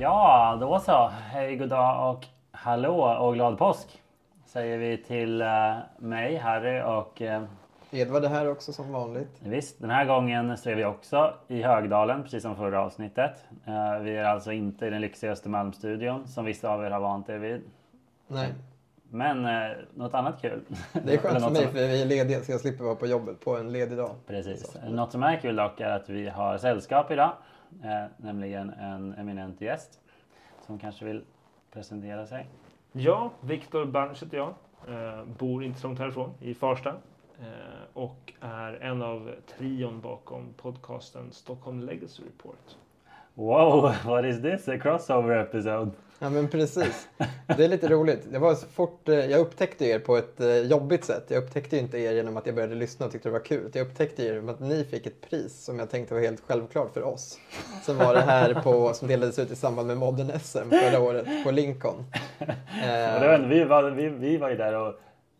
Ja, då så. Hej, god dag och hallå och glad påsk säger vi till uh, mig, Harry och uh, Edvard är här också som vanligt. Visst, den här gången så är vi också i Högdalen, precis som förra avsnittet. Uh, vi är alltså inte i den lyxiga Östermalmsstudion som vissa av er har vant er vid. Nej. Men något annat kul. Det är skönt för mig för vi är lediga så jag slipper vara på jobbet på en ledig dag. Precis. Något som är kul dock är att vi har sällskap idag. Eh, nämligen en eminent gäst som kanske vill presentera sig. Ja, Viktor Berns heter jag. Eh, bor inte så långt härifrån, i Farsta. Eh, och är en av trion bakom podcasten Stockholm Legacy Report. Wow, what is this? A crossover episode? Ja men precis. Det är lite roligt. Det var så fort, eh, jag upptäckte er på ett eh, jobbigt sätt. Jag upptäckte inte er genom att jag började lyssna och tyckte det var kul. Jag upptäckte er genom att ni fick ett pris som jag tänkte var helt självklart för oss. Som var det här på, som delades ut i samband med Modern SM förra året på Lincoln. Eh, vi, var, vi, vi var ju där och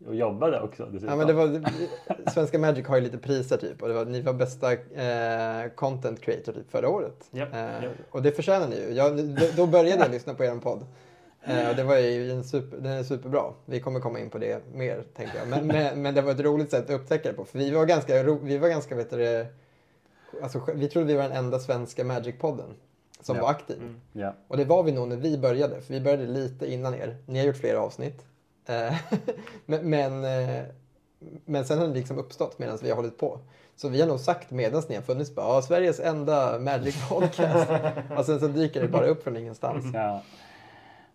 och jobbade också Ja, men det var, Svenska Magic har ju lite priser typ och det var, ni var bästa eh, content creator typ förra året. Yep, eh, yep. Och det förtjänar ni ju. Jag, då började jag lyssna på er podd. Eh, och det var ju en super, den är superbra. Vi kommer komma in på det mer tänker jag. Men, men, men det var ett roligt sätt att upptäcka det på. För vi var ganska, vi var ganska vet du, alltså, vi trodde vi var den enda svenska Magic-podden som ja. var aktiv. Mm. Ja. Och det var vi nog när vi började. För vi började lite innan er. Ni har gjort flera avsnitt. Eh, men, men, eh, men sen har det liksom uppstått medan vi har hållit på. Så vi har nog sagt medan ni har funnits bara, Sveriges enda Magic Podcast. och sen så dyker det bara upp från ingenstans. Ja,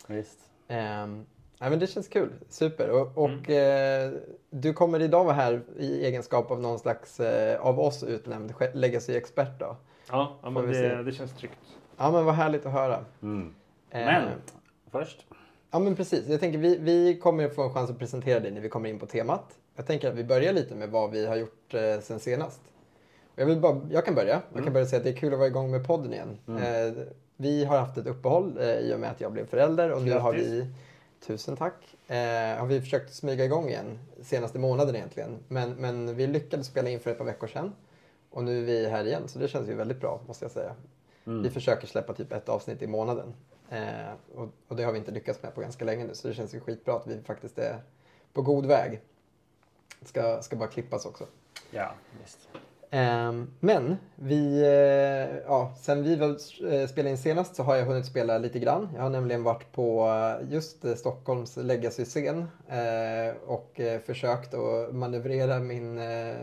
visst. Um, ja, men det känns kul. Super. Och, och mm. eh, du kommer idag vara här i egenskap av någon slags eh, av oss utnämnd legacy-expert då? Ja, ja men det, det, känns tryggt. Ja, men vad härligt att höra. Mm. Men eh, först Ja men precis. Jag tänker vi, vi kommer få en chans att presentera dig när vi kommer in på temat. Jag tänker att vi börjar lite med vad vi har gjort eh, sen senast. Jag, vill bara, jag kan börja. Jag kan mm. börja säga att det är kul att vara igång med podden igen. Mm. Eh, vi har haft ett uppehåll eh, i och med att jag blev förälder och nu har vi, tusen tack, eh, har vi försökt smyga igång igen senaste månaden egentligen. Men, men vi lyckades spela in för ett par veckor sedan och nu är vi här igen så det känns ju väldigt bra måste jag säga. Mm. Vi försöker släppa typ ett avsnitt i månaden. Eh, och, och, det har vi inte lyckats med på ganska länge nu så det känns ju skitbra att vi faktiskt är på god väg. Ska, ska bara klippas också. Ja, visst. Eh, men vi, eh, ja, sen vi väl eh, spelade in senast så har jag hunnit spela lite grann. Jag har nämligen varit på eh, just eh, Stockholms Legacy-scen och försökt att manövrera min,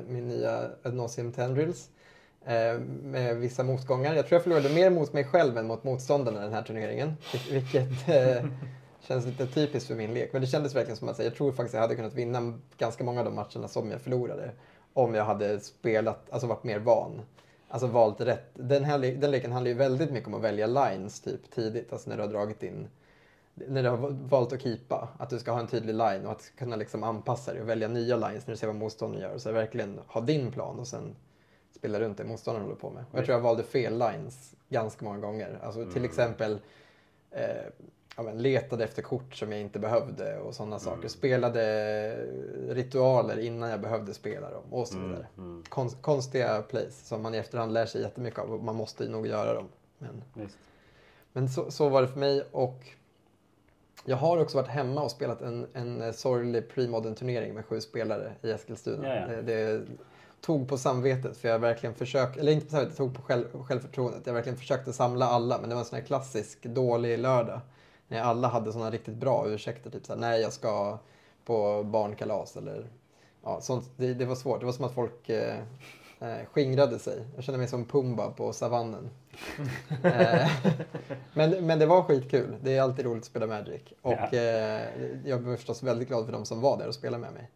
min nya Adnosium Tendrils eh, med vissa motgångar. Jag tror jag förlorade mer mot mig själv än mot motståndarna den här turneringen. Vilket eh, känns lite typiskt för min lek. Men det kändes verkligen som att jag tror faktiskt jag hade kunnat vinna ganska många av de matcherna som jag förlorade. Om jag hade spelat, alltså varit mer van. Alltså valt rätt. Den, här, den leken handlar ju väldigt mycket om att välja lines typ tidigt. Alltså när du har dragit in när du har valt att keepa, att du ska ha en tydlig line och att kunna liksom anpassa dig och välja nya lines när du ser vad motståndaren gör. Så verkligen ha din plan och sen spela runt det motståndaren håller på med. Och jag tror jag valde fel lines ganska många gånger. Alltså till mm. exempel eh, ja, men, letade efter kort som jag inte behövde och sådana mm. saker. Spelade ritualer innan jag behövde spela dem och så mm, vidare. Mm. Konst, konstiga plays som man i efterhand lär sig jättemycket av och man måste nog göra dem. Men, men så, så var det för mig och jag har också varit hemma och spelat en, en sorglig premodern turnering med sju spelare i Eskilstuna. Ja, ja. Det, det, tog på samvetet för jag verkligen försökte, eller inte på samvetet, tog på själv, självförtroendet. Jag verkligen försökte samla alla men det var en sån här klassisk dålig lördag. När alla hade såna riktigt bra ursäkter, typ såhär, nej jag ska på barnkalas eller ja, sånt. Det, det var svårt. Det var som att folk eh, eh, skingrade sig. Jag kände mig som Pumba på savannen. Eh, men, men det var skitkul. Det är alltid roligt att spela Magic. Och ja. eh, jag var förstås väldigt glad för de som var där och spelade med mig.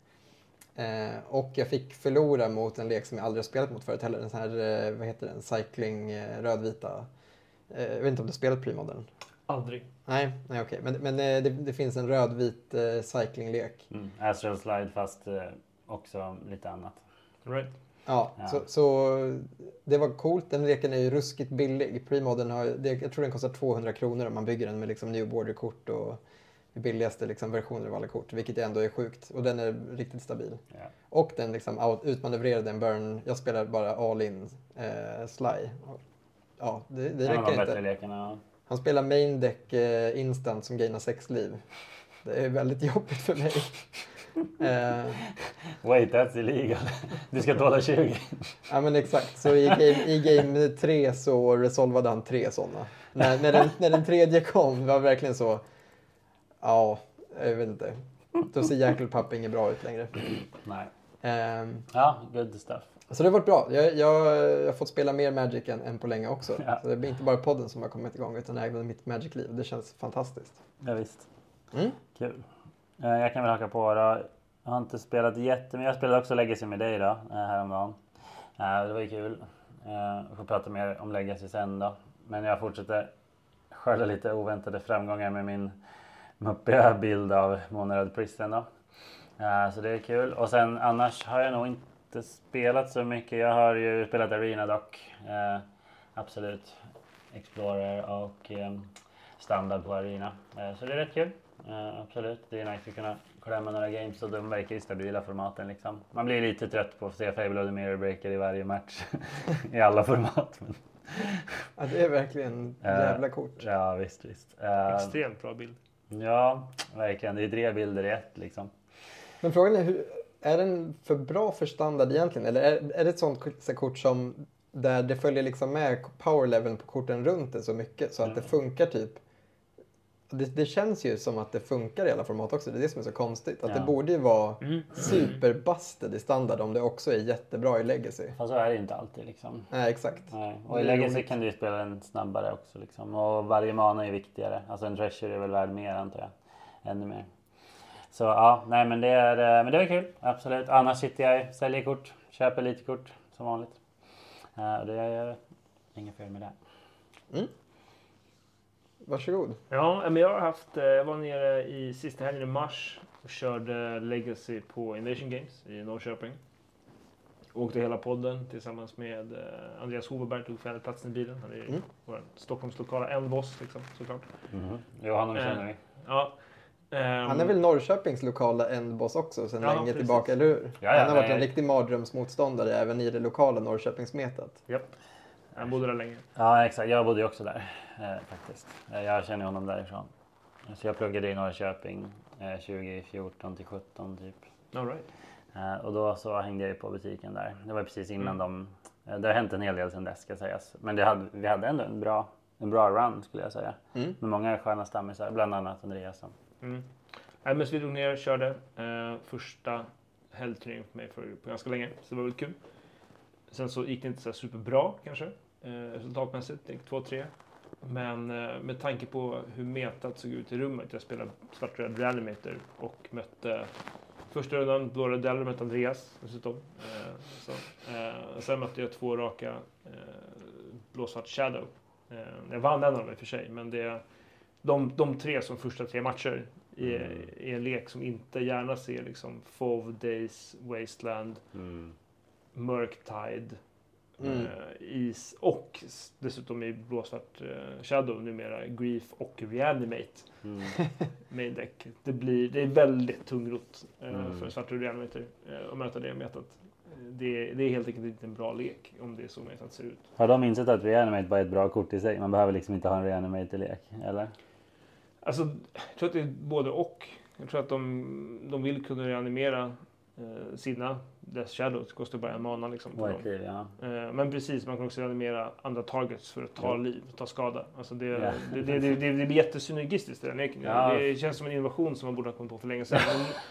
Eh, och jag fick förlora mot en lek som jag aldrig har spelat mot förut heller. En sån här, eh, vad heter den, cycling eh, rödvita. Eh, jag vet inte om du har spelat premodern? Aldrig. Nej, nej okej. Men, men eh, det, det, finns en rödvit eh, cyclinglek. Mm. Astral slide fast eh, också lite annat. Right. Ja, ja. Så, så, det var coolt. Den leken är ju ruskigt billig. Premodern har, det, jag tror den kostar 200 kronor om man bygger den med liksom new border-kort och billigaste liksom, versioner av alla kort, vilket ändå är sjukt. Och den är riktigt stabil. Yeah. Och den liksom utmanövrerade en burn. Jag spelar bara all in eh, sly. Ja, det, det räcker inte. Lekarna. Han spelar main deck eh, instant som gainar sex liv. Det är väldigt jobbigt för mig. Eh, Wait, that's illegal. Du ska tåla 20. ja men exakt, så i game, i game tre så resolvade han tre sådana. När, när, den, när den tredje kom var verkligen så, ja, jag vet inte. Då ser Jackal inget bra ut längre. Nej. Ehm, Ja, good stuff. Så det har varit bra. Jag, jag, jag har fått spela mer Magic än, än på länge också. Ja. Så det blir inte bara podden som har kommit igång utan även mitt Magic-liv. Det känns fantastiskt. Ja, visst. Mm. Kul. Eh, Jag kan väl haka på då. Jag har inte spelat jättemycket. Jag spelade också Legacy med dig då, eh, häromdagen. Eh, Det var ju kul. Vi får prata mer om Legacy sen då. Men jag fortsätter skörda lite oväntade framgångar med min muppiga bild av Monarad Pristen då. Eh, Så det är kul. Och sen annars har jag nog inte spelat så mycket. Jag har ju spelat Arena dock. Eh, Absolut. Explorer och eh, standard på Arena. Eh, Så det är rätt kul. Absolut, det är nice att kunna klämma några games och de verkar ju stabila formaten liksom. Man blir lite trött på att se Fable of the Mirror Breaker i varje match. I alla format. Men, Ja, det är verkligen jävla kort. ja visst, visst. Extremt bra bild. Ja, verkligen. Det är tre bilder i ett liksom. Men frågan är, hur, är den för bra för standard egentligen? Eller är, är det ett sånt kort- som där det följer liksom med power leveln på korten runt det så mycket så att det funkar typ det, det känns ju som att det funkar i alla format också. Det är det som är så konstigt. Att Ja. det borde ju vara superbusted i standard om det också är jättebra i legacy. Fast så är det ju inte alltid liksom. Nej, exakt. Nej. Och i Legacy roligt. kan du ju spela den snabbare också liksom. Och varje mana är viktigare. Alltså en treasure är väl värd mer antar jag. Ännu mer. Så ja, nej men det är, eh, men det var kul. Absolut. Annars sitter jag, säljer kort, köper lite kort som vanligt. Eh, och det är inget fel med det. Varsågod. Ja, men jag har haft, eh, jag var nere i sista helgen i mars och körde Legacy på Invasion Games i Norrköping. Åkte hela podden tillsammans med eh, Andreas Hoverberg, tog fjärdeplatsen i bilen. Han är Mm. vår Stockholms lokala endboss liksom, såklart. Mhm. Jo, honom Eh, känner vi. Ja. ehm, Han är väl Norrköpings lokala endboss också sedan Ja, länge precis. tillbaka, eller hur? Ja, ja, han har varit en riktig mardrömsmotståndare även i det lokala Norrköpingsmetat. Japp. Han bodde där länge. Ja exakt, jag bodde ju också där eh, faktiskt. Eh, jag känner honom därifrån. Så jag pluggade i Norrköping eh, 2014 till 17 typ. All right. Eh, och då så hängde jag ju på butiken där. Det var precis innan Mm. de... Eh, det har hänt en hel del sedan dess ska sägas. Men hade, vi hade ändå en bra, en bra run skulle jag säga. Mm. Med många sköna stammisar, bland annat Andreasson. Mm. Men så vi drog ner och körde eh, första helgturneringen för mig för, på ganska länge. Så det var väldigt kul. Sen så gick det inte så superbra kanske eh, resultatmässigt. Det gick 2-3. Men eh, med tanke på hur metat såg ut i rummet. Jag spelade svartröd reanimator och mötte första rundan blåröd Deller mötte Andreas dessutom. Eh, så, eh, sen mötte jag två raka eh, blåsvart Shadow. Eh, jag vann en av dem i och för sig, men det de, de tre som första tre matcher i, Mm. i en lek som inte gärna ser liksom Fove Days, Wasteland, Murktide, Mm. eh, Is och dessutom i blåsvart eh, Shadow numera Grief och Reanimate Mm. main deck. Det, blir, det är väldigt tungrot eh, Mm. för Svart och Reanimator eh, att möta det metat. Det, det är helt enkelt inte en bra lek om det är så metat ser ut. Har de insett att reanimate bara är ett bra kort i sig? Man behöver liksom inte ha en reanimate-lek, eller? Alltså, jag tror att det är både och. Jag tror att de, de vill kunna reanimera sina Death Shadows. Det kostar bara en mana liksom. På dem. White Liv, ja. Eh, men precis, man kan också reanimera andra targets för att ta Ja. liv, ta skada. Alltså det, Ja. det, det, det, det, det blir jättesynergistiskt i den leken. Ja. Det känns som en innovation som man borde ha kommit på för länge sedan.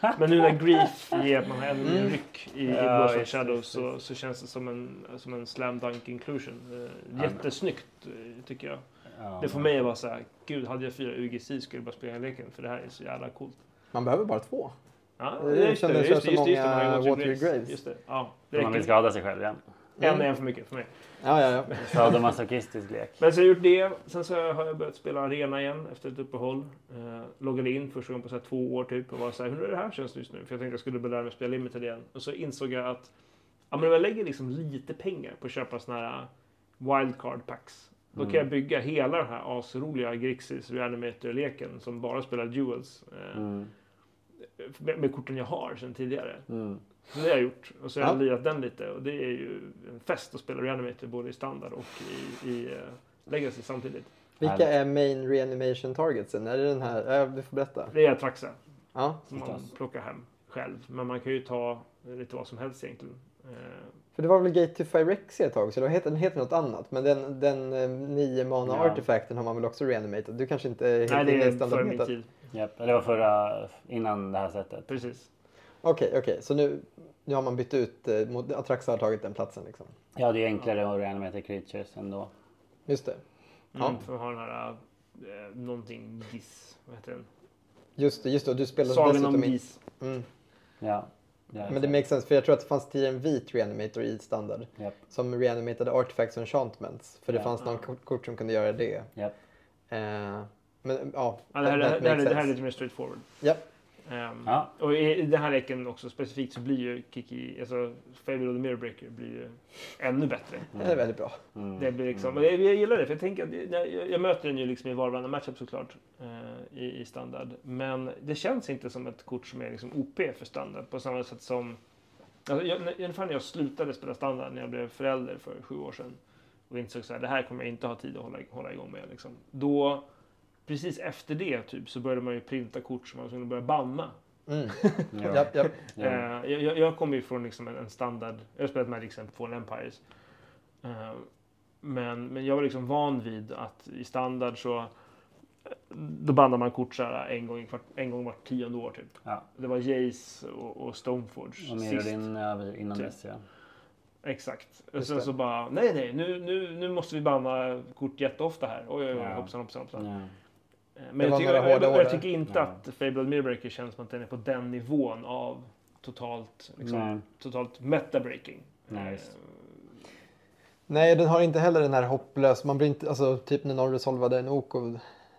Men, men nu när Grief ger att man har ännu mer Mm. ryck i, i Ja, Blåsvart visst, Shadow visst, så, så känns det som en, som en slam dunk inclusion. Eh, jättesnyggt eh, tycker jag. ja. Det får mig att vara så här, gud hade jag fyra UGC skulle jag bara spela den leken för det här är så jävla coolt. Man behöver bara två. Ja, Det just kändes det, just så det, just det, just det, många man har ju Watery Watery Graves. Just det, ja. Det Man vill skada sig själv igen. En är en för mycket för mig. Ja, ja, ja. Sadomasochistisk lek. Men så har jag gjort det. Sen så har jag börjat spela arena igen efter ett uppehåll. Eh, loggade in första gången på så här två år typ och var så här, hur är det här känns just nu? För jag tänkte jag skulle börja lära mig spela limited igen. Och så insåg jag att ja, men om jag lägger liksom lite pengar på att köpa såna här wildcard packs. Då kan Mm. jag bygga hela den här asroliga Grixis Reanimator-leken som bara spelar duels. Eh, Mm. Med, med korten jag har sedan tidigare. Mm. Så det har jag gjort. Och så har jag Ja. lirat den lite. Och det är ju en fest att spela Reanimator både i standard och i, i uh, Legacy samtidigt. Vilka är main reanimation targetsen? Är det den här? Ja, du får berätta. Det är Atraxa Ja, som man plockar hem själv. Men man kan ju ta lite vad som helst egentligen. Eh, för det var väl Gate to Phyrexia ett tag så det heter, den heter något annat. Men den, den eh, nio mana Ja. artefakten har man väl också reanimated? Du kanske inte är helt Nej, det inne i är före min tid. Japp, det var förra, innan det här sättet. Precis. Okej, okej. Så nu, nu har man bytt ut, eh, mot- Atraxa har tagit den platsen liksom. Ja, det är enklare att reanimata creatures ändå. Just det. Mm, Ja. För att ha den här eh, någonting GIS. Vad heter den? Just det, just det. Och Du spelar Sagan dessutom om. GIS. Mm. Ja. ja Men det makes sense, för jag tror att det fanns tidigare en vit reanimator i standard. Japp, Som reanimatade artifacts och enchantments. För det Ja. fanns någon kort, kort som kunde göra det. Eh, men ja, Ja, det, här, det, här, det, här, är lite mer straightforward. Japp. Ehm, Ja. Och i i den här leken också specifikt så blir ju Kiki, alltså Fable of the Mirror Breaker blir ju ännu bättre. Det är väldigt bra. Mm. Det blir liksom, Mm. jag, jag gillar det för jag tänker att jag, jag möter den ju liksom i var och varannan matchup såklart eh, i, i standard. Men det känns inte som ett kort som är liksom OP för standard på samma sätt som Alltså, jag, när- ungefär när jag slutade spela standard när jag blev förälder för sju år sedan och insåg så här, det här kommer jag inte ha tid att hålla, hålla igång med. Liksom. Då, precis efter det typ, så började man ju printa kort som man skulle börja banna. Mm. Ja. japp. Ja. Eh, jag, jag, jag kommer ju från liksom en, en standard, jag har spelat Magic sen Fallen Empires. Eh, men, men jag var liksom van vid att i standard så då bandar man kort så här en gång, kvart, en gång vart tionde år typ. Ja. Det var Jace och, och Stoneforge Och sist. Ja, innan Typ. dess ja. Exakt. Och sen det. så bara, nej nej, nu, nu, nu måste vi banna kort jätteofta här. Oj oj oj, Ja. hoppsan hoppsan hoppsan. ja. Eh, Men jag tycker, jag, jag, jag tycker inte Ja. att Fable of Mirror känns som att den är på den nivån av totalt, liksom, Nej. totalt meta-breaking. Nej, Eh. Nej, den har inte heller den här hopplös... Man blir inte, alltså, typ när någon resolvade en OK.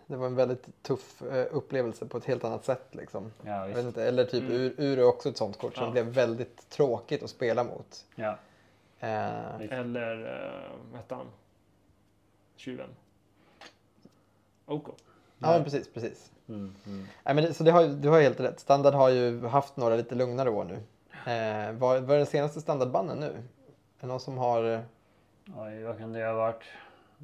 Det var en väldigt tuff eh, upplevelse på ett helt annat sätt. Liksom. Ja, Jag vet visst. inte, eller typ Mm. Ur, Ur är också ett sånt kort som Ja. blev väldigt tråkigt att spela mot. Ja. Eh. Eller, uh, vad hette han? Tjuven? Oko. Ja, men precis, precis. Mm, mm. Nej, men det, så det har, ju- du har helt rätt. Standard har ju haft några lite lugnare år nu. Eh, vad, vad är den senaste standardbannen nu? Är det någon som har... eh, Oj, vad kan det ha varit?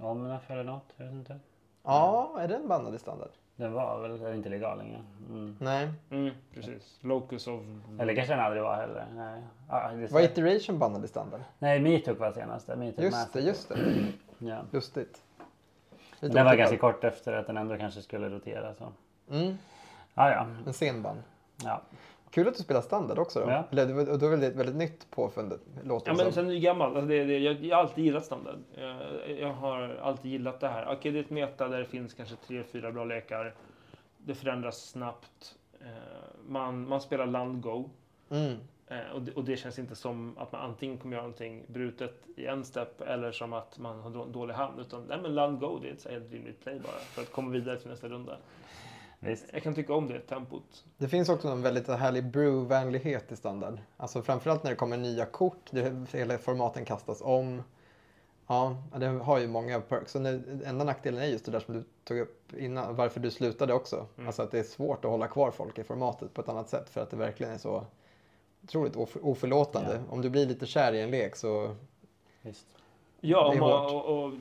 Omnaf eller något? Jag vet inte. Ja, är den bannad i standard? Den var väl är inte legal längre. Mm. Nej. Mm, precis. Locus of... Eller kanske den aldrig var heller. Nej, är Var. Iteration bannad i standard? Nej Meetuk var senaste. Meetuk Just det, just det. Ja. Lustigt. Lite Den var ganska kort efter att den ändå kanske skulle rotera. Så. Mm, Ja, ja. en sen ban. ja. Kul att du spelar standard också då. Ja. Eller, det var- och då är det ett väldigt nytt påfund, låter Ja det men sen är det gammalt. Alltså det, det, jag, jag har alltid gillat standard. Jag, jag har alltid gillat det här. Okej, det är ett meta där det finns kanske tre, fyra bra lekar. Det förändras snabbt. Eh, Man, man spelar land go. Mm. Eh, Och det, och det känns inte som att man antingen kommer göra någonting brutet i en step eller som att man har då- dålig hand. Utan nej, men land go, det är ett så helt rimligt play bara för att komma vidare till nästa runda. Visst. Jag kan tycka om det tempot. Det finns också en väldigt härlig brew-vänlighet i standard. Alltså framförallt när det kommer nya kort, det, hela formaten kastas om. Ja, det har ju många perks. Och den enda nackdelen är just det där som du tog upp innan, varför du slutade också. Mm. Alltså att det är svårt att hålla kvar folk i formatet på ett annat sätt för att det verkligen är så otroligt of- oförlåtande. Ja. Om du blir lite kär i en lek så Visst. Ja, Det om man, hårt. och, och,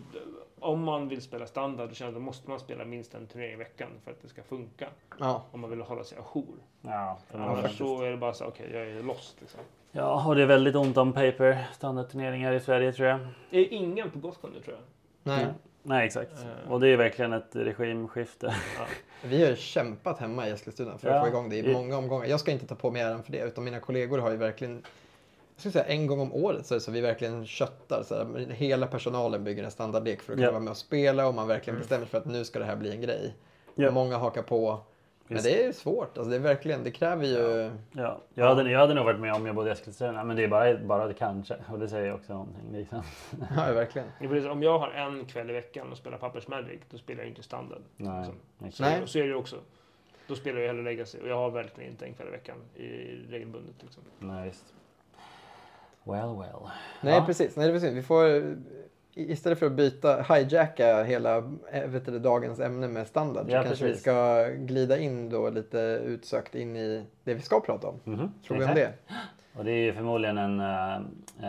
om man vill spela standard då känner jag, måste man spela minst en turnering i veckan för att det ska funka. ja, Om man vill hålla sig ajour. Ja, Annars så är det bara så, okej, jag är lost. Liksom. ja, och det är väldigt ont om paper standardturneringar i Sverige tror jag. Det är ingen på Gothcon nu tror jag. nej. Nej, Nej exakt. Eh. Och det är verkligen ett regimskifte. Ja. Vi har ju kämpat hemma i Eskilstuna för att Ja. få igång det i många omgångar. Jag ska inte ta på mig äran för det, utan mina kollegor har ju verkligen jag skulle säga en gång om året så så vi verkligen köttar. Så här, hela personalen bygger en standardlek för att kunna Ja. vara med och spela och man verkligen Mm. bestämmer sig för att nu ska det här bli en grej. Många hakar på. Men det är ju svårt. Alltså det är verkligen, det kräver ju... Ja, jag hade, jag hade nog varit med om jag bodde i Eskilstuna, men det är bara, bara det kanske. Och det säger också någonting. Liksom. Ja, verkligen. Det är precis, om jag har en kväll i veckan och spelar Pappersmagic, då spelar jag inte standard. Nej, Liksom. Så, Nej. så är det ju också. Då spelar jag hellre Legacy och jag har verkligen inte en kväll i veckan i regelbundet. Liksom. Nej, visst. Well, well. Nej, Ja. precis. Nej, det är precis. Vi får, istället för att byta, hijacka hela eh, vet du, dagens ämne med standard så Ja, kanske vi precis. ska glida in då lite utsökt in i det vi ska prata om. Mhm, Tror vi om det? Och det är ju förmodligen en, eh,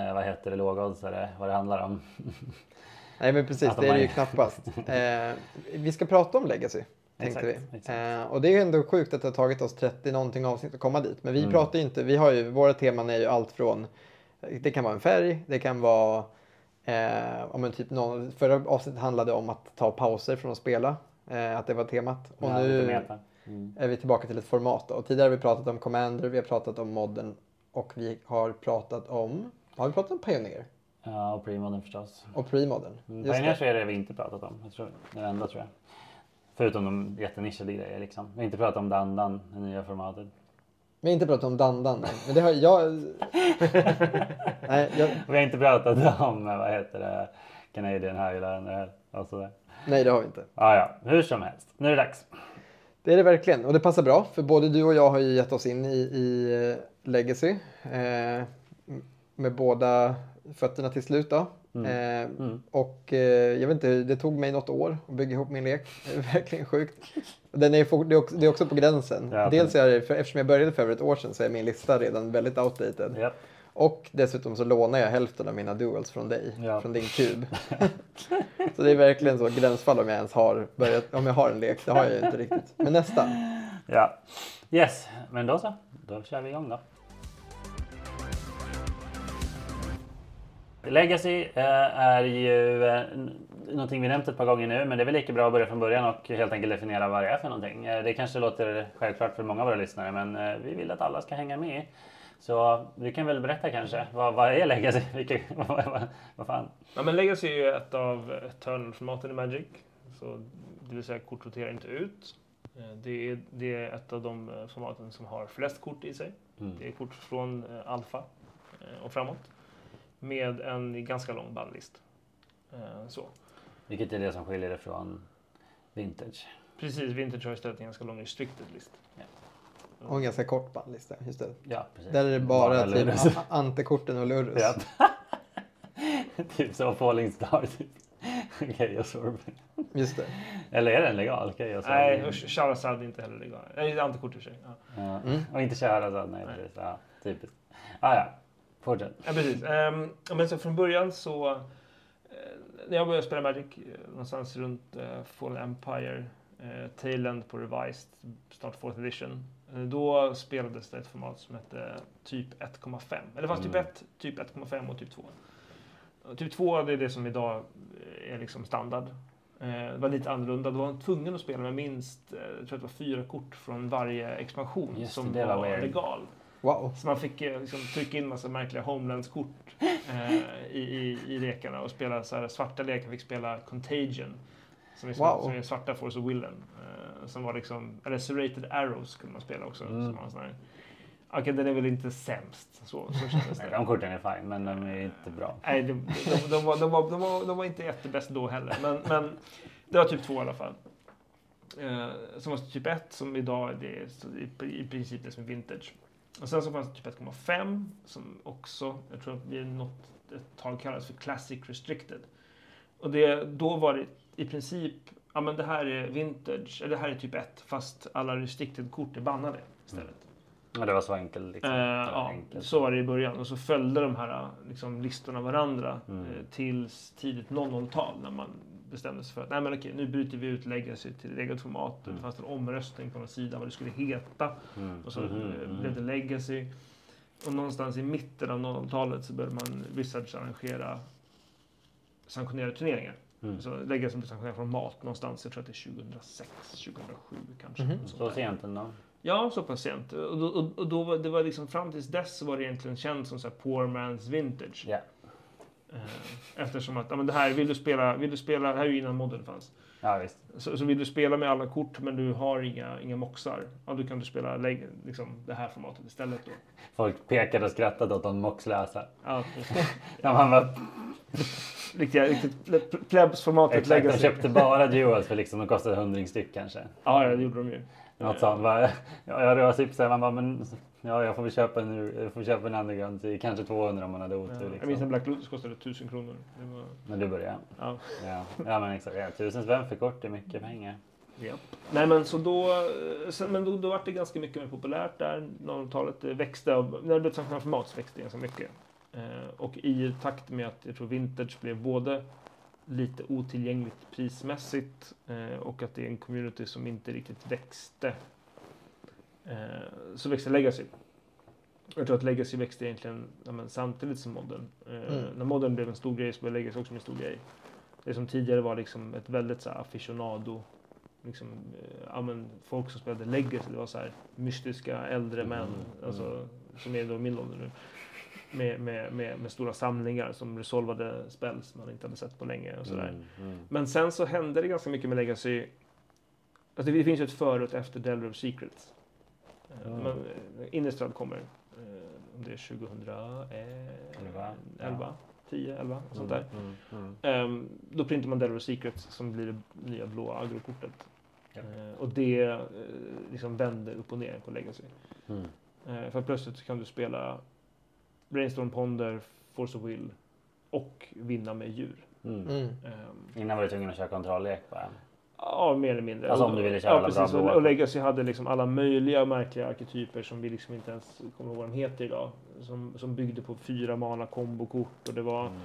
eh, vad heter det, lågoddsare, vad det handlar om. Nej men precis, de det är det ju knappast. Eh, vi ska prata om Legacy. Tänkte Exakt, vi. exakt. Eh, och det är ju ändå sjukt att det har tagit oss 30 någonting avsnitt att komma dit. Men vi Mm. pratar ju inte, vi har ju, våra teman är ju allt från, det kan vara en färg, det kan vara, eh, om en typ någon, förra avsnittet handlade om att ta pauser från att spela. Eh, att det var temat. Och Ja, nu. Mm. är vi tillbaka till ett format. då. Och tidigare har vi pratat om Commander, vi har pratat om modden och vi har pratat om, har vi pratat om Pioneer? Ja, och premodern förstås. Och Pre-modern. Mm. Just Pioneers det. är det vi inte pratat om. Jag tror, det enda tror jag. Förutom de jättenischade grejer liksom. Vi har inte pratat om Dandan, det nya formatet. Vi har inte pratat om Dandan, nej. Men det har jag... nej, jag, Vi har inte pratat om, vad heter det, Canadian Highlander och sådär. nej, det har vi inte. Ja, ja, hur som helst. Nu är det dags. Det är det verkligen. Och det passar bra, för både du och jag har ju gett oss in i, i eh, Legacy. Eh, med båda fötterna till slut då. Mm. Eh, Mm. Och eh, jag vet inte, det tog mig något år att bygga ihop min lek. Det är verkligen sjukt. Den är, det, är också, det är också på gränsen. Ja, Dels är det, för eftersom jag började för över ett år sedan så är min lista redan väldigt outdated. Ja. Och dessutom så lånar jag hälften av mina duels från dig, Ja. från din kub. så det är verkligen så gränsfall om jag ens har börjat, om jag har en lek. Det har jag ju inte riktigt. Men nästan. ja. Yes, men då så. Då kör vi igång då. Legacy eh, är ju eh, någonting vi nämnt ett par gånger nu, men det är väl lika bra att börja från början och helt enkelt definiera vad det är för någonting. Eh, det kanske låter självklart för många av våra lyssnare, men vi vill att alla ska hänga med. Så du kan väl berätta kanske, vad, vad är Legacy? Vilka, vad, vad, vad fan? Ja, men Legacy är ju ett av turn-formaten i Magic. Så det vill säga kort roterar inte ut. Det är, det är ett av de formaten som har flest kort i sig. Mm. Det är kort från eh, alfa och framåt. Med en ganska lång bannlist. Eh, Så. Vilket är det som skiljer det från Vintage. Precis, Vintage har istället en ganska lång restricted list. Och en ganska kort bandlista. Just det. Ja, precis. Där är det bara, typ Lurus. a- antekorten och Lurus. Ja. typ så Falling Star. Typ. Chaos Orb. Just det. Eller är den legal? Chaos Orb? Nej, och Charizard är inte heller legal. Nej, antikort i och för sig. Ja. Ja. Mm. Och inte Charizard, nej, Nej. precis. Ja, typiskt. Ah, ja, fortsätt. Ja, precis. Ja, men så från början så... eh, när jag började spela Magic, eh, någonstans runt uh, Fallen Empire, uh, Tailend på Revised, snart 4th edition. då spelades det ett format som hette typ 1,5. Eller det fanns typ Mm. 1, typ 1,5 och typ 2. Och Typ 2 det är det som idag är liksom standard. Det var lite annorlunda. Du var tvungen att spela med minst, jag tror att det var fyra kort från varje expansion Just som var legal. Wow. Så man fick eh, liksom, trycka in massa märkliga Homelands-kort eh, i, i, i lekarna och spela så här, svarta lekar fick spela Contagion. Som är, Wow. som är svarta Force of Willen. Eh, som var liksom, eller Serrated Arrows kunde man spela också. Mm. Som var en sån här, Okej, den är väl inte sämst. Så, så kändes det. de korten är fine, men de är inte bra. Nej, de, de, de, var, de, var, de, var, de var inte jättebäst då heller. Men, men det var typ två i alla fall. Eh, som var typ 1 som idag det är så i, i princip det som är vintage. Och sen så fanns det typ 1,5 som också, jag tror att är något ett tag kallas för Classic Restricted. Och det, då var det i princip, ja men det här är vintage, eller det här är typ 1 fast alla restricted-kort är bannade istället. Men det var så enkelt. Liksom. Eh, ja, enkelt. så var det i början. Och så följde de här liksom, listorna varandra Mm. eh, tills tidigt 00-tal när man bestämde sig för att Nej, men okej, nu bryter vi ut legacy till eget format. Mm. Det fanns en omröstning på någon sida vad det skulle heta. Mm. Och så mhm. blev det legacy. Och någonstans i mitten av 00-talet så började man Wizards arrangera sanktionerade turneringar. Mm. Så legacy blev sanktionerad från mat någonstans. Jag tror att det är 2006, 2007 kanske. Sånt Så sent ändå. Ja, så pass sent. Och då, och, och då var det var liksom fram tills dess så var det egentligen känt som så här poor man's vintage. Ja. Eh, Eftersom att, ja men det här, vill du spela, vill du spela, det här är ju innan modden fanns. Ja, visst. Så, så vill du spela med alla kort men du har inga, inga moxar, ja då kan du spela liksom, det här formatet istället då. Folk pekade och skrattade åt de moxlösa. Ja, Ja, man var, riktiga, riktigt plebsformatet exakt, de köpte bara duals för liksom, de kostade hundring styck kanske. Ja, ja, det gjorde de ju. Något sånt. Bara, ja, jag rör såhär, man bara, men ja, jag får väl köpa en, jag får köpa en underground till kanske 200 om man hade Ja, otur. Jag minns Liksom. när Black Lotus kostade 1000 kronor. Det var, När du började. ja. Ja, ja men exakt. Ja, tusen spänn för kort är mycket pengar. Japp. Nej men så då, eh, sen, men då, då var det ganska mycket mer populärt där. 00-talet det växte, av, när det blev sanktionerat format så växte det ganska mycket. Eh, och i takt med att jag tror vintage blev både lite otillgängligt prismässigt eh, och att det är en community som inte riktigt växte. Eh, så växte Legacy. Jag tror att Legacy växte egentligen ja, samtidigt som Modern. Eh, Mm. När Modern blev en stor grej så blev Legacy också en stor grej. Det som tidigare var liksom ett väldigt så här, aficionado liksom, eh, ja, men, folk som spelade Legacy, det var så här mystiska äldre män, Mm, alltså, som är då min ålder nu. Med, med, med, med stora samlingar som resolvade spells man inte hade sett på länge och sådär. Mm, mm. Men sen så hände det ganska mycket med Legacy. Alltså det finns ju ett före och ett efter Delver of Secrets. Men eh, Innistrad kommer, eh, om det är 2011, Elva, 11 10, 11, och sånt där. Mm, mm, Ehm, då printar man Delver of Secrets som blir det nya blå agrokortet. Ja. Eh, och det liksom vänder upp och ner på Legacy. mm. För plötsligt kan du spela Brainstorm Ponder, Force of Will och vinna med djur. Mm. Mm. Ehm, Innan var du tvungen att köra kontrolllek bara. Ja, mer eller mindre. Alltså, om du ville köra ja, precis. Och, och Legacy hade liksom alla möjliga märkliga arketyper som vi liksom inte ens kommer ihåg vad de heter idag. Som, som byggde på fyra mana kombokort och det var, Mm.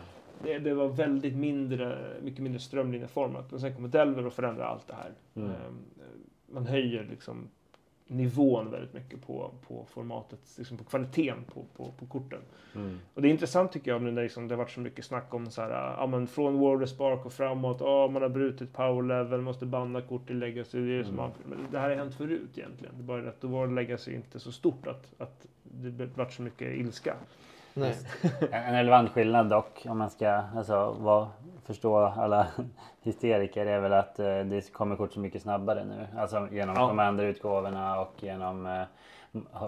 det, det var väldigt mindre, mycket mindre strömlinjeformat. Och sen kommer Delver och förändrar allt det här. Mm. Ehm, Man höjer liksom nivån väldigt mycket på, på formatet, liksom på kvaliteten på, på, på korten. Mm. Och det är intressant tycker jag nu när liksom det har varit så mycket snack om så här, ja men från World of Spark och framåt, ja man har brutit power level, måste banna kort i Legacy. Det, är som Mm. man, men det här har hänt förut egentligen. Det är bara att då var Legacy inte så stort att, att det varit så mycket ilska. Nej. En, relevant skillnad dock om man ska alltså, vad, förstå alla hysteriker är väl att eh, det kommer kort så mycket snabbare nu. Alltså genom Ja. Commander-utgåvorna och genom eh,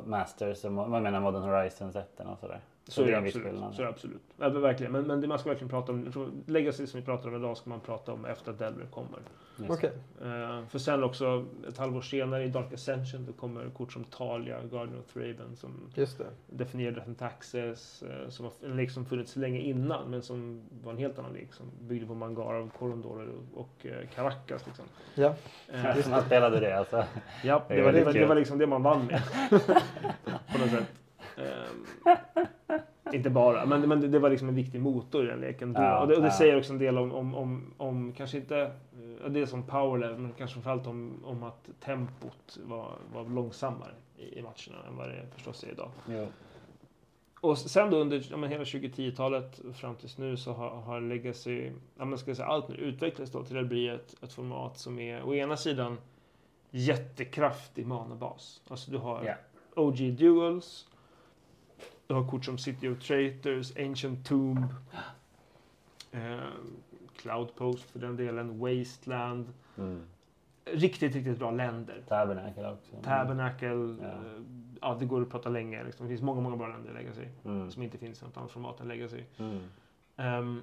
Masters och vad menar Modern Horizon sätten och sådär. Så, är det viss absolut. Så är det absolut. Ja, men verkligen. Men, men det man ska verkligen prata om, Legacy som vi pratar om idag ska man prata om efter att Delver kommer. Just Okej. Eh, för sen också ett halvår senare i Dark Ascension då kommer kort som Talia, Guardian of Thraben som Just det. definierade Latent Access, eh, som var en lek som funnits länge innan men som var en helt annan lek som byggde på Mangara, Corondor och, och eh, Caracas. Liksom. Ja. Eh, Ja, man spelade det alltså. ja, Det är det, var, det, det var liksom det man vann med. på något sätt. Ehm, inte bara, men, men det, det var liksom en viktig motor i den leken. då. Ja, och det, och det ja. säger också en del om, om, om, om kanske inte som power level, men kanske framförallt om, om att tempot var, var långsammare i, i matcherna än vad det förstås är idag. Jo. Och sen då under ja, men hela 2010-talet fram tills nu så har, har Legacy, ja, men ska jag säga, allt nu utvecklats då till att bli ett, ett format som är å ena sidan jättekraftig manabas. Alltså du har Ja. OG Duels, du har kort som City of Traitors, Ancient Tomb, eh, Cloudpost för den delen, Wasteland. Mm. Riktigt, riktigt bra länder. Tabernacle också. Tabernacle, Ja. eh, ja det går att prata länge. Liksom. Det finns många, många bra länder i Legacy Mm. som inte finns i något annat format än Legacy. Mm. Ehm,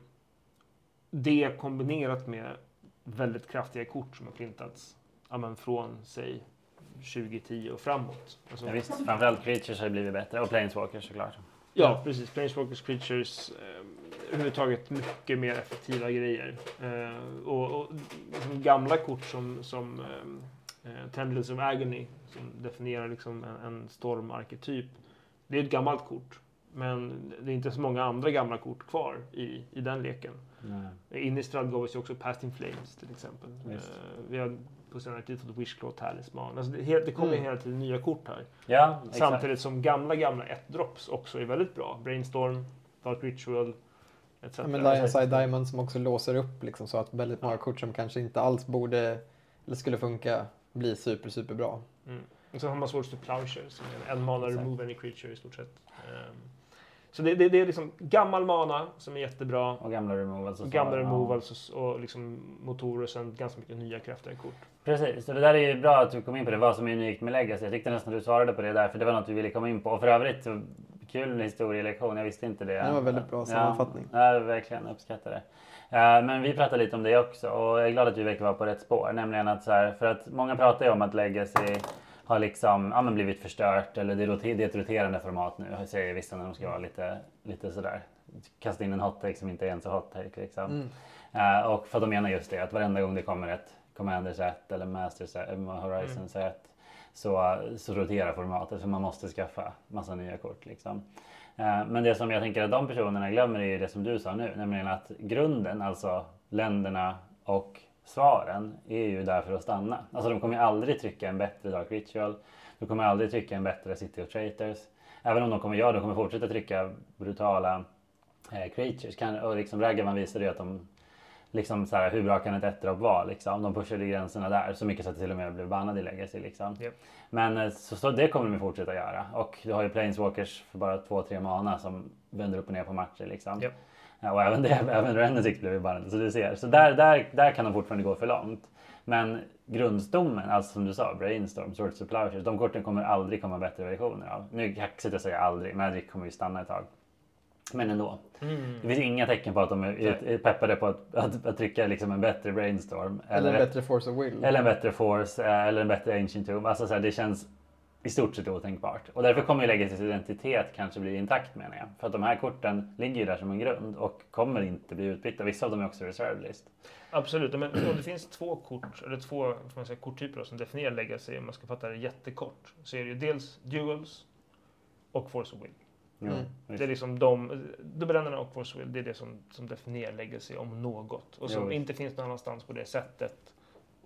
det kombinerat med väldigt kraftiga kort som har printats ja, men från, säg, 2010 och framåt. Alltså, Ja, visst, framförallt Creatures har blivit bättre och Planeswalkers såklart. Ja, precis. Planeswalkers, Creatures, eh, överhuvudtaget mycket mer effektiva grejer. Eh, och, och liksom gamla kort som, som eh, eh, Tendrils of Agony, som definierar liksom en, en stormarketyp. Det är ett gammalt kort, men det är inte så många andra gamla kort kvar i, i den leken. Nej. Innistrad gav oss ju också Past in Flames till exempel. Visst. Eh, vi har på senare tid fått Wishclaw Talisman. Alltså det, det kommer Mm. hela tiden nya kort här. Ja, exakt. Samtidigt som gamla, gamla 1-drops också är väldigt bra. Brainstorm, Dark Ritual, etc. Ja, men Lions Eye Diamond som också låser upp liksom, så att väldigt många kort som kanske inte alls borde eller skulle funka blir super, super bra. Mm. Och sen har man Swords to Plowshare som är en mana Exakt. remove any creature i stort sett. Ehm, så det, det, det är liksom gammal mana som är jättebra. Och gamla removals. Och gamla removals och, och liksom motorer och sen ganska mycket nya kraftiga kort. Precis, så det där är ju bra att du kom in på det. Vad som är unikt med Legacy. Jag tyckte nästan du svarade på det där, för det var något vi ville komma in på. Och för övrigt, kul historielektion. Jag visste inte det. Det var väldigt bra sammanfattning. Ja, ja verkligen. Uppskattar det. Eh, Men vi pratade lite om det också och jag är glad att vi verkar vara på rätt spår. Nämligen att så här, för att många pratar ju om att Legacy har liksom, ja, blivit förstört eller det är, ett roterande format nu. Säger vissa när de ska vara lite, lite sådär. Kasta in en hot take som inte är en så hot take liksom. Mm. Eh, och för att de menar just det att varenda gång det kommer ett Commander set eller Master set, eh, Horizon Mm. set så, så roterar formatet för man måste skaffa massa nya kort. Liksom. Eh, men det som jag tänker att de personerna glömmer är ju det som du sa nu, nämligen att grunden, alltså länderna och svaren är ju där för att stanna. Alltså de kommer ju aldrig trycka en bättre Dark Ritual. De kommer aldrig trycka en bättre City of Traitors. Även om de kommer göra det, de kommer fortsätta trycka brutala eh, creatures. Kan, och liksom Ragavan visade ju att de liksom så här, hur bra kan ett ettdrop vara liksom? De pushade gränserna där så mycket så att det till och med blev bannad i Legacy liksom. Yep. Men eh, så, så det kommer de fortsätta göra och du har ju Planeswalkers för bara 2-3 mana som vänder upp och ner på matcher liksom. Yep. Ja, och även det, även Rennesix blev ju bannad så du ser. Så där, där, där kan de fortfarande gå för långt. Men grundstommen, alltså som du sa, Brainstorm, Swords of Plowshares, de korten kommer aldrig komma bättre versioner av. Nu är det kaxigt att säga aldrig, Magic kommer ju stanna ett tag. Men ändå. Mm. Det finns inga tecken på att de är, peppade på att, att, att trycka liksom en bättre Brainstorm. Eller en bättre Force of Will. eller en bättre Force eh, eller en bättre Ancient Tomb. Alltså så här, det känns i stort sett otänkbart. Och därför kommer ju Legacys identitet kanske bli intakt menar jag. För att de här korten ligger ju där som en grund och kommer inte bli utbytta. Vissa av dem är också reserve list. Absolut, men om det finns två kort, eller två får man säga, korttyper då, som definierar legacy, om man ska fatta det jättekort, så är det ju dels duels och force of will. Mm. Det är liksom de, dubbeländarna och force of will, det är det som, som definierar legacy om något. Och som Jo, inte finns någon annanstans på det sättet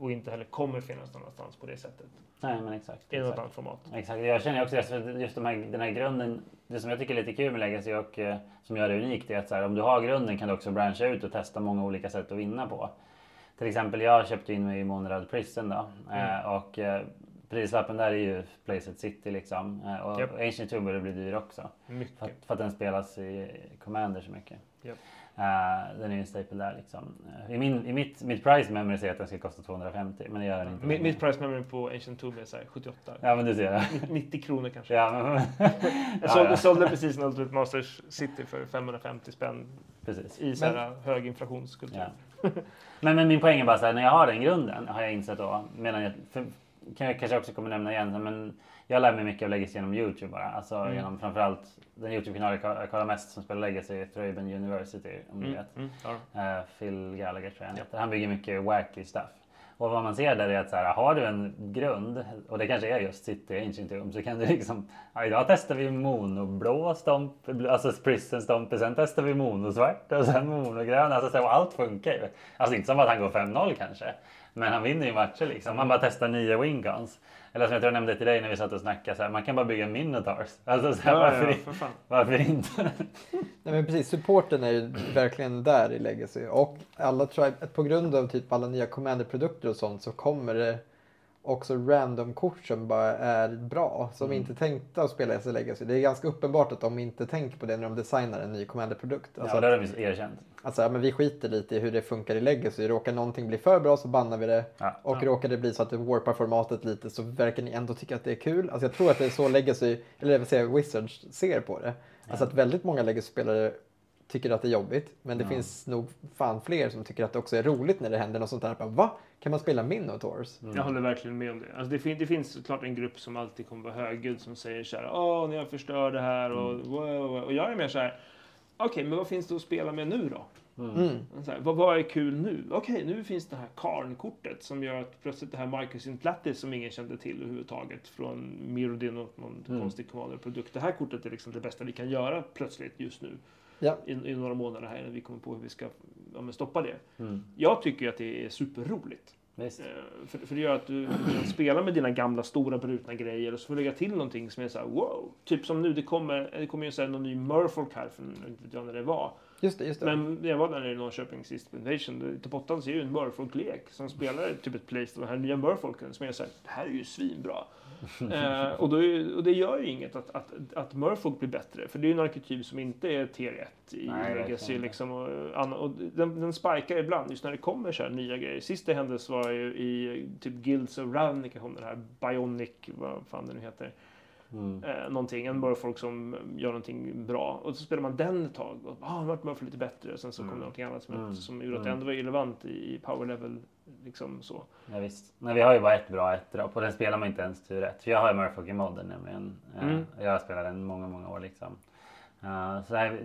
och inte heller kommer finnas någon annanstans på det sättet. Nej men exakt. I något annat format. Exakt, jag känner också det. för Just de här, den här grunden. Det som jag tycker är lite kul med Legacy och eh, som gör det unikt är att här, om du har grunden kan du också branscha ut och testa många olika sätt att vinna på. Till exempel jag köpte in mig i Monrad Prison då. Eh, och eh, prislappen där är ju Placet City liksom. Eh, och Japp. Ancient Tomb börjar bli dyr också. För Mycket. att, för att den spelas i Commander så mycket. Japp. Eh, den är ju en staple där liksom. Eh, I, min, i mitt, mitt price memory säger att den ska kosta 250 men det gör den inte. Mitt, mitt price memory på Ancient Tomb är så här 78. Ja men du ser. 90 kronor kanske. ja, men, Jag ja, sålde, ja. sålde precis en Ultimate Masters City för 550 spänn Precis. i så här hög inflationskultur. Ja. Men, men min poäng är bara så här, när jag har den grunden har jag insett då, medan jag, för, kan jag kanske också kommer nämna igen, men jag lär mig mycket av Legacy genom Youtube bara. Alltså Mm. genom framförallt den Youtube-kanal jag kollar mest som spelar Legacy, Thraben University om du Mm, vet. mm, ja. Eh, Phil Gallagher tror jag han heter. Han bygger mycket wacky stuff. Och vad man ser där är att så här, har du en grund, och det kanske är just City Ancient Tomb, så kan du liksom, ja, idag testar vi monoblå stomp, alltså prison stomp, sen testar vi monosvart och sen monogrön. Alltså så och allt funkar ju. Alltså inte som att han går 5-0 kanske, men han vinner ju matcher liksom. Han bara testar nio wingguns. Eller som jag tror jag nämnde till dig när vi satt och snackade, så här, man kan bara bygga minotaurs. Alltså så här, Ja, varför, ja, för fan. varför inte? Nej men precis, supporten är ju verkligen där i Legacy. Och alla tribe, på grund av typ alla nya Commander-produkter och sånt så kommer det också random-kort som bara är bra. Som Mm. inte tänkte att spela i Legacy. Det är ganska uppenbart att de inte tänker på det när de designar en ny Commander-produkt. Alltså, ja, det har de ju erkänt. alltså ja, men vi skiter lite i hur det funkar i Legacy. Råkar någonting bli för bra så bannar vi det. Ja. Och Ja. råkar det bli så att det warpar formatet lite så verkar ni ändå tycka att det är kul. Alltså jag tror att det är så Legacy, eller jag vill säga Wizards ser på det. Alltså att väldigt många Legacy-spelare tycker att det är jobbigt. Men det Ja. finns nog fan fler som tycker att det också är roligt när det händer något sånt där. Bara, Va? Kan man spela Minotaurs? Jag håller verkligen med om det. Alltså det, fin- det finns såklart en grupp som alltid kommer vara högljudd som säger så här, åh, ni har förstört det här och wow, wow. Och jag är mer så här, okej, men vad finns det att spela med nu då? Mm. Så här, vad, vad är kul nu? Okej, nu finns det här Karn-kortet som gör att plötsligt det här Marcus Intlatis som ingen kände till överhuvudtaget från Mirrodin och någon Mm. konstig Commander-produkt. Det här kortet är liksom det bästa vi kan göra plötsligt just nu. Ja. I, I några månader här innan vi kommer på hur vi ska ja, stoppa det. Mm. Jag tycker att det är superroligt. Eh, För, för det gör att du, du kan spela med dina gamla stora brutna grejer och så får du lägga till någonting som är så här wow. Typ som nu, det kommer, det kommer ju någon ny Murfolk här, för jag vet inte när det var. Just det, just det. Men jag var där i Norrköping sist Invasion, till botten så är ju en Murfolk-lek som spelar typ ett place, den här nya Murfolken som är så här, det här är ju svinbra. eh, och, är, och det gör ju inget att, att, att Murfolk blir bättre, för det är ju en arketyp som inte är tier 1 i Nej, Legacy. Liksom, och, och den, den spikar ibland, just när det kommer så här nya grejer. Sist det hände så var ju i typ Guilds of Ravnica kom den här Bionic, vad fan det nu heter. Mm. Eh, någonting, en Murfolk som gör någonting bra. Och så spelar man den ett tag. Och, ah, nu vart Murfolk lite bättre. Sen så kom Mm. det någonting annat som, Mm. som gjorde att det Mm. ändå var relevant i, i power level. Liksom så. Ja, visst. Men vi har ju bara ett bra ett drop och den spelar man inte ens tur rätt. För jag har ju Murfolk i modden nämligen. Eh, Mm. Jag har spelat den många, många år liksom. Eh, så här,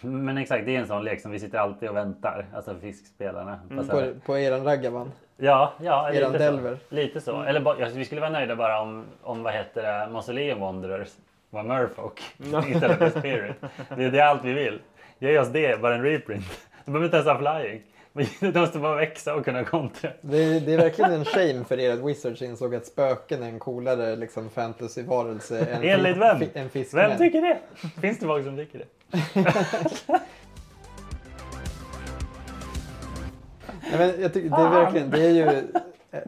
men exakt, det är en sån lek som vi sitter alltid och väntar. Alltså fiskspelarna. Mm. På, på eran Raggavan. Ja, ja Eran lite så. Delver. Lite så. Eller bara, ja, vi skulle vara nöjda bara om, om vad heter det, Mausoleum Wanderers var Murfolk istället för Spirit. Det, det är allt vi vill. Ge oss det, bara en reprint. Du behöver inte ens ha flying. Det måste bara växa och kunna kontra. Det är, det är verkligen en shame för er att Wizards insåg att spöken är en coolare liksom, fantasyvarelse än Enligt vem? fi- fiskmän. Vem tycker det? Finns det folk som tycker det? Nej, men jag, tycker, det är verkligen, det är ju,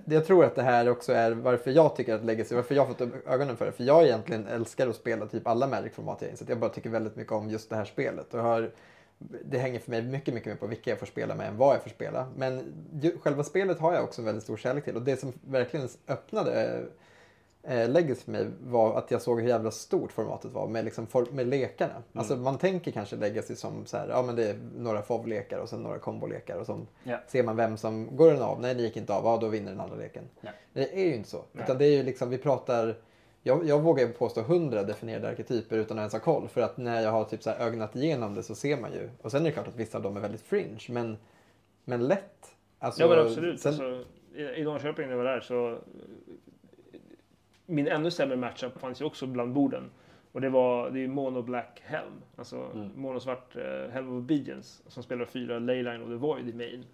jag tror att det här också är varför jag tycker att Legacy, varför jag fått upp ögonen för det. För jag egentligen älskar att spela typ alla Magic-format jag insett. Jag bara tycker väldigt mycket om just det här spelet. Och har, det hänger för mig mycket, mycket mer på vilka jag får spela med än vad jag får spela. Men ju, själva spelet har jag också väldigt stor kärlek till. Och det som verkligen öppnade eh, Legacy för mig var att jag såg hur jävla stort formatet var med, liksom, med lekarna. Alltså man tänker kanske Legacy som så här, ja men det är några FOV-lekar och sen några kombolekar och så Ja. ser man vem som går den av. Nej, det gick inte av. Ja, då vinner den andra leken. Ja. Det är ju inte så. Nej. Utan det är ju liksom, vi pratar, jag, jag vågar påstå hundra definierade arketyper utan att ens ha koll. För att när jag har typ så här ögnat igenom det så ser man ju. Och sen är det klart att vissa av dem är väldigt fringe, men, men lätt. Alltså, ja men absolut. sen- Alltså, i, Norrköping när jag var där så... Min ännu sämre matchup fanns ju också bland borden. Och det var det är Mono Black Helm. Alltså Mm. monosvart eh, Helm of Obedience. Som spelar fyra Leyline of the Void i main.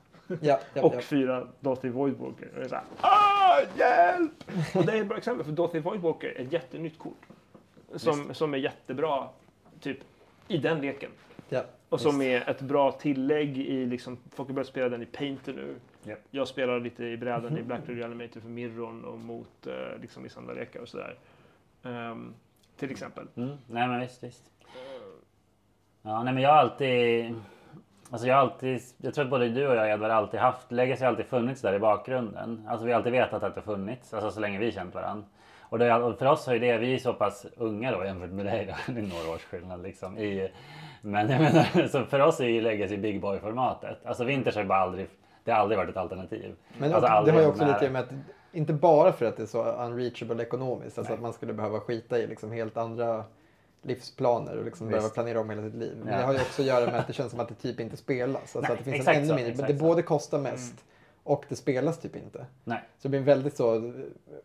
ja, ja, och ja. fyra Dothy Voidwalker. Och det är såhär ah, hjälp! och det är ett bra exempel för Dothy Voidwalker är ett jättenytt kort. Som, som är jättebra typ i den leken. ja. Och som är ett bra tillägg i liksom, folk har börjat spela den i Painter nu. Ja. Jag spelar lite i brädan i Black Red Animator för Mirron och mot eh, liksom vissa andra lekar och sådär. Ehm, till exempel. Mm. Nej men visst, visst. Ja, nej men jag har alltid... Alltså jag alltid... Jag tror att både du och jag Edvard alltid haft... Legacy har alltid funnits där i bakgrunden. Alltså vi har alltid vetat att det har funnits. Alltså så länge vi känt varandra. Och, det, och för oss har ju det... Vi är så pass unga då jämfört med dig då. Det är några års skillnad liksom. I, men jag menar, så för oss är ju Legacy Big Boy-formatet. Alltså Vinters har bara aldrig... Det har aldrig varit ett alternativ. Men alltså, det har ju också nära. lite med att, inte bara för att det är så unreachable ekonomiskt, alltså Nej. att man skulle behöva skita i liksom helt andra livsplaner och liksom Visst. behöva planera om hela sitt liv. Men Ja. det har ju också att göra med att det känns som att det typ inte spelas. Alltså Nej, att det finns en ännu så, mindre, men det så. både kostar mest och det spelas typ inte. Nej. Så det blir väldigt så,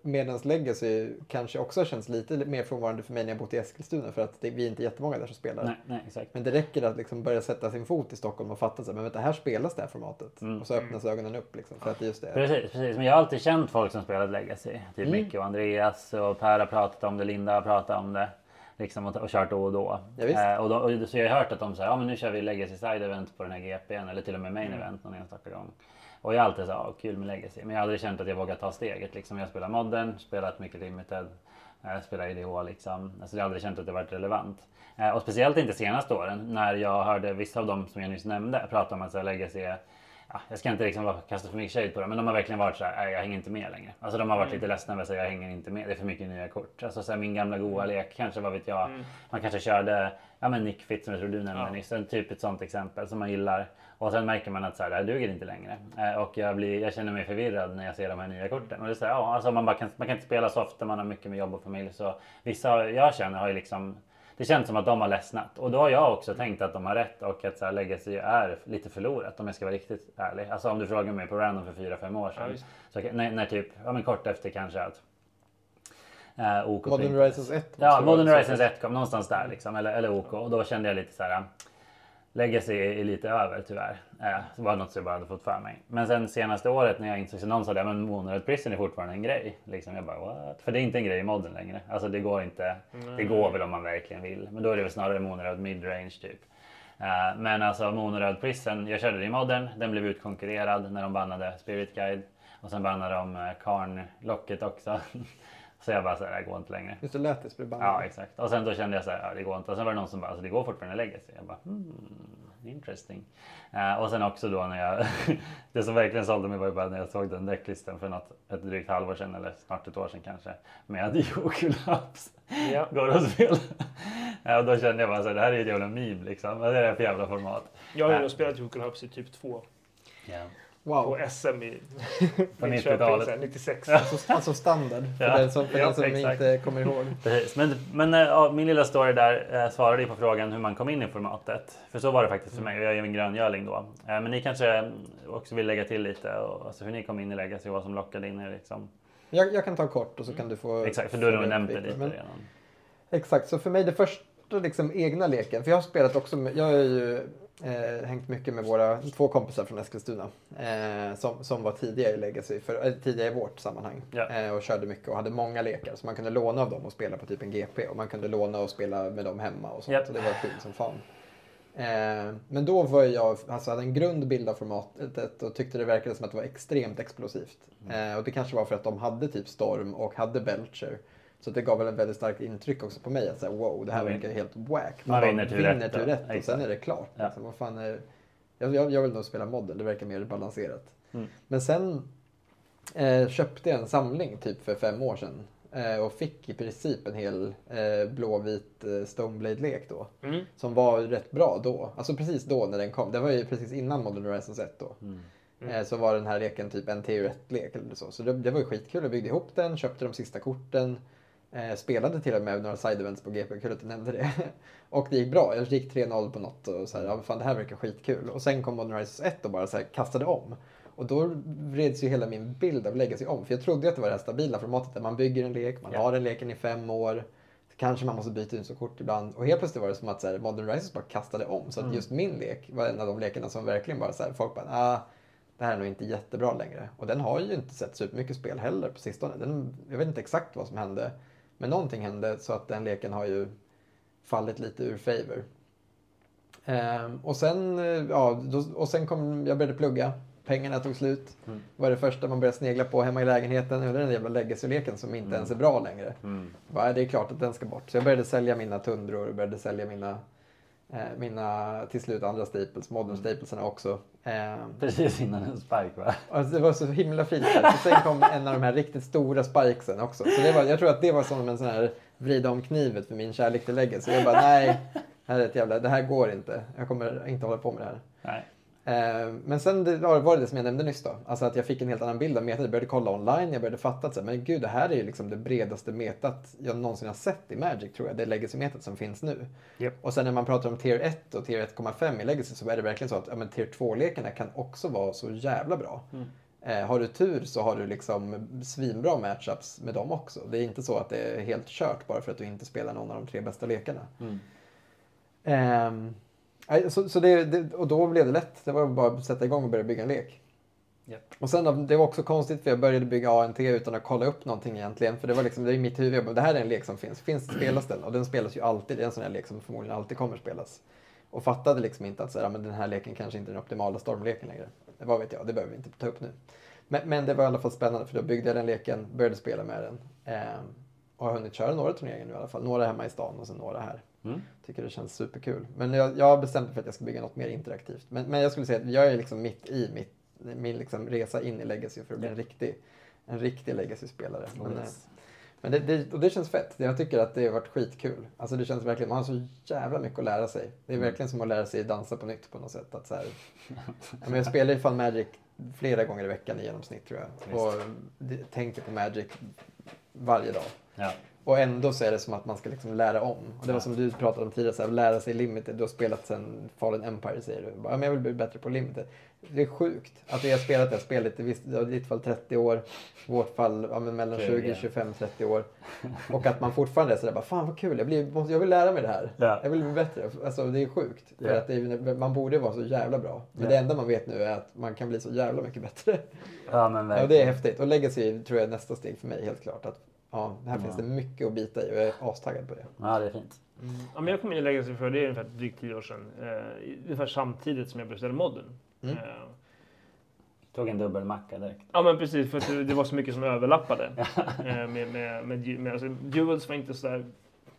medans Legacy kanske också har känts lite mer frånvarande för mig när jag bott i Eskilstuna för att det, vi är inte jättemånga där som spelar. Nej, nej, exakt. Men det räcker att liksom börja sätta sin fot i Stockholm och fatta att här spelas det här formatet. Mm. Och så öppnas ögonen upp liksom, för att det just är Precis, precis. Men jag har alltid känt folk som spelat Legacy. Typ Mm. Micke och Andreas och Per har pratat om det, Linda har pratat om det. Liksom och, och kört då och då. Ja, eh, och, då och så jag har hört att de säger ja men nu kör vi Legacy Side Event på den här GPn eller till och med Main Mm. Event någon enstaka gång. Och jag har alltid sagt ja, kul med Legacy. Men jag har aldrig känt att jag vågat ta steget. Liksom, jag spelar Modern, spelat mycket Limited, eh, spelar IDH liksom. Alltså jag har aldrig känt att det varit relevant. Eh, och speciellt inte senaste åren när jag hörde vissa av dem som jag nyss nämnde prata om att så här, Legacy är jag ska inte liksom kasta för mycket shade på dem, men de har verkligen varit så här, "Nej, jag hänger inte med längre. Alltså de har varit lite ledsna över att säga, jag hänger inte med, det är för mycket nya kort. Alltså så här, min gamla goa lek, kanske vad vet jag. Man kanske körde, ja men Nick Fit som jag tror du nämnde Ja. nyss, en typ ett sånt exempel som man gillar. Och sen märker man att så här, det här duger inte längre. Eh, och jag, blir, jag känner mig förvirrad när jag ser de här nya korten. Och det är så här, ja, alltså man, bara kan, man kan inte spela så ofta, man har mycket med jobb och familj. Så vissa jag känner har ju liksom det känns som att de har ledsnat och då har jag också tänkt att de har rätt och att så här, Legacy är lite förlorat om jag ska vara riktigt ärlig. Alltså om du frågar mig på random för 4-5 år Ja, sedan. visst. så, när, när typ, ja men kort efter kanske att eh, OK Modern Horizons 1. Ja, Modern Horizons så. 1 kom någonstans där liksom, eller, eller OK. Och då kände jag lite så här. Legacy är lite över tyvärr. Eh, det var något som jag bara hade fått för mig. Men sen senaste året när jag insåg, så någon sa det, men Moonlight Prison är fortfarande en grej. Liksom, jag bara what? För det är inte en grej i modden längre. Alltså det går inte. Det går väl om man verkligen vill. Men då är det väl snarare Moonlight midrange typ. Eh, men alltså Moonlight Prison, jag körde det i modden. Den blev utkonkurrerad när de bannade Spirit Guide. Och sen bannade de eh, Karn-locket också. så jag bara så här, det går inte längre. Just det, Lätis blev Ja bannad. exakt. Och sen då kände jag så här, ja, det går inte. Och sen var det någon som bara, alltså, det går fortfarande Legacy. Jag bara, hmm, interesting. Eh, och sen också då när jag, det som verkligen sålde mig var ju bara när jag såg den decklistan för något, ett drygt halvår sedan eller snart ett år sedan kanske. Med Jokulaps. Ja. Går och spelar. Ja, och då kände jag bara så här, det här är ju ett jävla meme liksom. Vad är det här för jävla format? Jag har ju då spelat Jokel Hubs i typ två Ja. Wow. på SM i På Linköping 90-talet. så här, 96. Alltså, alltså standard, för Ja. den som, för Ja, den som inte kommer ihåg. Precis. Men, men äh, ja, min lilla story där äh, svarade ju på frågan hur man kom in i formatet. För så var det faktiskt för mig och jag är ju en gröngöling då. Äh, men ni kanske mm, också vill lägga till lite och, alltså, hur ni kom in i Legacy och vad som lockade in er liksom. Jag, jag kan ta kort och så kan du få... Exakt, för du har nog nämnt det lite Men- redan. Exakt, så för mig det första liksom egna leken, för jag har spelat också, med, jag är ju Eh, hängt mycket med våra två kompisar från Eskilstuna. Eh, som, som var tidiga i Legacy, för, eh, tidiga i vårt sammanhang. Eh, och körde mycket och hade många lekar. Så man kunde låna av dem och spela på typ en GP. Och man kunde låna och spela med dem hemma och sånt. Japp. Så det var kul som fan. Eh, men då var jag, alltså hade en grund bild av formatet och tyckte det verkade som att det var extremt explosivt. Eh, och det kanske var för att de hade typ Storm och hade Belcher. Så det gav väl en väldigt starkt intryck också på mig att säga wow, det här Man verkar helt wack. man bara vinner tur rätt då. rätt och sen är det klart. Ja. Liksom, vad fan är... jag, jag, jag vill nog spela modden, det verkar mer balanserat. Mm. Men sen eh, köpte jag en samling typ för fem år sedan. Eh, och fick i princip en hel eh, blåvit eh, Stoneblade-lek då. Mm. Som var rätt bra då. Alltså precis då när den kom. Det var ju precis innan Modern Horizons 1 då. Mm. Eh, så var den här leken typ en TU1-lek eller så. Så det, det var ju skitkul. Jag byggde ihop den, köpte de sista korten. Eh, spelade till och med några side events på GP, kul att du nämnde det. och det gick bra. Jag gick 3-0 på något och så här, ja, fan det här verkar skitkul. Och sen kom Modern Horizons 1 och bara så här, kastade om. Och då vreds ju hela min bild av Legacy om. För jag trodde att det var det här stabila formatet där man bygger en lek, man Ja. har den leken i fem år. Kanske man måste byta ut så kort ibland. Och helt plötsligt var det som att så här, Modern Horizons bara kastade om. Så att Mm. just min lek var en av de lekarna som verkligen bara så här, folk bara, ah, det här är nog inte jättebra längre. Och den har ju inte sett supermycket spel heller på sistone. Den, jag vet inte exakt vad som hände. Men någonting hände så att den leken har ju fallit lite ur favor. Ehm, och sen, eh, ja, då, och sen kom, jag började plugga. Pengarna tog slut. Mm. var det första man började snegla på hemma i lägenheten. Det den jävla legacy-leken som inte Mm. ens är bra längre. Mm. Bara, det är klart att den ska bort. Så jag började sälja mina tundror och började sälja mina, eh, mina till slut andra staples, modern staplesarna också. Ehm, Precis innan en spark va? Alltså, det var så himla fint. Och sen kom en av de här riktigt stora spikesen också. Så det var, jag tror att det var som en sån här vrida om knivet för min kärlek till lägget. Så jag bara, nej, här, är ett jävla, det här går inte. Jag kommer inte hålla på med det här. Nej. Eh, men sen var det det som jag nämnde nyss då. Alltså att jag fick en helt annan bild av metat. Jag började kolla online, jag började fatta att men gud, det här är ju liksom det bredaste metat jag någonsin har sett i Magic tror jag. Det legacy-metat som finns nu. Japp. Och sen när man pratar om tier 1 och tier 1,5 i legacy så är det verkligen så att ja, men tier 2-lekarna kan också vara så jävla bra. Mm. Eh, har du tur så har du liksom svinbra matchups med dem också. Det är inte så att det är helt kört bara för att du inte spelar någon av de tre bästa lekarna. Mm. Nej, så, så det, det, och då blev det lätt. Det var bara att sätta igång och börja bygga en lek. Japp. Och sen, det var också konstigt för jag började bygga ANT utan att kolla upp någonting egentligen. För det var liksom, det är i mitt huvud, jag bara, det här är en lek som finns. Finns spelas den? Och den spelas ju alltid. Det är en sån här lek som förmodligen alltid kommer spelas. Och fattade liksom inte att så här, men den här leken kanske inte är den optimala stormleken längre. Det vad vet jag, det behöver vi inte ta upp nu. Men, men det var i alla fall spännande för då byggde jag den leken, började spela med den. Ehm, och har hunnit köra några turneringar nu i alla fall. Några hemma i stan och sen några här. Mm. Tycker det känns superkul. Men jag, jag har bestämt mig för att jag ska bygga något mer interaktivt. Men, men jag skulle säga att jag är liksom mitt i mitt, min liksom resa in i Legacy för att bli en riktig, en riktig Legacy-spelare. Men, eh, Yes. men det, det, och det känns fett. Jag tycker att det har varit skitkul. Alltså det känns verkligen, man har så jävla mycket att lära sig. Det är Mm. verkligen som att lära sig dansa på nytt på något sätt. Att så här, men jag spelar ju fan Magic flera gånger i veckan i genomsnitt tror jag. Visst. Och det- tänker på Magic varje dag. Ja. Och ändå så är det som att man ska liksom lära om. Och det var Ja. som du pratade om tidigare, så här, lära sig limited. Du har spelat sen Fallen Empire säger du. Bara, ja, men jag vill bli bättre på limited. Det är sjukt att vi har spelat det här spelet i ditt fall 30 år. I vårt fall ja, mellan 20, 20. 25, 30 år. Och att man fortfarande är sådär, bara, fan vad kul, jag, blir, jag vill lära mig det här. Ja. Jag vill bli bättre. Alltså det är sjukt. För Ja. att är, man borde vara så jävla bra. Men Ja. det enda man vet nu är att man kan bli så jävla mycket bättre. ja, men Ja, verkligen. det är häftigt. Och Legacy tror jag är nästa steg för mig helt klart. Att, ja, här Ja. finns det mycket att bita i och jag är astaggad på det. Ja, det är fint. Ja, men jag kom in i Legacy för det är ungefär drygt tio år sedan. Eh, ungefär samtidigt som jag började spela modden. Mm. Eh, Tog en dubbelmacka direkt. Ja men precis, för det, det var så mycket som överlappade. eh, med, med, med, med, alltså, duels var inte sådär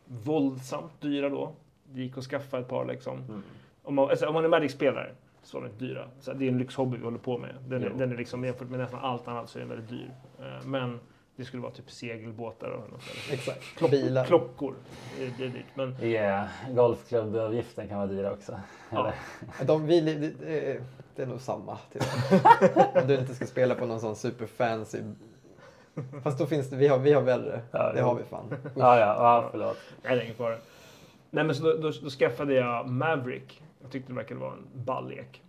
våldsamt dyra då. Det gick att skaffa ett par liksom. Mm. Om man, alltså, om man är Magic-spelare så var de inte dyra. Så det är en lyxhobby vi håller på med. Den, är, den är liksom, jämfört med nästan allt annat så är den väldigt dyr. Eh, men det skulle vara typ segelbåtar och något. Exakt. Klock, Bilar. Klockor, det, är- dyrt. Men Yeah. Golfklubbavgiften kan vara dyr också. Ja. De, vi, det, det, är, det är nog samma. Om du inte ska spela på någon sån superfancy... Fast då finns det, vi har, vi har värre. Ja, det jo. har vi fan. Usch. Ja, ja, ja, förlåt. nej, det är ingen fara. Nej men så då, då, då skaffade jag Maverick. Jag tyckte det verkade vara en ball lek.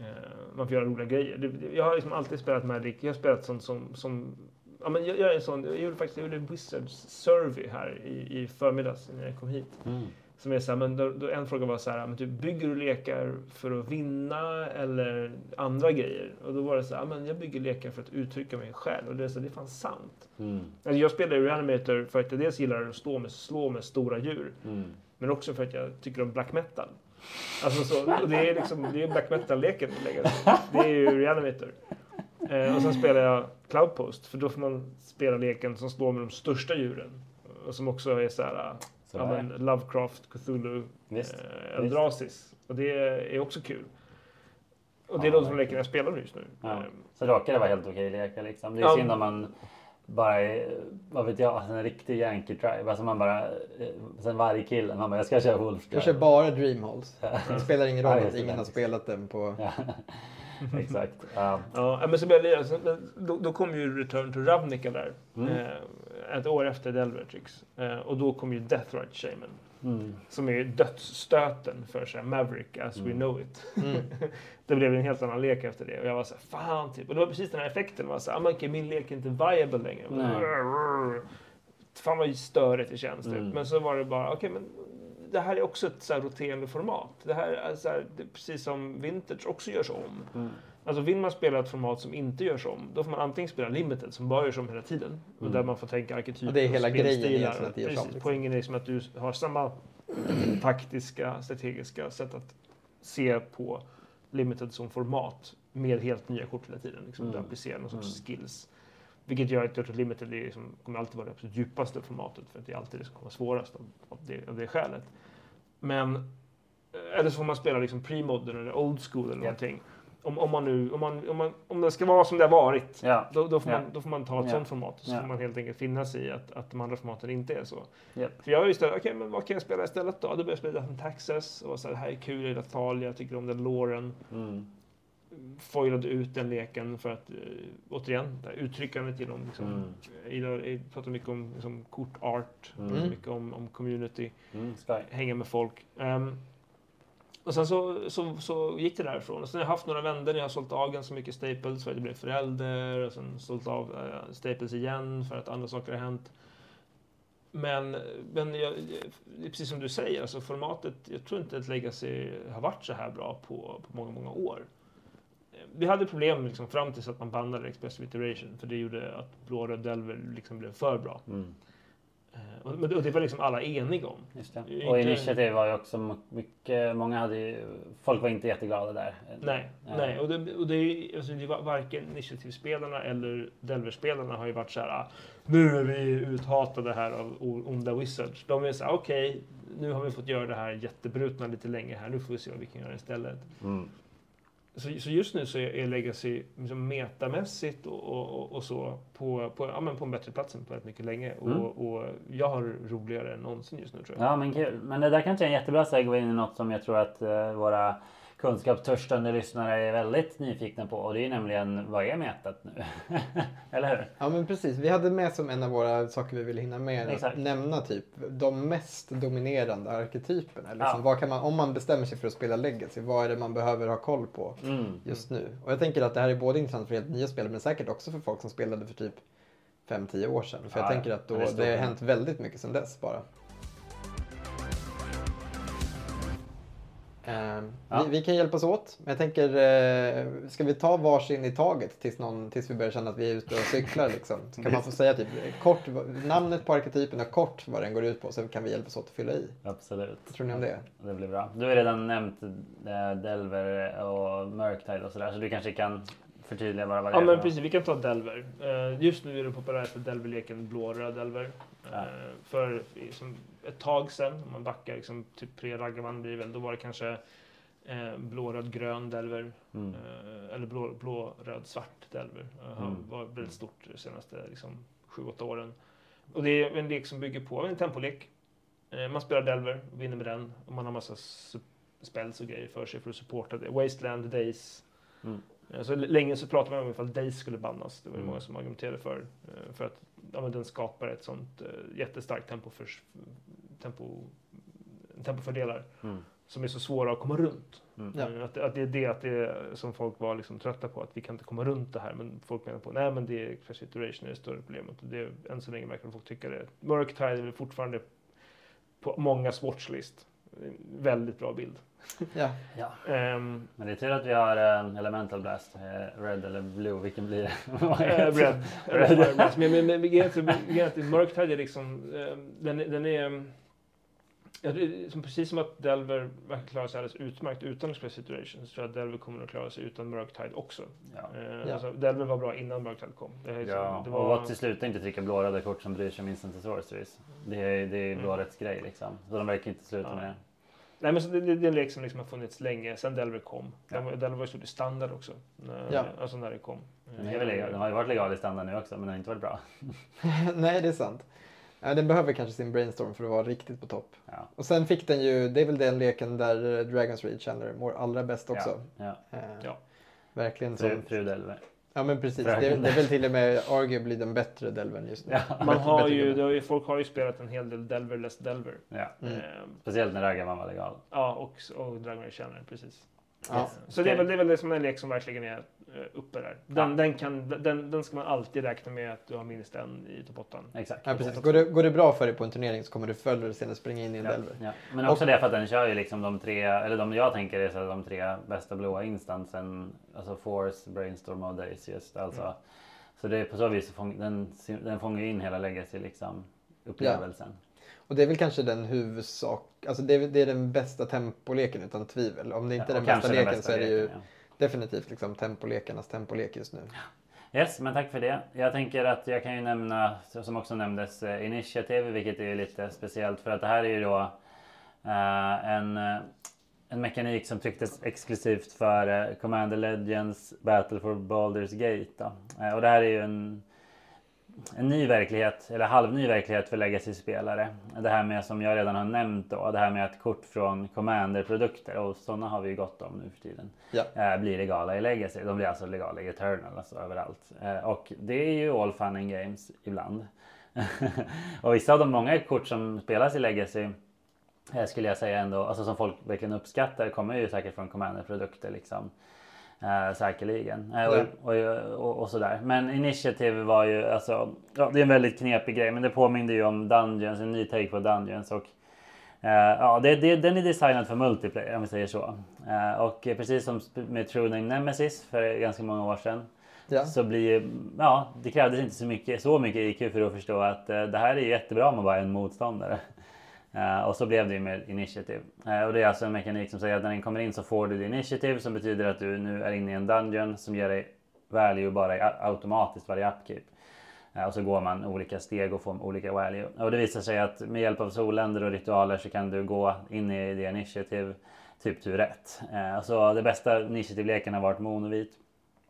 Eh, man får göra roliga grejer. Jag har liksom alltid spelat Magic. Jag har spelat sånt som... som ja, men jag, jag, är en sån, jag gjorde faktiskt jag gjorde en Wizards survey här i, i förmiddags när jag kom hit. Mm. Som är så här, men då, då en fråga var så här, men typ, bygger du lekar för att vinna eller andra grejer? Och då var det så här, men jag bygger lekar för att uttrycka mig själv. Och det är, så, det är fan sant. Mm. Alltså jag spelar ju Reanimator för att jag dels gillar att slå med, slå med stora djur. Mm. Men också för att jag tycker om black metal. Alltså så, det är liksom, det är black metal-leken. Det är ju Reanimator. Eh, och sen spelar jag Cloudpost, för då får man spela leken som slår med de största djuren. Och som också är så här, Så ja, men Lovecraft, Cthulhu, Visst. eh, Eldrasis. Och det är också kul. Och det är Ja, de som leken jag spelar just nu. Ja. Eh, Så råkar det vara helt okej leka liksom. Det är Ja. synd om man bara är, vad vet jag, en riktig yankee tribe. Alltså man bara, eh, sen varje kille, man bara jag ska köra wolf Jag kör bara Dreamhalls. Det spelar ingen roll Ja, att ingen har spelat den på... Exakt. Ja. Ja, men så började jag, så- men då, då kom ju Return to Ravnica där. Mm. Eh, ett år efter Delvertrix. Eh, och då kom ju Deathrite Shaman. Mm. Som är ju dödsstöten för så här, Maverick as we Mm. know it. Mm. det blev en helt annan lek efter det. Och jag var så här, fan typ. Och det var precis den här effekten. Man var så här, "Ah, okej, min lek är inte viable längre. Fan vad störigt det känns. Typ. Mm. Men så var det bara, okej men det här är också ett så här roterande format. Det här är, så här, är precis som Vintage också görs om. Mm. Alltså vill man spela ett format som inte görs om, då får man antingen spela limited som bara görs om hela tiden. Och Mm. där man får tänka arketyper Och det är hela och grejen egentligen att det görs om, Precis, liksom. Poängen är liksom att du har samma taktiska, strategiska sätt att se på limited som format med helt nya kort hela tiden. Liksom, Mm. Du applicerar någon sorts Mm. skills. Vilket gör att jag tror limited är liksom, kommer alltid vara det absolut djupaste formatet för att det är alltid det som kommer vara svårast av, av, det, av det skälet. Men eh, eller så får man spela liksom pre-modern eller old school eller Ja. någonting. Om, om, man nu, om, man, om, man, om det ska vara som det har varit, Ja. då, då, får Ja. man, då får man ta ett Ja. sånt format. Så får man helt enkelt finna sig i att, att de andra formaten inte är så. För jag har ju istället, okej men vad kan jag spela istället då? Då började jag spela Death Taxes och så här, det här är kul, jag gillar Thalia, jag tycker om den låren. Mm. Foilade ut den leken för att, eh, återigen, det här uttryckandet genom, liksom, Mm. jag, jag pratar mycket om liksom, kortart, Mm. mycket om, om community Mm. Hänga med folk. Ehm, och sen så, så, så gick det därifrån. Och sen har jag haft några vändor när jag har sålt av ganska mycket Staples för att jag blev förälder. Och sen sålt av eh, Staples igen för att andra saker har hänt. Men, men jag, precis som du säger, alltså formatet, jag tror inte att Legacy har varit så här bra på, på många, många år. Vi hade problem liksom fram tills att man bannade Expressive Iteration, för det gjorde att blå röd Delver liksom blev för bra. Mm. Eh, Och, men- och det var liksom alla eniga om. Just det. Och initiativ var ju också mycket, många hade ju, folk var inte jätteglada där. Nej, Eh, nej. Och det, och det, är, alltså, det var varken initiativspelarna eller Delver-spelarna har ju varit så här. "Ah, Nu är vi uthatade här av onda wizards. De är så här, okej, nu har vi fått göra det här jättebrutna lite länge här. Nu får vi se vad vi kan göra istället. Mm. Så, så just nu så är, är Legacy liksom metamässigt och, och, och, så på, på, ja, men på en bättre plats än på väldigt mycket länge. Mm. Och, och jag har roligare än någonsin just nu tror jag. Ja men kul. Men det där kanske är en jättebra segway in i något som jag tror att eh, våra kunskapstörstande lyssnare är väldigt nyfikna på. Och det är nämligen, vad är metat nu? Eller hur? Ja men precis, vi hade med som en av våra saker vi ville hinna med Exakt. att nämna typ de mest dominerande arketyperna. Liksom, Ja. vad kan man, om man bestämmer sig för att spela Legacy, vad är det man behöver ha koll på Mm. just nu? Och jag tänker att det här är både intressant för helt nya spelare men säkert också för folk som spelade för typ 5-10 år sedan. För jag Ja, tänker att då, det det, har hänt väldigt mycket sedan dess bara. Ja. vi, vi kan hjälpas åt. Men jag tänker, eh, ska vi ta varsin i taget tills, någon, tills vi börjar känna att vi är ute och cyklar? Liksom? Så kan man få säga typ, kort namnet på arketypen och kort vad den går ut på så kan vi hjälpas åt att fylla i. Absolut. Vad tror ni om det? Det blir bra. Du har redan nämnt eh, Delver och Murktide och sådär. Så du kanske kan förtydliga bara vad det Ja är men för precis, vi kan ta Delver. Eh, Just nu är den populäraste Delver-leken blå-röd Delver. Ja. Eh, För i- som ett tag sedan, om man backar liksom, typ pre Ragavan blir det väl, då var det kanske eh, blå-röd-grön Delver. Mm. Eh, eller blå, blå-röd-svart Delver. Uh, Mm. var väldigt stort de senaste liksom, sju, åtta åren. Och det är en lek som bygger på en tempolek. Eh, man spelar Delver vinner med den. Och man har massa spells och grejer för sig för att supporta det. Wasteland, Days. Mm. Så länge så pratade man om ifall Days skulle bannas. Det var Mm. många som argumenterade för. eh, För att ja, men den skapar ett sånt eh, jättestarkt tempo för, tempo, tempofördelar Mm. som är så svåra att komma runt. Mm. Ja. Eh, Att, att det är det att det är, som folk var liksom trötta på, att vi kan inte komma runt det här. Men folk menar på nej men det är express iteration är det större problemet. Och det är, än så länge verkar folk tycka det. Murktide är väl fortfarande på många sportslist. Väldigt bra bild. Ja. Ja. Ehm, Men det är tur att vi har eh, Elemental Blast. eh, Red eller Blue, vilken blir det? eh, red. Red. Fire Men, men, men är liksom, ehm, den, är- den är ehm, ja, det är som, precis som att Delver verkar klara sig alldeles utmärkt utan Express Situation så tror jag att Delver kommer att klara sig utan Murktide också. Ja. Eh, Ja. Alltså, Delver var bra innan Murktide kom. Det, är liksom- Ja, det och vad till slut inte trycka blåröda kort som bryr sig om instant sorceries. Det är, det är Mm. blårätts grej liksom. Så de verkar inte sluta Ja. med det. Nej men så det, det, det är en lek som liksom har funnits länge, sen Delver kom. Ja. Den var- Delver var ju stort i standard också. När, Ja. Alltså när det kom. Den, är väl legal. den har ju varit legal i standard nu också men den har inte varit bra. Nej, det är sant. Den behöver kanske sin brainstorm för att vara riktigt på topp. Ja. Och sen fick den ju, det är väl den leken där eh, Dragons Reach känner mår allra bäst också. Ja. Eh, Ja. Verkligen Fru, som, fru Delver. Ja men precis, det det är väl till och med arguably den bättre Delvern just nu. Ja. Man har bättre ju, gubbe. det har ju, folk har ju spelat en hel del Delver less Delver. Ja. Mm. Ehm, Speciellt när Ragavan var legal. ja, och, och Dragon Age precis. Ja. Så det är väl, det är väl det som är en lek som verkligen är uppe där. Den, Ja. den, kan, den, den ska man alltid räkna med att du har minst en i topp 8. Exakt. Ja, precis. Går, det, går det bra för dig på en turnering så kommer du förr eller senare springa in i en Ja, Delver. ja. Men också det för att den kör ju liksom de tre, eller de jag tänker är så de tre bästa blåa instansen. Alltså Force, Brainstorm och Days just. Alltså. Mm. Så det är på så vis, fång, den, den fångar ju in hela legacy liksom upplevelsen. Och det är väl kanske den huvudsak, alltså det är, det är den bästa tempoleken utan tvivel. Om det inte är den och bästa kanske den leken bästa så är det ju leken, ja definitivt liksom tempolekarnas tempolek just nu. Yes, men tack för det. Jag tänker att jag kan ju nämna, som också nämndes, Initiativ Initiative, vilket är lite speciellt för att det här är ju då eh, en, eh, en mekanik som trycktes exklusivt för eh, Commander Legends Battle for Baldur's Gate. Då. Eh, och det här är ju en, en ny verklighet, eller halvny verklighet för Legacy-spelare. Det här med, som jag redan har nämnt då, det här med att kort från Commander-produkter, och sådana har vi ju gott om nu för tiden Ja. eh, blir legala i Legacy. De blir alltså legala i Eternal, alltså överallt. Eh, och det är ju all fun and games ibland. och vissa av de många kort som spelas i Legacy eh, skulle jag säga ändå, alltså som folk verkligen uppskattar kommer ju säkert från Commander-produkter liksom. Eh, säkerligen. Eh, och, och, och, och sådär. Men Initiative var ju alltså, ja, det är en väldigt knepig grej men det påminner ju om Dungeons, en ny take på Dungeons. Och Eh, ja, det, det, den är designad för multiplayer om vi säger så. Eh, och precis som med True Name Nemesis för ganska många år sedan. Ja. Så blir, ja, det krävdes inte så mycket, så mycket IQ för att förstå att eh, det här är jättebra om man bara är en motståndare. Eh, och så blev det ju med Initiative. Eh, och det är alltså en mekanik som säger att när den kommer in så får du Initiative som betyder att du nu är inne i en Dungeon som ger dig value bara automatiskt varje upkeep. Eh, Och så går man olika steg och får olika value. Och det visar sig att med hjälp av solländer och ritualer så kan du gå in i det initiativ typ tur rätt. Så det bästa initiativleken har varit monovit.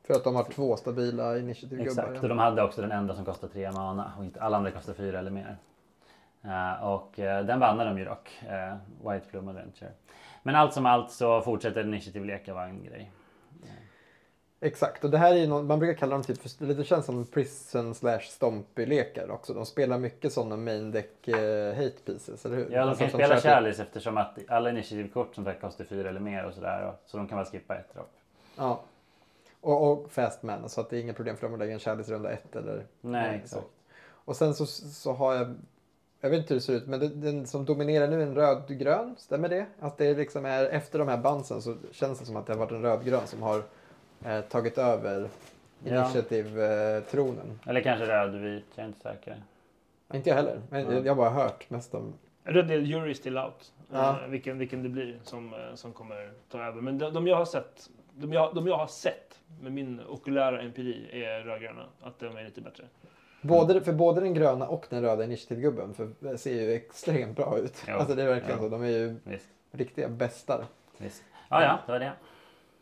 För att de har två stabila initiativgubbar. Exakt, och de hade också den enda som kostar tre mana och inte alla andra kostar fyra eller mer. Eh, Och eh, den vann de ju dock, eh, White Plume Adventure. Men allt som allt så fortsätter initiativleka vara en grej. Exakt, och det här är ju någon, man brukar kalla dem typ för, det känns som prison slash stompy-lekar också. De spelar mycket sådana main deck eh, hate pieces, eller hur? Ja, de Alltså kan som spela typ- Chalice eftersom att alla initiativkort som sagt kostar fyra eller mer och sådär. Så de kan bara skippa ett dropp. Ja. Och, och fast man, så att det är inga problem för dem att lägga en Chalice runda ett eller Nej, så. exakt. Och sen så, så har jag, jag vet inte hur det ser ut, men det, den som dominerar nu är en rödgrön, stämmer det? Att det liksom är, efter de här bandsen så känns det som att det har varit en rödgrön som har eh, tagit över Ja. initiativ-tronen. Eller kanske rödvit, jag är inte säker. Inte jag heller, men Ja. jag har bara hört mest om Red Dead Jury is still out. Ja. Eh, vilken, vilken det blir som, eh, som kommer ta över. Men de, de jag har sett, de jag, de jag har sett med min okulära empiri är rödgröna. Att de är lite bättre. Både, för både den gröna och den röda initiativgubben för ser ju extremt bra ut. Jo. Alltså det är verkligen Jo. så. De är ju Visst, riktiga bästar. visst. Ja, ja, det var det.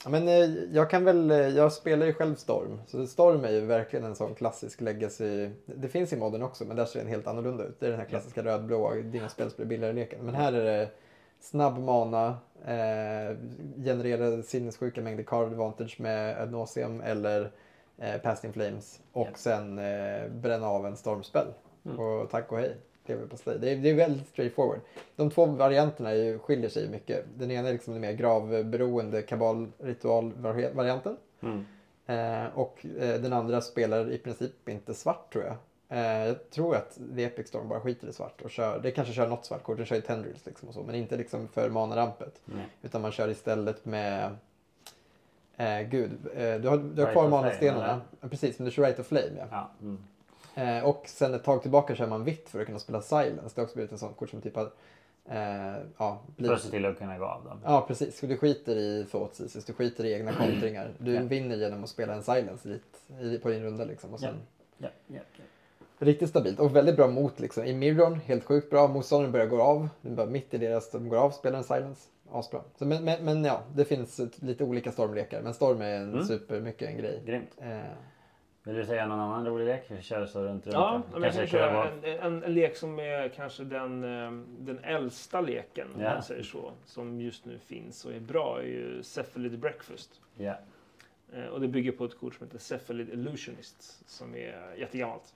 Men eh, jag kan väl, eh, jag spelar ju själv Storm. Så Storm är ju verkligen en sån klassisk legacy. Det finns i modden också men där ser den helt annorlunda ut. Det är den här klassiska rödblåa, dina spel blir billigare leken. Men här är det snabb mana, eh, generera sinnessjuka mängder card advantage med ad nauseam eller eh, Past in Flames. Och Ja. sen eh, bränna av en stormspel. Mm. Och tack och hej. TV på slay. Det är, det är väldigt straightforward. De två varianterna ju, skiljer sig mycket. Den ena är liksom den mer gravberoende kabal-ritual-varianten. Mm. Eh, och eh, den andra spelar i princip inte svart tror jag. Eh, jag tror att The Epic Storm bara skiter i svart och kör, det kanske kör något svart kort, den kör ju Tendrils liksom och så, men inte liksom för manarampet. Nej. Utan man kör istället med, eh, gud, eh, du har, du har Right kvar of manastenarna. Ja, Precis, men du kör Right of Flame ja. Ja. Mm. Eh, och sen ett tag tillbaka kör man vitt för att kunna spela Silence. Det har också blivit en sån kort som typ har, eh, ja, För blivit att se till att kunna gå av dem. Ja, precis. Du skiter i Thoughtseize, du skiter i egna kontringar. Du Ja. vinner genom att spela en silence dit, på din runda liksom. Och sen, ja, ja. Riktigt stabilt och väldigt bra mot liksom. I Mirrorn, helt sjukt bra. Motståndaren börjar gå av. Den bara mitt i deras, de går av, spelar en silence. Asbra. Så, men, men, men ja, det finns lite olika stormlekar. Men storm är en Mm. supermycket en grej. Grymt. Eh, Vill du säga någon annan rolig lek? Vi kör så runt runt. Ja, men jag kan Kanske kunna köra en, en, en lek som är kanske den, eh, den äldsta leken, om Ja. man säger så, som just nu finns och är bra, är ju Cephalid Breakfast. Ja. Eh, Och det bygger på ett kort som heter Cephalid Illusionists, som är jättegammalt.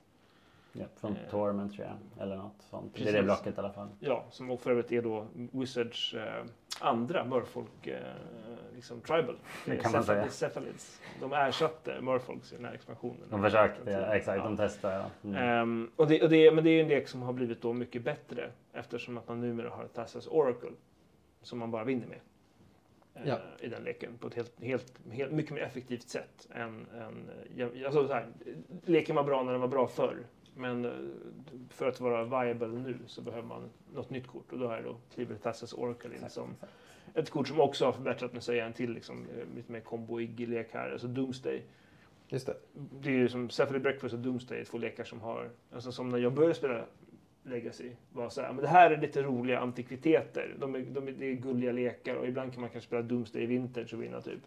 Ja. Från Eh. Torment tror jag. Eller något sånt. Det är Precis. det blocket i alla fall. Ja, som för övrigt är då Wizards eh, andra Merfolk eh, liksom tribal. Det kan man säga. Cephal- Cephalids. De ersatte Merfolks i den här expansionen. De försökte, ja, exakt. De testade. Ja. Mm. Ehm, och det, och det, men det är ju en lek som har blivit då mycket bättre eftersom att man numera har ett Tassas Oracle som man bara vinner med. eh, Ja. I den leken på ett helt, helt, helt mycket mer effektivt sätt än, än ja, alltså så här, leken var bra när den var bra förr. Men eh, för att vara viable nu så behöver man något nytt kort och då är det då Tassas Oracle in Exakt, som exakt. ett kort som också har förbättrat med sig en till liksom, eh, lite mer komboig lek här, alltså Doomsday just det. det är ju som Safari Breakfast och Doomsday, två lekar som har, alltså som när jag började spela Legacy, var så här, men det här är lite roliga antikviteter. De är, de är, det är gulliga lekar och ibland kan man kanske spela Doomsday i Vintage och vinna typ.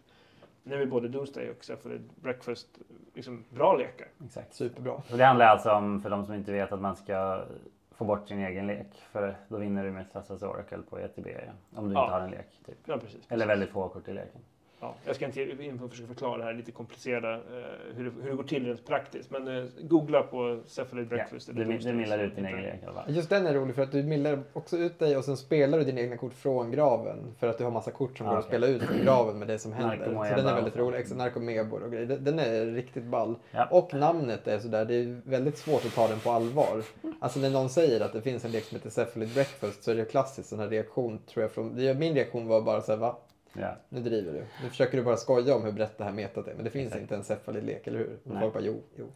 Nu är både Doomsday och Safari Breakfast liksom bra lekar. exakt. Superbra. Och det handlar alltså om, för de som inte vet, att man ska få bort sin egen lek. För då vinner du med Tassas Oracle på ETB. Ja. Om du Ja. inte har en lek. Typ. Ja, precis. Eller väldigt få kort i leken. Ja, jag ska inte in på att försöka förklara det här lite komplicerade, eh, hur, det, hur det går till rent praktiskt. Men eh, googla på Ja. Breakfast. Du, eller du Doomsday, millar ut din egen lek. Just den är rolig för att du mildar också ut dig och sen spelar du dina egna kort från graven. För att du har massa kort som Ah, går att spela ut från graven med det som händer. Så den är väldigt så. rolig. Narkomebor och grejer. Den- är riktigt ball. Ja. Och namnet är sådär, det är väldigt svårt att ta den på allvar. Alltså när någon säger att det finns en lek som heter Cephalid Breakfast så är det klassiskt sån här reaktion tror jag. Från, min reaktion var bara såhär, va? Ja. Nu driver du. Nu försöker du bara skoja om hur brett det här metat är. Men det finns Exakt. inte en Cephalid-lek, eller hur? Och Nej. folk bara, jo, jo.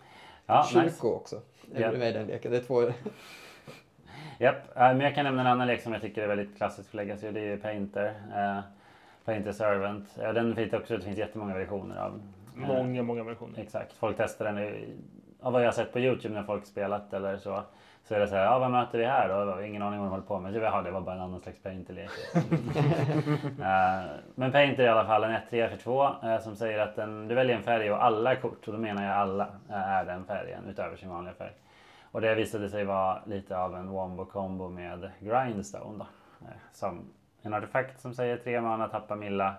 Ja, Kyrko nice. också. Är Ja. med i den leken. Det är två... Japp, eh, men jag kan nämna en annan lek som jag tycker är väldigt klassisk för Legacy och det är ju Painter. Eh, Painter Servant. Ja, den finns också, det finns jättemånga versioner av. Eh, Många, många versioner. Exakt, folk testar den. i- Av vad jag har sett på Youtube när folk spelat eller så. Så är det så här, ja vad möter vi här då? Ingen aning vad de håller på med. Så jag, ja, det var bara en annan slags Painter-lek. Eh, Men Painter är i alla fall en 1-3 för 2 eh, som säger att den, du väljer en färg och alla kort, och då menar jag alla, eh, är den färgen utöver sin vanliga färg. Och det visade sig vara lite av en wombo combo med Grindstone då. Som en artefakt som säger 3 mana, tappa Milla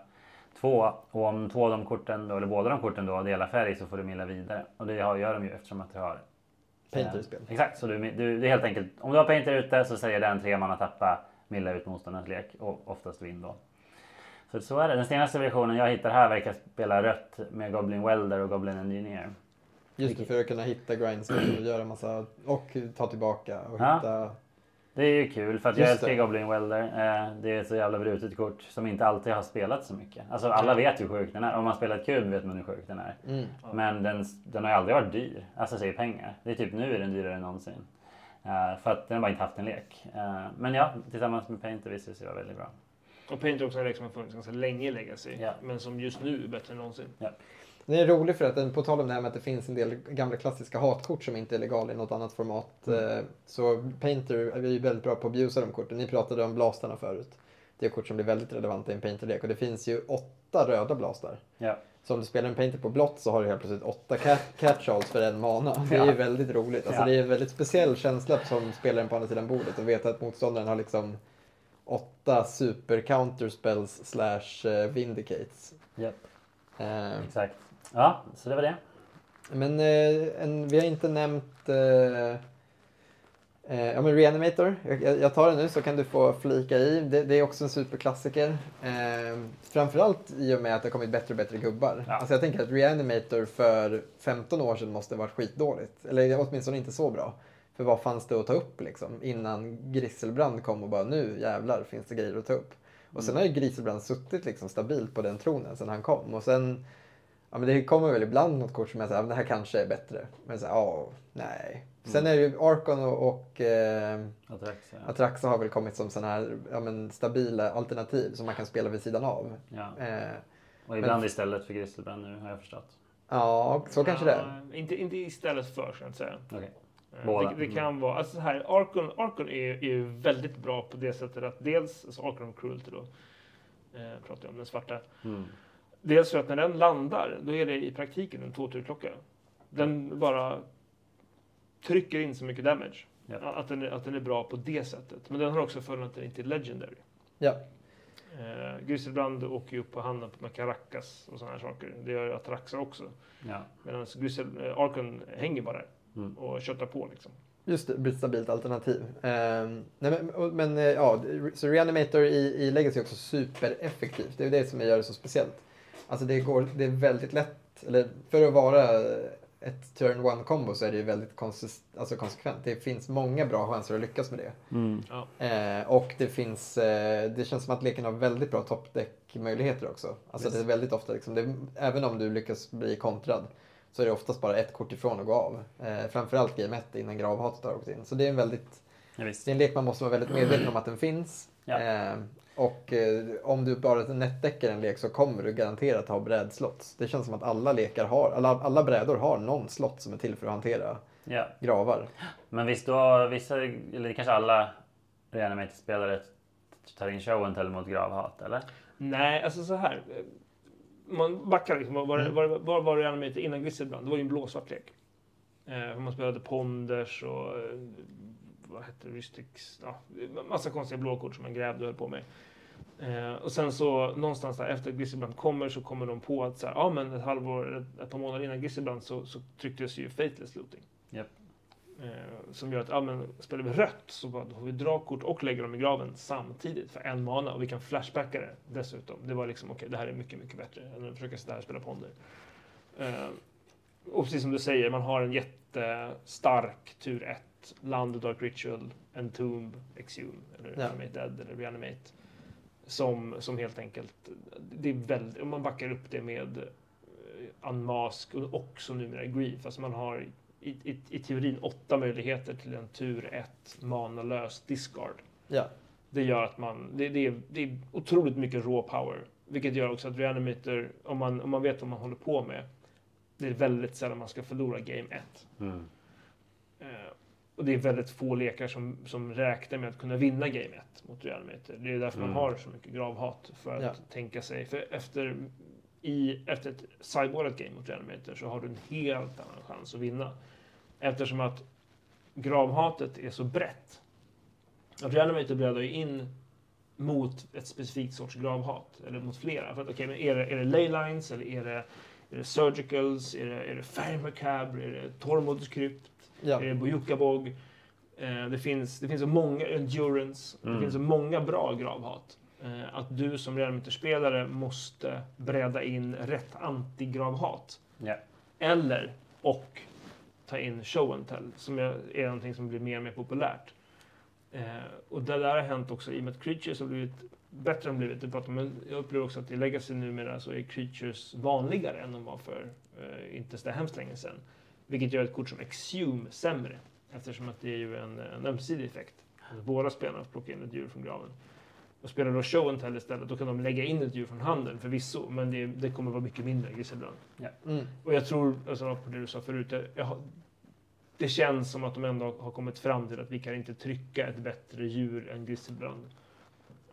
2. Och om två av de korten, då, eller båda de korten då delar färg så får du Milla vidare. Och det gör de ju eftersom att du har Painter i Eh, spel. Exakt, så du, du, det är helt enkelt om du har Painter ute så säger den tre mana tappa Milla ut motståndarens lek och oftast vinn då. Så så är det. Den senaste versionen jag hittar här verkar spela rött med Goblin Welder och Goblin Engineer. Just det, för att kunna hitta grindstone och göra massa... Och ta tillbaka och Ja. hitta... Det är ju kul för att jag Just älskar det. Goblin Welder. Eh, det är ett så jävla brutet kort som inte alltid har spelat så mycket. Alltså alla vet hur sjuk den är. Om man spelar ett kub vet man hur sjuk den är. Mm. Men den, den har ju aldrig varit dyr. Alltså säger pengar. Det är typ nu är den dyrare än någonsin. Eh, för att den har bara inte haft en lek. Eh, men ja, tillsammans med Painter visade det sig vara väldigt bra. Och Painter är också en lek som har funnits ganska länge i Legacy. Ja. Men som just nu är bättre än någonsin. Den är rolig för att den, på tal om det här med att det finns en del gamla klassiska hatkort som inte är legala i något annat format. eh, Så Painter är ju väldigt bra på att abusa de korten. Ni pratade om blastarna förut. Det är kort som blir väldigt relevanta i en Painter-lek och det finns ju åtta röda blastar. Ja. Så om du spelar en Painter på blått så har du helt plötsligt åtta cat- catchalls för en mana. Det är ju väldigt roligt. Alltså Ja. det är en väldigt speciell känsla som spelaren på andra sidan bordet och veta att motståndaren har liksom åtta super counterspells slash eh, vindicates. Japp. Eh, Exakt. Ja, så det var det. Men eh, en, vi har inte nämnt... Eh, Eh, ja men Reanimator, jag, jag tar den nu så kan du få flika i. Det, det är också en superklassiker. Eh, framförallt i och med att det har kommit bättre och bättre gubbar. Ja. Alltså jag tänker att Reanimator för 15 år sedan måste ha varit skitdåligt. Eller åtminstone inte så bra. För vad fanns det att ta upp liksom? Innan Grisselbrand kom och bara nu jävlar finns det grejer att ta upp. Och sen har ju Grisselbrand suttit liksom stabilt på den tronen sen han kom. Och sen, ja men det kommer väl ibland något kort som jag säger, det här kanske är bättre. Men så här, ja, nej. Sen är det ju Arkon och, och eh, Atraxa. Atraxa har väl kommit som sådana här ja, men stabila alternativ som man kan spela vid sidan av. Ja. Eh, Och ibland istället för Grisselbrand nu har jag förstått. ja, så kanske det är. Ja, Inte, inte istället för, ska jag inte säga. Okej. Eh, Båda. Det, det kan vara, alltså så här, Arkon, Arkon är, är ju väldigt bra på det sättet att dels, alltså Arkon Cruelty då, eh, pratar jag om, den svarta. Mm. Dels för att när den landar, då är det i praktiken en tvåturklocka. Den bara trycker in så mycket damage. Ja. Att, den är, att den är bra på det sättet. Men den har också fördelen att den inte är legendary. Ja. Eh, Grisselbrand åker ju upp på handen på Caracas och sådana här saker. Det gör Atraxa också. Ja. Medan Grissel, eh, Arkon hänger bara där Mm. och köttar på liksom. Just det, blir ett stabilt alternativ. Ehm, nej, men men eh, ja, så Reanimator i, i Legacy är också supereffektivt. Det är det som gör det så speciellt. Alltså det, går, det är väldigt lätt, eller för att vara ett turn one combo så är det ju väldigt konsist, alltså konsekvent. Det finns många bra chanser att lyckas med det. Mm. Eh, och det finns, eh, det känns som att leken har väldigt bra toppdeck-möjligheter också. Alltså Visst. det är väldigt ofta, liksom, det, även om du lyckas bli kontrad så är det oftast bara ett kort ifrån att gå av. Eh, framförallt game 1 innan gravhatet har åkt in. Så det är en väldigt, Ja, det är en lek man måste vara väldigt medveten om att den finns. Ja. Och eh, om du bara nätdäckar en lek så kommer du garanterat ha brädslots. Det känns som att alla lekar har, alla, alla brädor har någon slott som är till för att hantera Ja. gravar. Men visst då, vissa, eller kanske alla Reanimator-spelare tar in show and tell mot gravhat, eller? Nej, alltså så här. Man backar liksom. Vad var, Mm. var, var, var Reanimator innan Grisselbrand? Det var ju en blåsvart lek. Eh, man spelade Ponders och eh, vad hette det? Rystics? Ja, massa konstiga blåkort som man grävde och höll på med. Eh, och sen så någonstans där efter att Grisselbrand kommer så kommer de på att så här, ja men ett halvår, ett, ett par månader innan Grisselbrand så, så trycktes ju Fateless Looting. Japp. Eh, som gör att, ja men spelar vi rött så bara, då får vi dra kort och lägga dem i graven samtidigt för en mana och vi kan flashbacka det dessutom. Det var liksom, okej det här är mycket, mycket bättre än att försöka sitta här och spela ponder. Eh, och precis som du säger, man har en jättestark tur 1, Land, Dark Ritual, Entomb, Exhume, eller Ja. Reanimate Dead, eller Reanimate. Som, som helt enkelt, det är väldigt, om man backar upp det med eh, Unmask och också numera Grief, alltså man har i, i, i teorin åtta möjligheter till en tur 1 manalös discard. Ja. Det gör att man, det, det, är, det är otroligt mycket raw power. Vilket gör också att Reanimator, om man, om man vet vad man håller på med, det är väldigt sällan man ska förlora game 1. Mm. Och det är väldigt få lekar som, som räknar med att kunna vinna game 1 mot Reanimator. Det är därför Mm. man har så mycket gravhat. För att Ja. tänka sig, för efter, i, efter ett sideboardat game mot Reanimator så har du en helt annan chans att vinna. Eftersom att gravhatet är så brett. Att Reanimator brädar ju in mot ett specifikt sorts gravhat, eller mot flera. För att, okej, men är det, är det leylines, eller är det, är det surgicals, är det, är det fire macabre, är det Tormods krypt, Ja. det Bojukabog? Eh, det, finns, det finns så många, endurance, det Mm. finns så många bra gravhat. Eh, att du som Reanimator-spelare måste bräda in rätt anti-gravhat. Ja. Eller, och ta in show and tell, som är, är någonting som blir mer och mer populärt. Eh, och det där har hänt också i och med att creatures har blivit bättre än blivit. Men jag upplever också att i Legacy numera så är creatures vanligare än de var för eh, inte så hemskt länge sedan. Vilket gör ett kort som Exhume sämre. Eftersom att det är ju en, en ömsesidig effekt. Alltså båda spelarna får plocka in ett djur från graven. Och spelar då show and tell istället, då kan de lägga in ett djur från handen förvisso. Men det, det kommer vara mycket mindre än Grisselbrand. Mm. Och jag tror, alltså på det du sa förut, jag, jag, det känns som att de ändå har kommit fram till att vi kan inte trycka ett bättre djur än Grisselbrand.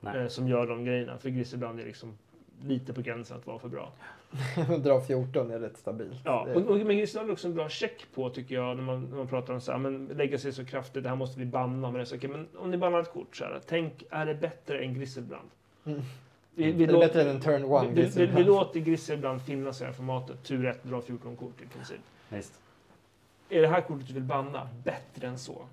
Nej. Eh, som gör de grejerna. För Grisselbrand är liksom lite på gränsen att vara för bra. Dra 14 är rätt stabilt. Ja, och, och, men Grisselbrand är också en bra check på tycker jag när man, när man pratar om så här, men lägga sig så kraftigt, det här måste vi banna. Men, det är så, okej, men om ni bannar ett kort så här, tänk, är det bättre än Grisselbrand? Mm. Vi, vi, är det låter- bättre än turn one? vi, vi, vi låter Grisselbrand finnas i det här formatet. Tur 1, dra 14 kort i princip. Visst. Är det här kortet du vill banna bättre än så?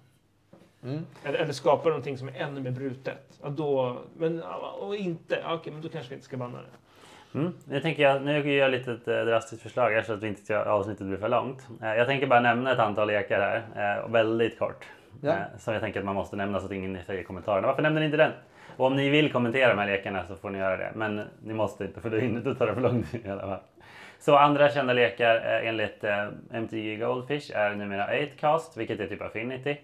Mm. Eller, eller skapar någonting som är ännu mer brutet. Ja, då, men och inte, ja, okej, men då kanske vi inte ska banna det. Mm. Nu tänker jag, nu gör jag lite ett eh, drastiskt förslag så att vi inte avsnittet blir för långt. Eh, Jag tänker bara nämna ett antal lekar här, eh, väldigt kort. Ja. Som jag tänker att man måste nämna så att ingen säger i kommentarerna. Varför nämner ni inte den? Och om ni vill kommentera de här lekarna så får ni göra det. Men ni måste inte för då hinner- då tar det för lång tid i alla fall. Så andra kända lekar enligt MTG Goldfish är numera 8cast, vilket är typ Affinity.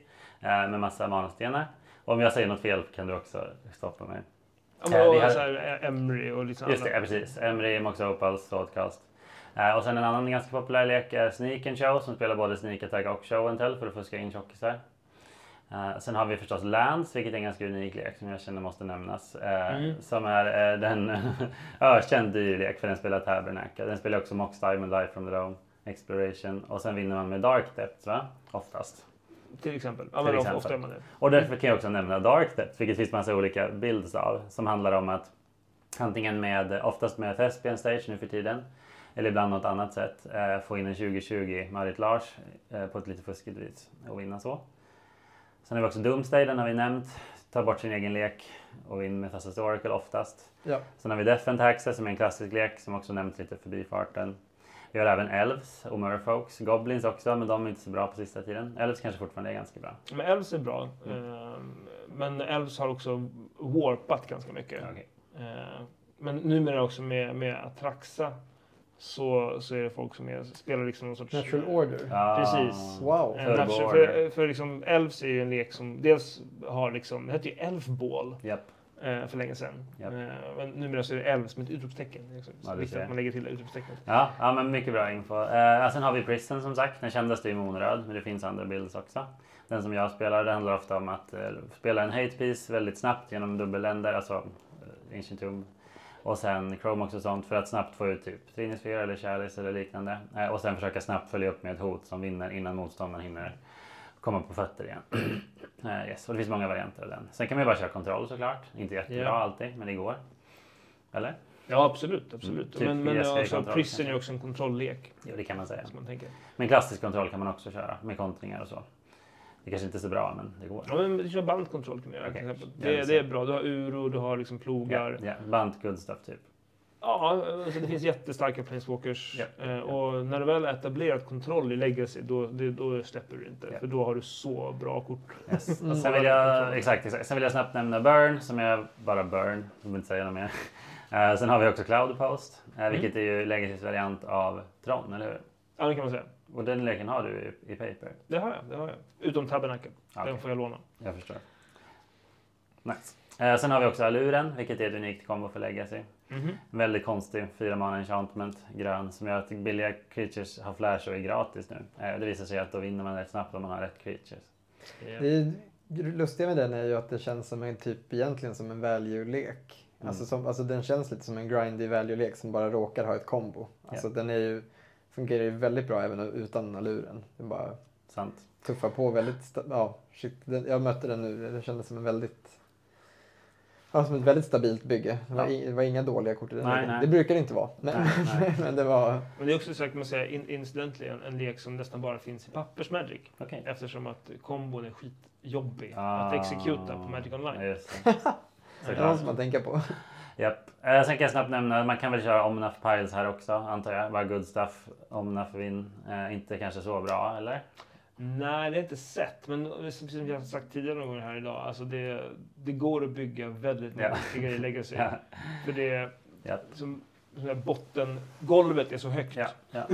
Eh, Med massa manastenar. Om jag säger något fel kan du också stoppa mig. Ja, men, och här, eh, Emery och lite Just det, ja, precis. Emery, Mox Opals, Thoughtcast. Eh, och sen en annan ganska populär lek är Sneak and Show som spelar både Sneak Attack och Show and Tell för att fuska in tjockisar. Eh, sen har vi förstås Lands, vilket är en ganska unik lek som jag känner måste nämnas. Eh, Mm. Som är eh, den ökänd dyr lek för den spelar Tabernacle. Den spelar också Mox Diamond Life from the Dome, Exploration och sen vinner man med Dark Depths va? Oftast. Till exempel. Ja, Till men exempel. Ofta är man det. Och därför kan jag också nämna Dark Depth, vilket finns massa olika builds av. Som handlar om att antingen med, oftast med Thespian Stage nu för tiden, eller ibland något annat sätt, eh, få in en 2020 Marit Lars eh, på ett lite fuskigt vis och vinna så. Sen har vi också Doomsday, den har vi nämnt. Ta bort sin egen lek och vinna med Thassa's Oracle oftast. Ja. Sen har vi Death and Taxes som är en klassisk lek som också nämnts lite förbi farten. Vi har även Elves och Merfolks, Goblins också, men de är inte så bra på sista tiden. Elves kanske fortfarande är ganska bra. Men Elves är bra. Mm. Eh, Men Elves har också warpat ganska mycket. Okej. Eh, Men numera också med, med Atraxa så, så är det folk som är, spelar liksom någon sorts... Natural order. Ah. Precis. Wow. Natural- order. för, för liksom Elves är ju en lek som dels har liksom, det hette ju Elfball Japp. Eh, för länge sedan. Japp. Eh, Men numera så är det Elves med ett utropstecken. Är också Ja, viktigt att man lägger till utropstecknet. Ja, ja, men mycket bra info. Eh, sen har vi Prison som sagt. Den kändaste är monröd, men det finns andra builds också. Den som jag spelar, det handlar ofta om att eh, spela en hate piece väldigt snabbt genom dubbelländer, alltså eh, Ancient Tomb. Och sen Chromox och sånt för att snabbt få ut typ Trinisfear eller Chalice eller liknande. Eh, och sen försöka snabbt följa upp med ett hot som vinner innan motståndaren hinner komma på fötter igen. eh, yes. Och det finns många varianter av den. Sen kan man ju bara köra kontroll såklart. Inte jättebra Ja. alltid, men det går. Eller? Ja, absolut. absolut. Mm, typ men men ESK alltså, Prison är också en kontrolllek. Jo, det kan man säga. Man tänker. Men klassisk kontroll kan man också köra med kontringar och så. Det kanske inte är så bra, men det går. Ja, men du kör bandkontroll kan du göra. Ja, Det, det är bra. Du har uro, du har liksom plogar. Ja, ja. Bunt good stuff typ. Ja, alltså det finns jättestarka planeswalkers. Eh, och när du väl har etablerat kontroll i legacy, då, det, då släpper du inte. Ja. För då har du så bra kort. Yes. Mm. Och sen, vill jag, exakt, exakt. sen vill jag snabbt nämna Burn, som är bara Burn. Jag vill inte säga något mer. Eh, sen har vi också Cloud Post, Mm. eh, vilket är ju Legacys variant av Tron, eller hur? Ja, det kan man säga. Och den leken har du i, i Paper. Det har jag. Det har jag. Utom Tabernacle. Okej. Den får jag låna. Jag förstår. Nice. Eh, sen har vi också Aluren, vilket är ett unikt kombo för Legacy. Mhm. En väldigt konstig fyra mana enchantment, grön, som gör att billiga creatures har flash och är gratis nu. Eh, det visar sig att då vinner man rätt snabbt om man har rätt creatures. Ja. Det lustiga med den är ju att det känns som en typ egentligen som en value-lek. Mm. Alltså, som, alltså den känns lite som en grindy value-lek som bara råkar ha ett kombo. Alltså den är ju, fungerar ju väldigt bra även utan luren. Den bara Sant? tuffar på väldigt, sta- ja shit, den, jag mötte den nu, det kändes som en väldigt Ja, som ett väldigt stabilt bygge. Det var, Ja. i, det var inga dåliga kort i den Nej, nej. Det brukar det inte vara. Men, Nej, nej. men det var... Men det är också så kan man säga in, incidentally en, en lek som nästan bara finns i pappersmagic. Okej. Eftersom att kombon är skitjobbig Ah. att exekuta på Magic Online. Just det. Det Såklart. måste man tänka på. Japp. Eh, sen kan jag snabbt nämna, man kan väl köra Omnaf Piles här också antar jag. Bara good stuff. Omnaf vinn. Eh, inte kanske så bra, eller? Nej, det jag inte sett. Men precis som jag har sagt tidigare någon gång här idag. Alltså det, det går att bygga väldigt Ja. mycket grejer i Legacy. Ja. För det Ja. som, som där botten, golvet är så högt. Ja, ja.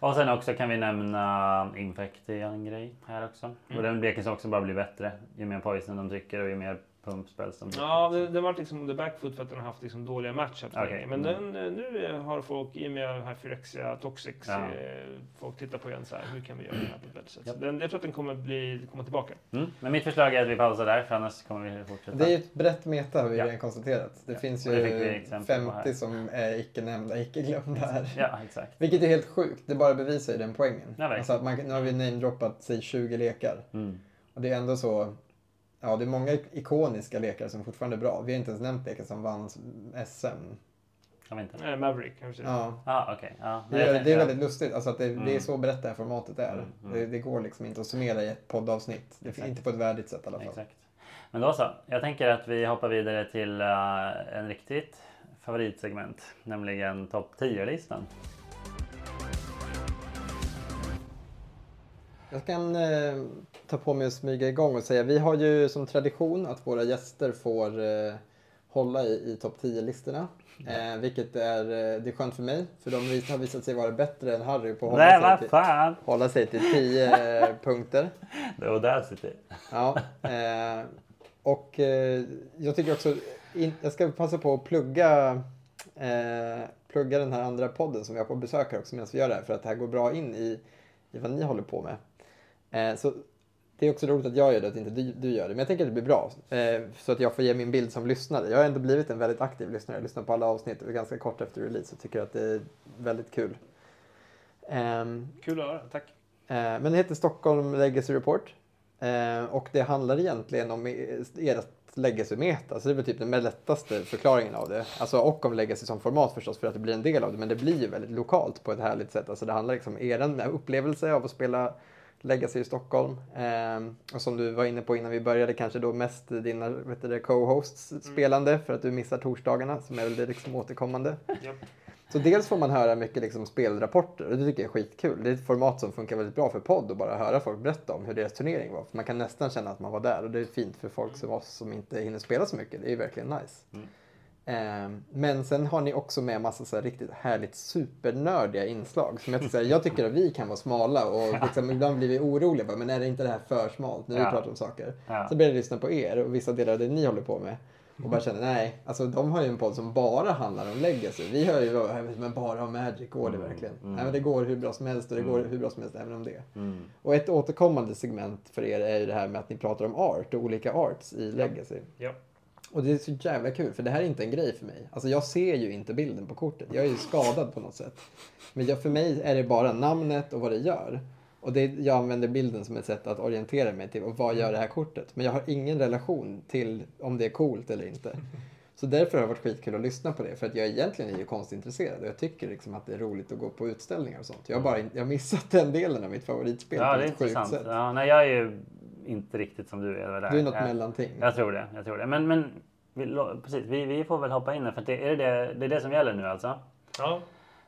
Och sen också kan vi nämna Infect är en grej här också. Och Mm. den leken som också bara blir bättre. Ju mer poison de trycker och ju mer de trycker. Ja, det, det var liksom the backfoot för att den har haft liksom dåliga matchups länge. Men mm. den, eh, nu har folk, i och med den här Phyrexia Toxics, Ja. eh, folk tittar på igen så här, hur kan vi göra det här på ett bättre sätt? Så den, jag tror att den kommer bli, komma tillbaka. Mm. Men mitt förslag är att vi pausar där för annars kommer vi fortsätta. Det är ju ett brett meta har vi Ja. redan konstaterat. Det Ja, finns det ju här. 50 som är icke nämnda, icke glömda här. Ja, exakt. Vilket är helt sjukt. Det bara bevisar ju den poängen. Ja, alltså att man, nu har vi namedroppat, säg 20 lekar. Mm. Och det är ändå så... Ja, det är många ikoniska lekar som fortfarande är bra. Vi har inte ens nämnt lekar som vann SM. Kan vi inte? Maverick, kan vi säga. Ja. Ah, okej. Ja. Det jag är, det är väldigt lustigt. Alltså att det, det är Mm. så berättarformatet är. Mm, mm. Det, det går liksom inte att summera i ett poddavsnitt. Det, inte på ett värdigt sätt i alla fall. Exakt. Men då så. Jag tänker att vi hoppar vidare till eh, en riktigt favoritsegment. Nämligen topp 10-listan. Jag kan eh, ta på mig att smyga igång och säga vi har ju som tradition att våra gäster får eh, hålla i, i topp 10-listorna. Eh, vilket är, eh, det är skönt för mig för de har visat sig vara bättre än Harry på att Nej, hålla, vad sig till, fan! hålla sig till 10 eh, punkter. The Audacity. Ja, eh, och eh, jag tycker också, in, jag ska passa på att plugga, eh, plugga den här andra podden som vi har på besök här också medan vi gör det här för att det här går bra in i, i vad ni håller på med. Så det är också roligt att jag gör det, att inte du, du gör det. Men jag tänker att det blir bra. Eh, så att jag får ge min bild som lyssnare. Jag har ändå blivit en väldigt aktiv lyssnare. Jag lyssnar på alla avsnitt och ganska kort efter release och tycker att det är väldigt kul. Ehm, Kul att höra, tack. Eh, Men det heter Stockholm Legacy Report. Eh, Och det handlar egentligen om ert legacy-meta. Så det är väl typ den lättaste förklaringen av det. Alltså, och om legacy som format förstås för att det blir en del av det. Men det blir ju väldigt lokalt på ett härligt sätt. Alltså det handlar liksom om er upplevelse av att spela Legacy i Stockholm. Eh, och som du var inne på innan vi började kanske då mest dina vet du, co-hosts spelande för att du missar torsdagarna som är väl det liksom återkommande. Så dels får man höra mycket liksom spelrapporter och det tycker jag är skitkul. Det är ett format som funkar väldigt bra för podd och bara höra folk berätta om hur deras turnering var. För man kan nästan känna att man var där och det är fint för folk som oss som inte hinner spela så mycket. Det är verkligen nice. Mm. Ehm, men sen har ni också med massa så här riktigt härligt supernördiga inslag. Som jag, här, jag tycker att vi kan vara smala och liksom, ibland blir vi oroliga. Bara, men är det inte det här för smalt när vi Ja. pratar om saker? Ja. Så börjar jag lyssna på er och vissa delar av det ni håller på med. Och bara känner, nej, alltså de har ju en podd som bara handlar om legacy. Vi hör ju, "Ja, men bara om Magic, går det Mm, verkligen? mm. Nej men det går hur bra som helst och det Mm. går hur bra som helst även om det. Mm. Och ett återkommande segment för er är ju det här med att ni pratar om art och olika arts i legacy. Ja. Och det är så jävla kul för det här är inte en grej för mig. Alltså jag ser ju inte bilden på kortet. Jag är ju skadad på något sätt. Men jag, för mig är det bara namnet och vad det gör. Och det, jag använder bilden som ett sätt att orientera mig till och vad gör det här kortet. Men jag har ingen relation till om det är coolt eller inte. Så därför har det varit skitkul att lyssna på det. För att jag egentligen är ju konstintresserad och jag tycker liksom att det är roligt att gå på utställningar och sånt. Jag har bara jag har missat den delen av mitt favoritspel Ja, på ett sjukt sätt. Ja, nej, jag är ju inte riktigt som du är. Där. Du är något jag, mellanting. Jag tror det. Jag tror det. Men, men vi, precis, vi, vi får väl hoppa in här, för det, är det, det, det är det som gäller nu alltså? Ja,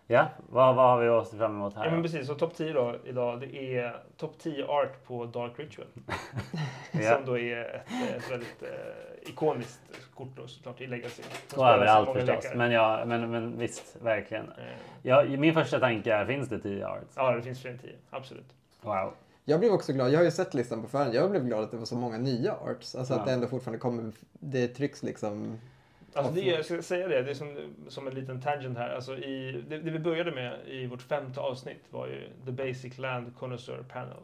Ja, vad, vad har vi att se fram emot här? ja men precis. Så topp 10 då idag, det är topp 10 art på Dark Ritual. Ja. Som då är ett, ett väldigt eh, ikoniskt kort då såklart i Legacy. Och överallt förstås. Men, ja, men, men visst, verkligen. Eh, Ja, min första tanke är, finns det 10 arts? Ja, det finns fler än 10. Absolut. Wow. Jag blev också glad, jag har ju sett listan på förhand, jag blev glad att det var så många nya arts. Alltså Ja. att det ändå fortfarande kommer, det trycks liksom. Alltså det, jag ska säga det, det är som, som en liten tangent här. Alltså i, det, det vi började med i vårt femte avsnitt var ju The Basic Land Connoisseur Panel.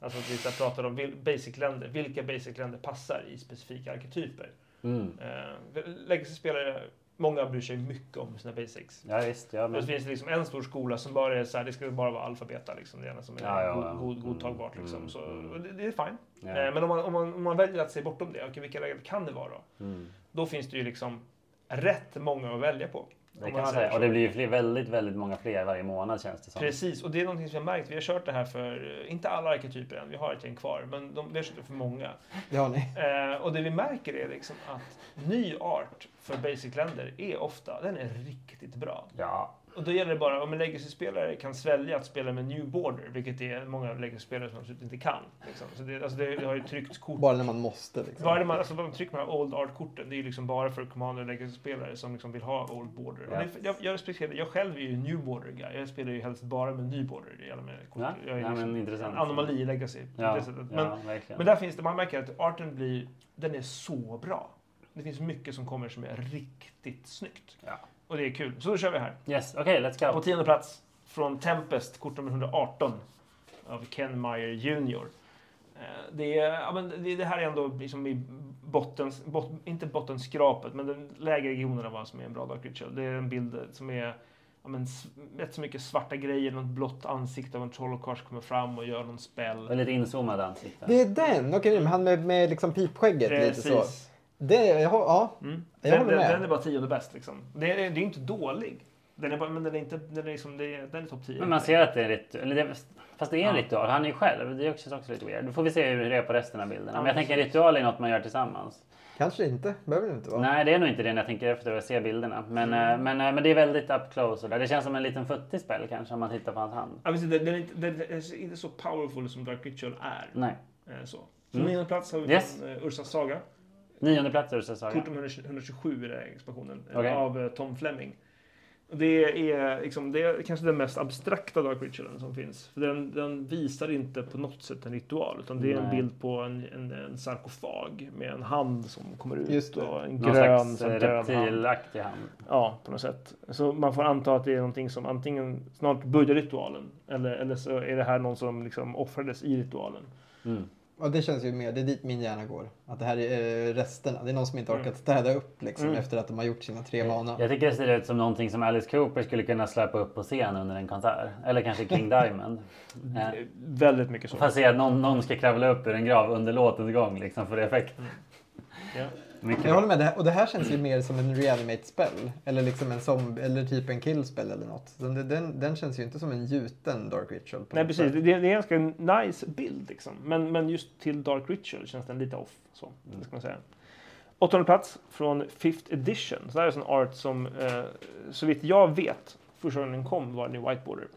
Alltså att vi så pratade om basic-länder, vilka basic-länder passar i specifika arketyper. Mm. Eh, Legacy-spelare, många bryr sig mycket om sina basics. Ja, visst. Ja, men... så finns det liksom en stor skola som bara är så här, det ska bara vara alfabeta liksom. Det ena som är Ja, ja, ja. god, god, godtagbart Mm, liksom. mm, Så, mm. det, det är fine. Eh, Men om man, om, man, om man väljer att se bortom det, okej vilka lägen kan det vara då? Mm. Då finns det ju liksom rätt många att välja på. Det kan man säger säga. Och det blir ju fler, väldigt, väldigt många fler varje månad känns det som. Precis, och det är någonting som vi har märkt. Vi har kört det här för, inte alla arketyper än, vi har ett gäng kvar, men de, vi har kört det för många. Det har ni. Eh, och det vi märker är liksom att ny art för basic-länder är ofta, den är riktigt bra. Ja. Och då gäller det bara, om en legacy-spelare kan svälja att spela med new border, vilket det är många legacy-spelare som absolut inte kan. Liksom. Så det, alltså det, det har ju tryckts kort Bara när man måste liksom. Vad är det man, alltså, man trycker de här Old Art-korten, det är ju liksom bara för Commander och Legacy-spelare som liksom vill ha Old Border. Ja. det, jag, jag respekterar det. Jag själv är ju New Border-guy. Jag spelar ju helst bara med Ny Border i alla mina kort. Ja, jag är ja, liksom men intressant. anomali i Legacy. Ja, det sättet. Men, ja men där finns det, man märker att arten blir, den är så bra. Det finns mycket som kommer som är riktigt snyggt. Ja. Och det är kul. Så då kör vi här. Yes, okej, let's På go. tionde plats från Tempest, kort nummer 118 av Ken Meyer Jr. Eh, Det, är, ja, men det, det här är ändå liksom i bottens, bot, inte bottenskrapet, men den lägre regionen av vad som är en bra Dark Ritual. Det är en bild som är ja, men, rätt så mycket svarta grejer, något blått ansikte av en trollkarl som kommer fram och gör någon spell. Väldigt inzoomade ansikten. Det är den! Okej, men han med, med liksom pipskägget lite så. Det, jag, ja, Mm. Jag Den, håller med. den är bara tionde bäst liksom. Det är, det är inte dålig. Den är bara, men den är inte, den är liksom, det är, den är topp 10. Men man ser att det är en ritual. Eller det, fast det är en Ja. ritual. Han är ju själv. Det är också, också lite weird. Då får vi se hur det är på resten av bilderna. Ja, Men jag tänker ritual är något man gör tillsammans. kanske inte. Behöver det inte vara. Nej, det är nog inte det när jag tänker efter och ser bilderna. Men, eh, men, eh, men det är väldigt up close. Och där. Det känns som en liten futtig spel kanske om man tittar på hans hand. Ja, precis, den, är inte, den är inte så powerful som Dark Ritual är. Nej. Eh, Så. Så Mm. plats har vi Yes. från Ursas Saga. Nionde plats Ursa Saga. Kort nummer 127 i den här expansionen. eh, Okej. Av eh, Tom Fleming. Det är, liksom, det är kanske den mest abstrakta Dark Ritualen som finns. För den, den visar inte på något sätt en ritual. Utan det är en Nej. bild på en, en, en sarkofag med en hand som kommer ut. Just det. Och en Någon grön, slags eh, död hand. reptilaktig hand. Ja, på något sätt. Så man får anta att det är någonting som antingen snart börjar ritualen. Eller, eller så är det här någon som liksom offrades i ritualen. Mm. Och det känns ju mer, det är dit min hjärna går. Att det här är eh, resterna. Det är någon som inte orkat städa upp liksom Mm. efter att de har gjort sina tre mana. Jag tycker det ser ut som någonting som Alice Cooper skulle kunna släppa upp på scen under en konsert. Eller kanske King Diamond. Eh, Väldigt mycket så. Fast se att någon, någon ska kravla upp ur en grav under låtens gång liksom för effekt. Ja. Mycket Jag håller med. Det här, och det här känns ju mer som en reanimate-spel. Eller liksom en som, eller typ en kill-spel eller något. Den, den, den känns ju inte som en gjuten Dark Ritual. På Nej något precis, sätt. det är, det är en ganska nice bild liksom. Men, men just till Dark Ritual känns den lite off. Så, det ska man säga. Åttonde plats från Fifth Edition. Så det här är en art som, eh, så vitt jag vet, första gången den kom var den i Whiteboarder.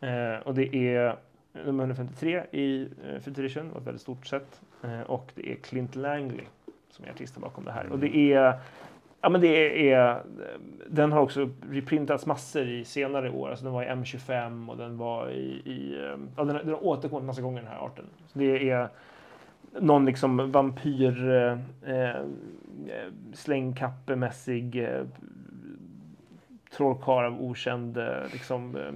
Eh, och det är nummer 153 i eh, Fifth Edition, var ett väldigt stort set. Eh, och det är Clint Langley som är artisten bakom det här. Och det är Ja, men det är, den har också reprintats massor i senare år. Alltså den var i M25 och den var i... i ja, den, den har återkommit massa gånger den här arten. Så det är någon liksom vampyr, eh, eh, slängkappemässig eh, trollkarl av okänd eh, liksom, eh,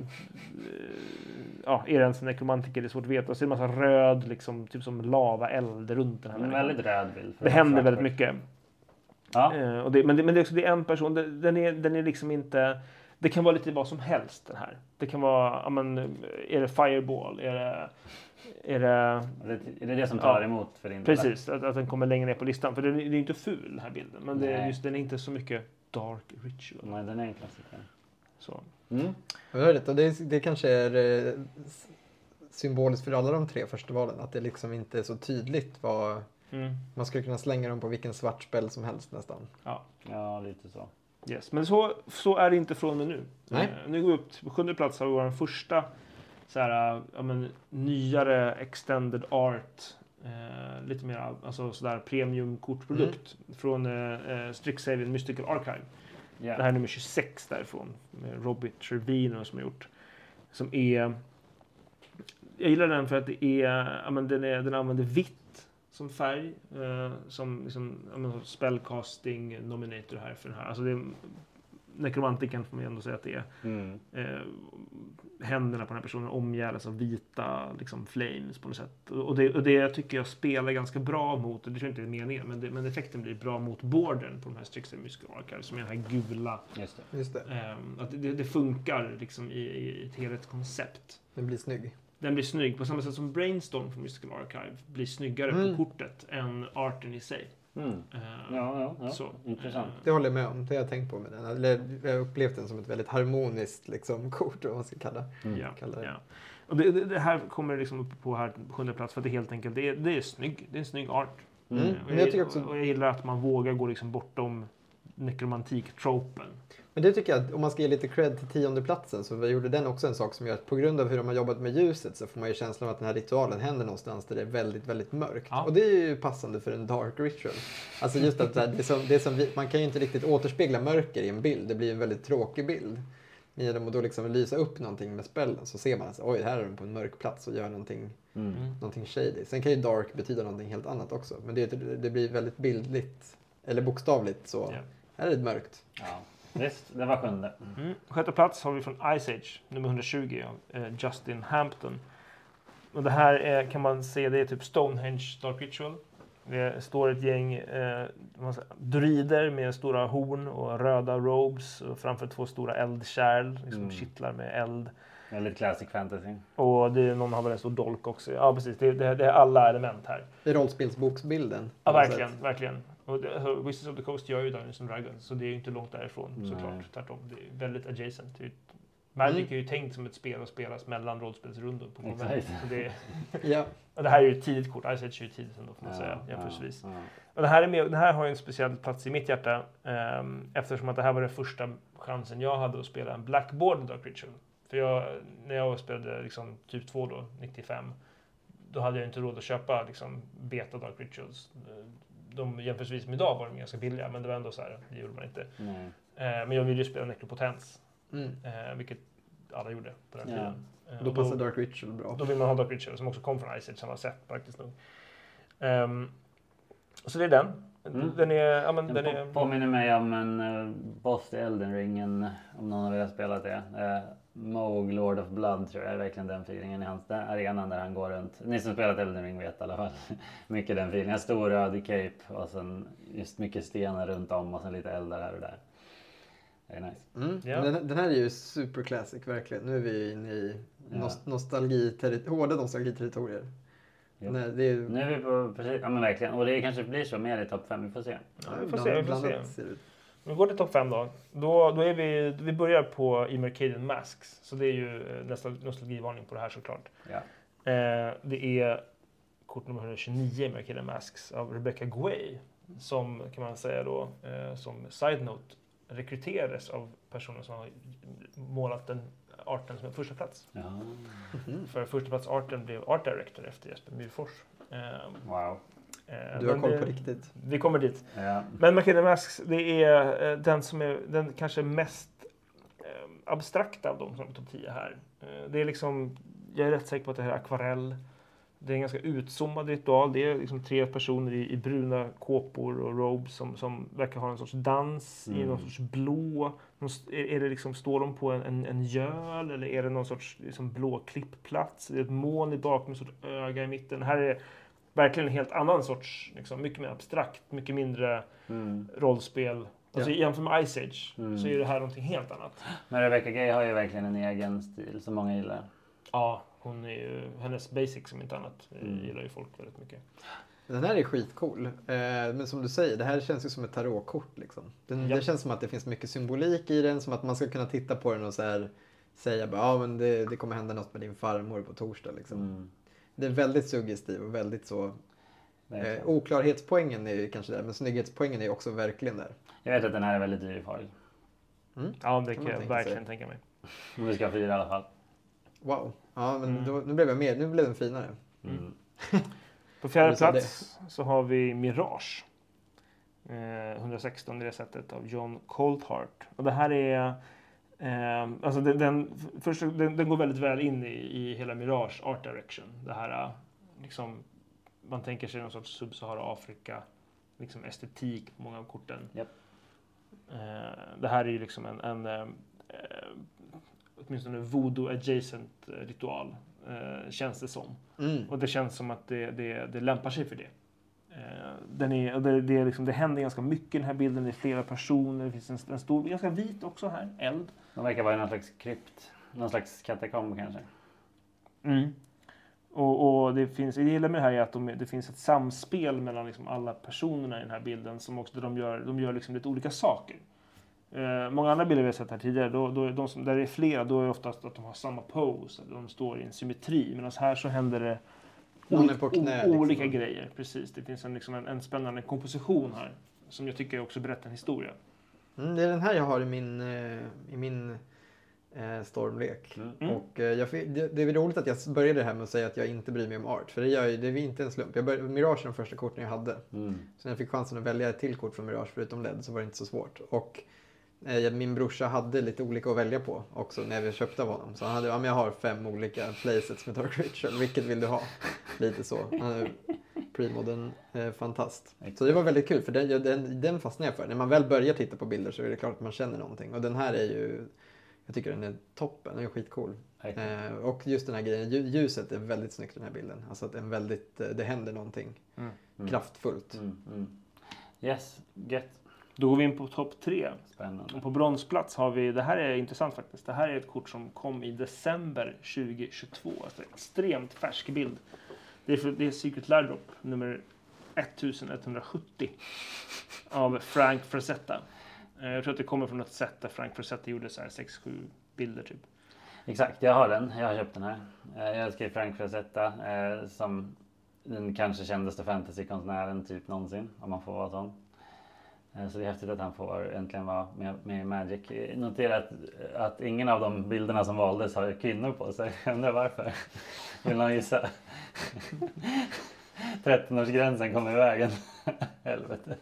ja, är det ens en nekromantiker? Det är svårt att veta. Så är det en massa röd, liksom, typ som lava-eld runt den här En väldigt röd bild. Det händer väldigt mycket. Ja. Eh, och det, men, det, men det är också det är en person, det, den, är, den är liksom inte... Det kan vara lite vad som helst den här. Det kan vara, ja, men, är det Fireball? Är det... Är det är det det som tar Ja. emot för din precis, att, att den kommer längre ner på listan. För den, är- det är inte ful den här bilden. Men det just, den är inte så mycket Dark Ritual. Nej, den är en klassiker. Så. Mm. Det det, det kanske är eh, symboliskt för alla de tre första valen. Att det liksom inte är så tydligt vad... Mm. Man skulle kunna slänga dem på vilken svart spel som helst nästan. Ja. Ja, lite så. Yes. Men så, så är det inte från och med nu. Nej. Eh, nu går vi upp på sjunde plats har vi vår första så här, eh, ja, men, nyare extended art. Eh, lite mer alltså, sådär premiumkortprodukt från eh, eh, Strixhaven Mystical Archive. Yeah. Det här är nummer 26 därifrån. Med Robbie Trevino som har gjort. Som är... Jag gillar den för att det är, ja, men den, är, den använder vitt som färg. Eh, som liksom, ja, men, spellcasting nominator här för den här. Alltså det är, nekromantiken får man ju ändå säga att det är. Mm. Eh, händerna på den här personen omgärdas av vita liksom, flames på något sätt. Och det, och det tycker jag spelar ganska bra mot, och det tror jag inte är meningen, men, det, men effekten blir bra mot borden på de här Mystical Archive som är den här gula Just det. Just det. Ehm, att det, det funkar liksom i, i ett helhetskoncept. Den blir snygg. Den blir snygg på samma sätt som Brainstorm från Mystical Archive blir snyggare Mm. på kortet än arten i sig. Mm. Ehm, Ja, ja, ja. Så. Intressant. Ehm, Det håller jag med om. Det har jag tänkt på med den. Eller jag har upplevt den som ett väldigt harmoniskt liksom, kort, vad man ska kalla, Mm. Ja, kalla det. ja. Och det, det, det här kommer liksom upp på här sjunde plats för att det helt enkelt det är, det är snygg. Det är en snygg art. Mm. Eh, och jag tycker också- och jag gillar att man vågar gå liksom bortom nekromantik-tropen. Men det tycker jag att om man ska ge lite cred till tionde platsen så gjorde den också en sak som gör att på grund av hur de har jobbat med ljuset så får man ju känslan av att den här ritualen händer någonstans där det är väldigt, väldigt mörkt. Ja. Och det är ju passande för en dark ritual. Alltså just att det, här, det är som, det som vi, man kan ju inte riktigt återspegla mörker i en bild. Det blir en väldigt tråkig bild. Men genom att då liksom lysa upp någonting med spellen så ser man att oj, här är de på en mörk plats och gör någonting, Mm. någonting shady. Sen kan ju dark betyda någonting helt annat också. Men det, det blir väldigt bildligt, eller bokstavligt så. Ja. Här är det mörkt. Ja. Visst, det var sjunde. Mm. Sjätte plats har vi från Ice Age, nummer 120, av eh, Justin Hampton. Och det här är, kan man se, det är typ Stonehenge Dark Ritual. Det står ett gäng eh, druider med stora horn och röda robes och framför två stora eldkärl, liksom Mm. kittlar med eld. Väldigt classic fantasy. Och det är, någon har väl en stor dolk också. Ja, precis. Det, det, det är alla element här. Det är rollspelsboksbilden. Ja, verkligen, verkligen. Och Wizards of the Coast gör ju Dungeons and Dragons, så det är ju inte långt därifrån Nej. såklart. Tvärtom, det är väldigt adjacent. Magic Mm. är ju tänkt som ett spel att spelas mellan rollspelsrundor på konvent. Det, Ja. och det här är ju ett tidigt kort, Ice Age är ju tidigt ändå får man säga jämförelsevis. Ja, ja. Och det här, är med, det här har ju en speciell plats i mitt hjärta ehm, eftersom att det här var den första chansen jag hade att spela en Blackboard Dark Ritual. För jag, när jag spelade liksom, typ 2 då, 95, då hade jag inte råd att köpa liksom, beta Dark Rituals. De jämförelsevis med idag var de ganska billiga, men det var ändå så här, det gjorde man inte. Eh, men jag ville ju spela Necropotens, Mm. eh, vilket alla gjorde på den Ja. tiden. Eh, då passar Dark Ritual bra. då vill man ha Dark Ritual som också kom från Ice Age samma sätt praktiskt nog. Ehm, så det är den. Mm. Den är... Ja, men, Den den på, är påminner mig om en uh, boss i Elden Ring, en, om någon har velat spela det. Uh, Moog, Lord of Blood tror jag är verkligen den feelingen i hans den arenan där han går runt. Ni som spelat Elden Ring vet i alla fall. mycket den feelingen. En stor röd cape och sen just mycket stenar runt om och sen lite eldar här och där. Det är nice. Mm. Ja. Den, den här är ju super classic verkligen. Nu är vi inne i Ja. nos- nostalgiteri- hårda nostalgiterritorier. Nej, det är Nu är vi på precis, ja men verkligen. Och det kanske blir så mer i topp 5, vi får se. Ja, vi får se. Vi får se. Ut. Vi går till topp 5 då. då. Då är vi, vi börjar på i Mercadian Masks. Så det är ju eh, nästa nostalgivarning på det här såklart. Ja. Eh, det är kort nummer 129 i Mercadian Masks av Rebecca Guay. Som kan man säga då, eh, som side-note, rekryterades av personer som har målat den arten som en första plats. Ja. Mhm. För första plats arten blev art director efter Jesper Myrfors. Eh, Wow. Eh, Du har koll på riktigt. Vi kommer dit. Ja. Men Mercadian Masks, det är eh, den som är den kanske mest eh, abstrakta av de som är på topp 10 här. Det är liksom, jag är rätt säker på att det här är akvarell. Det är en ganska utzoomad ritual. Det är liksom tre personer i, i bruna kåpor och robes som, som verkar ha en sorts dans i Mm. någon sorts blå. Någon, är, är det liksom, står de på en, en, en göl eller är det någon sorts liksom, blå klippplats? Det är ett moln i bak med ett sorts öga i mitten. Här är verkligen en helt annan sorts, liksom, mycket mer abstrakt, mycket mindre Mm. rollspel. Alltså Ja. jämfört med Ice Age Mm. så är det här någonting helt annat. Men Rebecca Gay har ju verkligen en egen stil som många gillar. Ja, hon är ju, hennes basic som inte annat eh, Mm. gillar ju folk väldigt mycket. Den här är skitcool. Eh, men som du säger, det här känns ju som ett tarotkort. Liksom. Den, Ja. Det känns som att det finns mycket symbolik i den. Som att man ska kunna titta på den och så här, säga att ja, men det, det kommer hända något med din farmor på torsdag. Liksom. Mm. Det är väldigt suggestiv och väldigt så. Eh, oklarhetspoängen är ju kanske där, men snygghetspoängen är ju också verkligen där. Jag vet att den här är väldigt dyr Farg. Mm. Ja, det Kan jag verkligen sig. tänka mig. Om vi ska ha fyra i alla fall. Wow. Ja, men Mm. då, nu blev jag mer, nu blev den finare. Mm. På fjärde plats så har vi Mirage. Eh, 116 i det sättet av John Colthart. Och det här är... Eh, alltså den, den, först, den, den går väldigt väl in i, i hela Mirage Art Direction. Det här eh, liksom... Man tänker sig någon sorts Sub-Sahara Afrika liksom estetik på många av korten. Japp. Eh, det här är ju liksom en, en eh, eh, åtminstone voodoo adjacent eh, ritual. Eh, känns det som. Mm. Och det känns som att det, det, det lämpar sig för det. Eh, den är, det, det, är liksom, det händer ganska mycket i den här bilden. Det är flera personer. Det finns en, en stor, ganska vit också här. Eld. De verkar vara i någon slags krypt. Någon slags katakomb kanske. Och, och det finns, det jag gillar med det här är att de, det finns ett samspel mellan liksom alla personerna i den här bilden. Som också, de gör, de gör liksom lite olika saker. Eh, många andra bilder vi har sett här tidigare, då, då, de som, där det är flera, då är det oftast att de har samma pose. Eller de står i en symmetri. Medan här så händer det Olika, är på knä, liksom. olika grejer. Precis. Det finns en, liksom en, en spännande komposition här. Som jag tycker också berättar en historia. Mm, det är den här jag har i min, eh, i min eh, stormlek. Mm. Mm. Och, eh, jag, det, det är roligt att jag började det här med att säga att jag inte bryr mig om art. För det, gör, det är inte en slump. Jag började, Mirage är de första korten jag hade. Mm. Så när jag fick chansen att välja ett till kort från Mirage förutom LED så var det inte så svårt. Och min brorsa hade lite olika att välja på också när vi köpte av honom. Så han hade, ja men jag har fem olika playsets med Dark Ritual, vilket vill du ha? Lite så. Han är premodern eh, fantast. Så det var väldigt kul för den, den, den fastnade jag för. När man väl börjar titta på bilder så är det klart att man känner någonting. Och den här är ju, jag tycker den är toppen, den är skitcool. Eh, och just den här grejen, lju- ljuset är väldigt snyggt i den här bilden. Alltså att en väldigt, eh, det händer någonting Mm. kraftfullt. Mm. Mm. Yes, gött. Då går vi in på topp tre. Spännande. Och på bronsplats har vi, det här är intressant faktiskt, det här är ett kort som kom i december 2022. Alltså extremt färsk bild. Det är, för, det är Secret Lairdrop nummer 1170 av Frank Frazetta. Eh, Jag tror att det kommer från ett sätt där Frank Frazetta gjorde så här 6-7 bilder typ. Exakt, jag har den. Jag har köpt den här. Eh, Jag älskar Frank Frazetta eh, som den kanske kändaste fantasykonstnären typ någonsin, om man får vara sån. Eh, Så det är häftigt att han får äntligen vara med, med i Magic. Eh, Notera att, att ingen av de bilderna som valdes har kvinnor på sig. Jag undrar varför. Vill någon gissa? 13-årsgränsen kom i vägen. Helvete.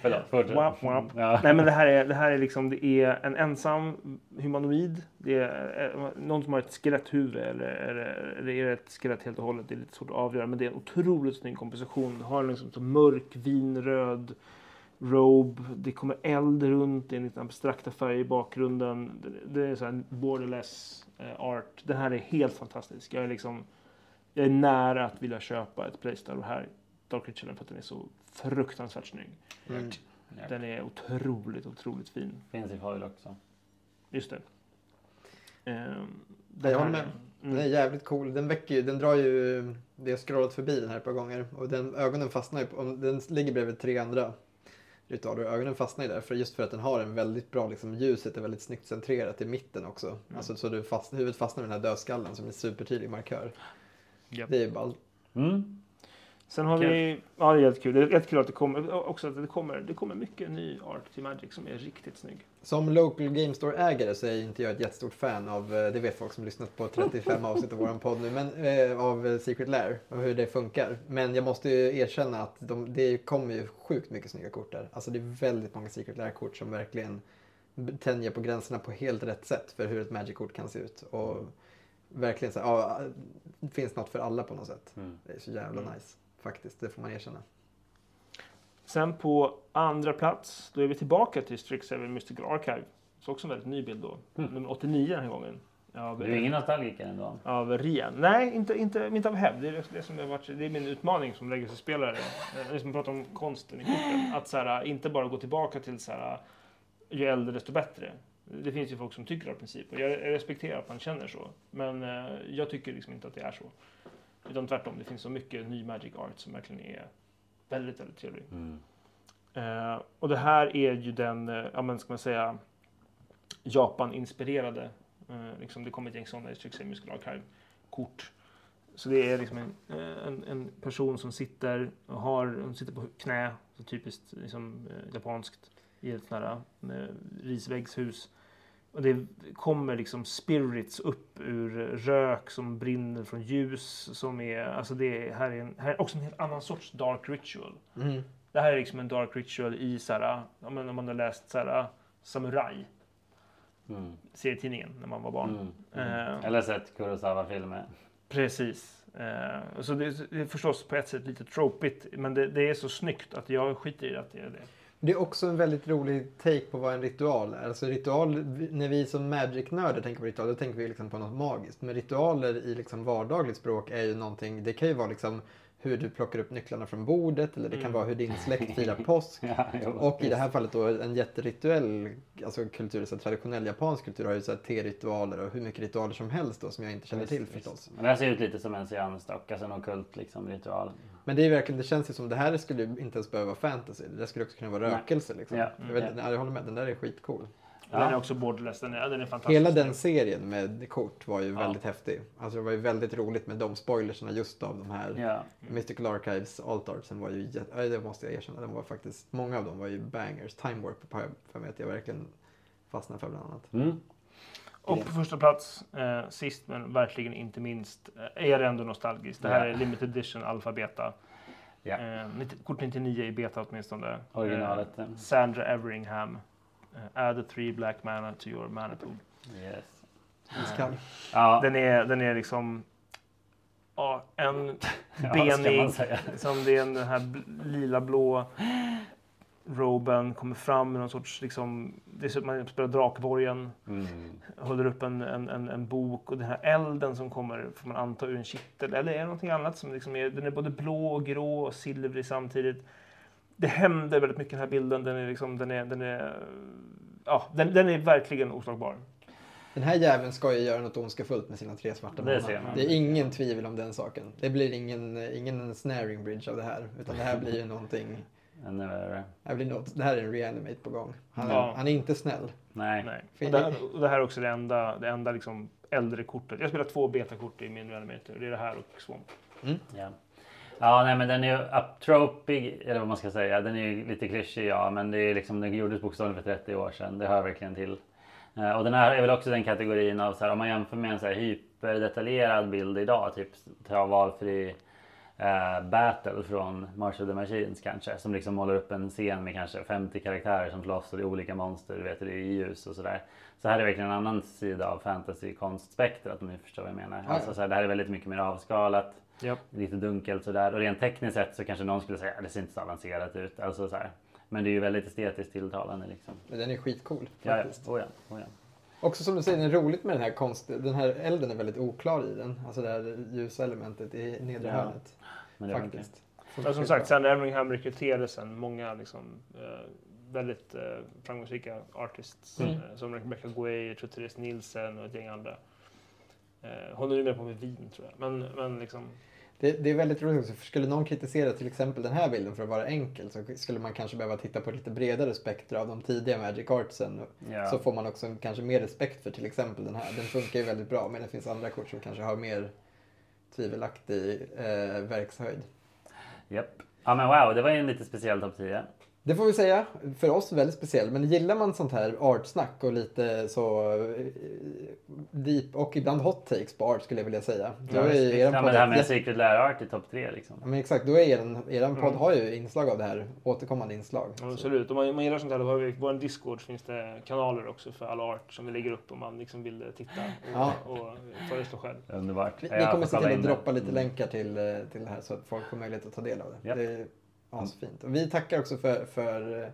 Förlåt, fortsätt. Wap, wap. Ja. Nej men det här är, det här är liksom, det är en ensam humanoid. Det är eh, någon som har ett skeletthuvud eller, eller, eller är det ett skelett helt och hållet. Det är lite svårt att avgöra. Men det är en otroligt snygg komposition. Det har liksom så mörk vinröd robe. Det kommer eld runt. Det är en liten abstrakta färg i bakgrunden. Det, det är så här borderless eh, art. Den här är helt fantastisk. Jag är liksom jag är nära att vilja köpa ett playstyle här. Dark Ritualen för att den är så fruktansvärt snygg. Mm. Den är otroligt, otroligt fin. Finns i foil också. Just det. Ehm, Jag håller med. Den är Mm. jävligt cool. Den väcker ju, den drar ju, det har scrollat förbi den här ett par gånger och den, ögonen fastnar ju på, om den ligger bredvid tre andra ritualer och ögonen fastnar ju där för just för att den har en väldigt bra, liksom ljuset är väldigt snyggt centrerat i mitten också. Mm. Alltså så du fast, huvudet fastnar med den här dödskallen som är en supertydlig markör. Japp. Det är ju bara Mm. Sen har vi, ja det är jättekul. Det är jättekul att det kommer, också att det kommer, det kommer mycket ny art till Magic som är riktigt snygg. Som local game store-ägare så är inte jag ett jättestort fan av, eh, det vet folk som lyssnat på 35 avsnitt av våran podd nu, men eh, av eh, Secret Lair och hur det funkar. Men jag måste ju erkänna att de, det kommer ju sjukt mycket snygga kort där. Alltså det är väldigt många Secret Lair-kort som verkligen tänjer på gränserna på helt rätt sätt för hur ett Magic-kort kan se ut. Och verkligen så här, ja, det finns något för alla på något sätt. Mm. Det är så jävla Mm. nice, faktiskt. Det får man erkänna. Sen på andra plats, då är vi tillbaka till Strixhaven Mystical Archive. Så också en väldigt ny bild då. Mm. Nummer 89 den här gången. Av, Du är ingen nostalgiker ändå? av Rian. Nej, inte, inte, inte av hävd. Det är, det, som har varit, det är min utmaning som legacy-spelare. Eh, Det som pratar om konsten i korten. Att så här, inte bara gå tillbaka till så här, ju äldre desto bättre. Det finns ju folk som tycker av princip och jag respekterar att man känner så. Men eh, jag tycker liksom inte att det är så. Utan tvärtom, det finns så mycket ny Magic Art som verkligen är väldigt, väldigt trevlig. Mm. Eh, och det här är ju den, eh, ja men ska man säga, Japan-inspirerade. Eh, liksom det kommer ett gäng sådana i Strixhaven Musical Archive-kort. Så det är liksom en, eh, en, en person som sitter och har, hon sitter på knä, så typiskt liksom, eh, japanskt, i ett sånt här eh, risväggshus. Och det kommer liksom spirits upp ur rök som brinner från ljus. Som är, alltså det är, här, är en, här är också en helt annan sorts dark ritual. Mm. Det här är liksom en dark ritual i så här, om man har läst så här, Samurai, Mm. serietidningen, när man var barn. Mm. Mm. Eh. Eller sett Kurosawa-filmer. Precis. Eh, så det, det är förstås på ett sätt lite tropigt, men det, det är så snyggt att jag skiter i att det är det. Det är också en väldigt rolig take på vad en ritual är. Alltså ritual, när vi som Magic-nördar tänker på ritual, då tänker vi liksom på något magiskt. Men ritualer i liksom vardagligt språk är ju någonting, det kan ju vara liksom hur du plockar upp nycklarna från bordet eller det kan Mm. vara hur din släkt firar påsk. Ja, jo, Och i det här fallet då en jätterituell alltså kultur, så traditionell japansk kultur har ju så här te-ritualer och hur mycket ritualer som helst då som jag inte känner Visst, till visst. förstås. Men det här ser ut lite som en seansstock, alltså en ockult liksom, ritual. Men det är verkligen, det känns ju som det här skulle inte ens behöva vara fantasy. Det skulle också kunna vara rökelse liksom. Ja, Jag, vet, ja. jag håller med, den där är skitcool. Den är Ja. också borderless, den är, den är fantastisk. Hela den serien med kort var ju Ja. väldigt häftig. Alltså det var ju väldigt roligt med de spoilerserna just av de här Ja. Mystical Archives Alt Artsen var ju jätte, ja, det måste jag erkänna, de var faktiskt, många av dem var ju bangers. Time Warp har jag för mig att jag verkligen fastnade för bland annat. Mm. Och på första plats, eh, sist men verkligen inte minst, eh, är det ändå nostalgiskt. Det här Ja. är limited edition alpha beta. Ja. Eh, 90 kort 99 i beta åtminstone. Originalet. Eh, Sandra Everingham. Eh, add a three black mana to your mana pool. Yes. Iskall. Ja, Den är, den är liksom ja, en ja, benig, säga? som det är den här bl- lila blå roben, kommer fram med någon sorts, liksom, det är så att man spelar Drakborgen, Mm. håller upp en, en, en, en bok och den här elden som kommer, får man anta, ur en kittel. Eller är det någonting annat som liksom är, den är både blå och grå och silvrig samtidigt. Det händer väldigt mycket i den här bilden. Den är liksom, den är, den är, ja, den, den är verkligen oslagbar. Den här jäveln ska ju göra något ondskefullt med sina tre svarta Det månar. ser man. Det är ingen tvivel om den saken. Det blir ingen, ingen snaring bridge av det här. Utan det här blir ju någonting. Ännu värre. Det här, blir något, det här är en reanimate på gång. Han är, Ja. han är inte snäll. Nej. Nej. Och det, här, och det här är också det enda, det enda liksom äldre kortet. Jag spelar två betakort i min Reanimator. Det är det här och Swamp. Ja. Ja, nej, men den är ju uptropig, eller vad man ska säga. Den är ju lite klyschig, ja, men det är liksom, den gjordes bokstavligen för 30 år sedan. Det hör verkligen till. Eh, Och den här är väl också den kategorin av så här, om man jämför med en så här hyperdetaljerad bild idag, typ ta valfri eh, battle från March of the Machines kanske, som liksom målar upp en scen med kanske 50 karaktärer som slåss och det är olika monster, du vet, det är ljus och sådär. Så här är verkligen en annan sida av fantasy-konstspektrat om ni förstår vad jag menar. Alltså, så här, det här är väldigt mycket mer avskalat Japp. lite dunkelt sådär. Och rent tekniskt sett så kanske någon skulle säga att det ser inte så avancerat ut. Alltså så här. Men det är ju väldigt estetiskt tilltalande liksom. Men den är skitcool Ja, ja. faktiskt. Oh, ja. Oh, ja. Också som du säger, det är roligt med den här konst... Den här elden är väldigt oklar i den. Alltså det här ljusa elementet i nedre Ja. hörnet. Men det Faktiskt. Ja, som sagt, sen Elmingham rekryterade sen många liksom, eh, väldigt eh, framgångsrika artists. Mm. Eh, som Rebecca Guay, jag tror Therese Nielsen och ett gäng andra. Eh, håller numera på med vin tror jag. Men, men liksom, Det, det är väldigt roligt också, för skulle någon kritisera till exempel den här bilden för att vara enkel så skulle man kanske behöva titta på ett lite bredare spektra av de tidiga Magic Artsen. Ja. Så får man också kanske mer respekt för till exempel den här. Den funkar ju väldigt bra men det finns andra kort som kanske har mer tvivelaktig eh, verkshöjd. Japp. Ja men wow, det var ju en lite speciell topp 10. Det får vi säga, för oss väldigt speciell. Men gillar man sånt här artsnack och lite så eh, deep och ibland hot takes på art skulle jag vilja säga. Då är Ja, eran men podd det här med Secret Lair Art i topp 3 liksom. Ja, men exakt, då är eran, eran podd har ju inslag av det här, återkommande inslag. ja, absolut. Om man, om man gillar sånt här, då har vi på vår Discord finns det kanaler också för all art som vi lägger upp om man liksom vill titta och, Ja. och föreslå själv. Underbart. Vi, Ja, vi kommer se till att droppa lite Mm. länkar till, eh, till det här så att folk får möjlighet att ta del av det. Japp. Det asfint. Och vi tackar också för, för eh,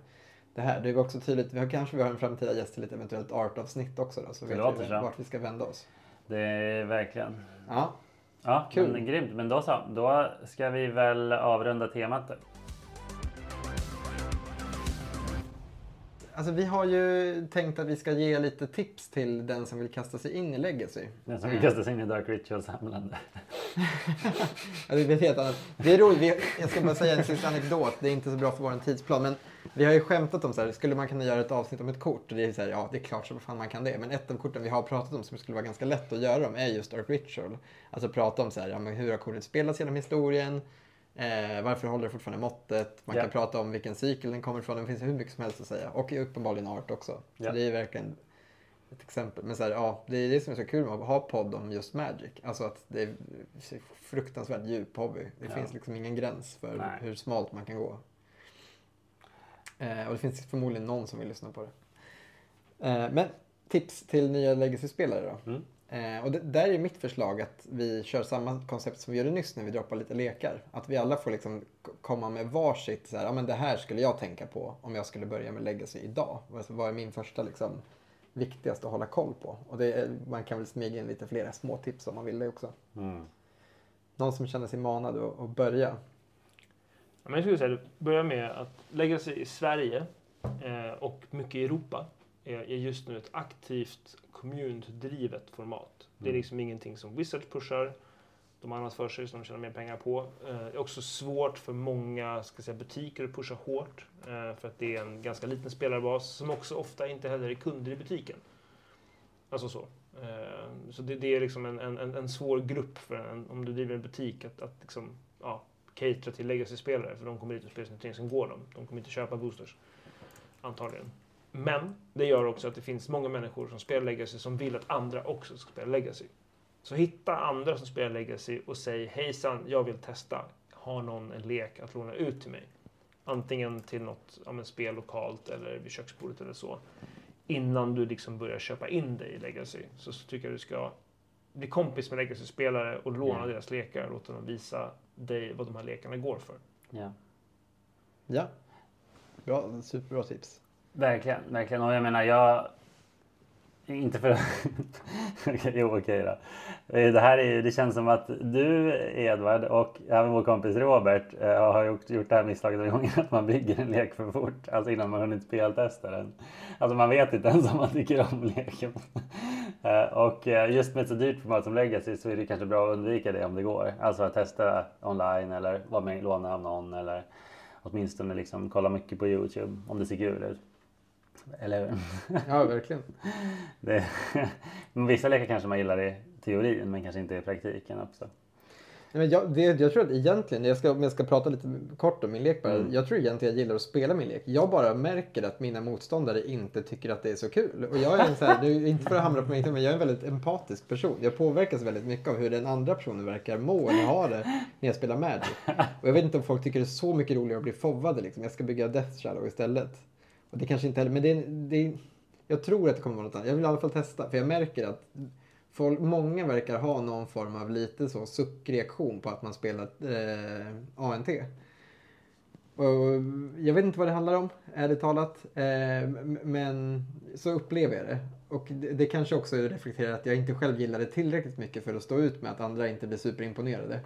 det här. Det är också tydligt, vi har, kanske vi har en framtida gäst till ett eventuellt artavsnitt också då, så Det vet vi så. vart vi ska vända oss. Det är verkligen. Ja, Ja, Kul. Men, grymt. Men då så. Då ska vi väl avrunda temat alltså vi har ju tänkt att vi ska ge lite tips till den som vill kasta sig in i Legacy. Den som vill kasta sig in i Dark Ritual-samlande. Ja, det, är helt annat. det är roligt, vi, jag ska bara säga en sista anekdot, det är inte så bra för vår tidsplan. Men vi har ju skämtat om så här, skulle man kunna göra ett avsnitt om ett kort? Och det är så här, ja det är klart så fan man kan det. Men ett av korten vi har pratat om som skulle vara ganska lätt att göra dem är just Dark Ritual. Alltså prata om så här, ja, men hur har kortet spelats genom historien? Eh, varför håller det fortfarande måttet? Man Ja. kan prata om vilken cykel den kommer ifrån. Det finns hur mycket som helst att säga. Och uppenbarligen art också. Så Ja. det är verkligen ett exempel. Men så här, ja, det är det som är så kul med att ha podd om just Magic. Alltså att det är fruktansvärt djup hobby. Det Ja. finns liksom ingen gräns för Nej. hur smalt man kan gå. Eh, och det finns förmodligen någon som vill lyssna på det. Eh, men tips till nya Legacy-spelare då. Mm. Eh, och det, där är mitt förslag att vi kör samma koncept som vi gjorde nyss när vi droppar lite lekar. Att vi alla får liksom komma med varsitt, så här, ja men det här skulle jag tänka på om jag skulle börja med Legacy idag. Alltså, vad är min första liksom, viktigaste att hålla koll på? Och det man kan väl smyga in lite flera små tips om man vill det också. Mm. Någon som känner sig manad att, att börja. Ja, men jag skulle säga börja med att lägga sig i Sverige eh, och mycket i Europa är just nu ett aktivt kommundrivet format. Det är Mm. liksom ingenting som Wizards pushar. De har annat för sig som de tjänar mer pengar på. Eh, det är också svårt för många ska säga, butiker att pusha hårt. Eh, för att det är en ganska liten spelarbas som också ofta inte heller är kunder i butiken. Alltså så. Eh, så det, det är liksom en, en, en- svår grupp för en, om du driver en butik att, att liksom, ja, catera till legacy-spelare. För de kommer dit och spelar sina turneringar, sen går de. De kommer inte köpa boosters. Antagligen. Men det gör också att det finns många människor som spelar legacy som vill att andra också ska spela legacy. Så hitta andra som spelar legacy och säg hejsan, jag vill testa. Har någon en lek att låna ut till mig? Antingen till något ja, men spel lokalt eller vid köksbordet eller så. Innan du liksom börjar köpa in dig i legacy så, så tycker jag du ska bli kompis med legacy-spelare och låna Mm. deras lekar och låta dem visa dig vad de här lekarna går för. Ja. Ja. Bra, superbra tips. Verkligen, verkligen. Och jag menar, jag... Inte för att... Jo, okej då. Eh, det här är ju, det känns som att du, Edvard, och även vår kompis Robert eh, har gjort, gjort det här misstaget några gånger att man bygger en lek för fort. Alltså innan man hunnit speltesta den. Alltså man vet inte ens om man tycker om leken. Eh, och just med ett så dyrt format som Legacy så är det kanske bra att undvika det om det går. Alltså att testa online eller vara med låna av någon eller åtminstone liksom kolla mycket på Youtube om det ser kul ut. Eller hur? Ja, verkligen. Det, vissa lekar kanske man gillar i teorin men kanske inte i praktiken också. Nej, Men jag, det, jag tror att egentligen, jag ska, om jag ska prata lite kort om min lek bara. Mm. Jag tror egentligen jag gillar att spela min lek. Jag bara märker att mina motståndare inte tycker att det är så kul. Och jag är en så här, är inte för att hamra på mig, men jag är en väldigt empatisk person. Jag påverkas väldigt mycket av hur den andra personen verkar må eller ha det när jag spelar Magic. Och jag vet inte om folk tycker det är så mycket roligare att bli fovvade liksom. Jag ska bygga Death Shadow istället. Och det kanske inte heller, men det, det, jag tror att det kommer vara något annat. Jag vill i alla fall testa, för jag märker att folk, många verkar ha någon form av lite så suckreaktion på att man spelar eh, ANT. Och jag vet inte vad det handlar om, ärligt talat. Eh, men så upplever jag det. Och det, det kanske också reflekterar att jag inte själv gillar det tillräckligt mycket för att stå ut med att andra inte blir superimponerade.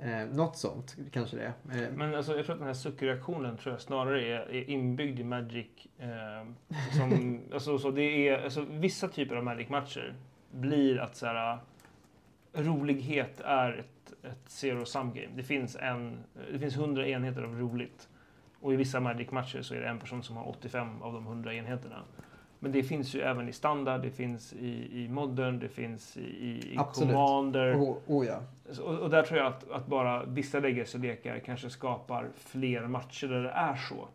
Eh, något sånt kanske det är. Eh, Men alltså, jag tror att den här suckreaktionen tror jag snarare är, är inbyggd i Magic. Eh, som, alltså, så det är, alltså, vissa typer av Magic-matcher blir att så här, rolighet är ett, ett zero sum game. Det finns, en, det finns 100 enheter av roligt. Och i vissa Magic-matcher så är det en person som har 85 av de 100 enheterna. Men det finns ju även i standard, det finns i, i modern, det finns i, i, Absolut. commander. oh, oh ja. Och, och där tror jag att, att bara vissa legacy-lekar kanske skapar fler matcher där det är så.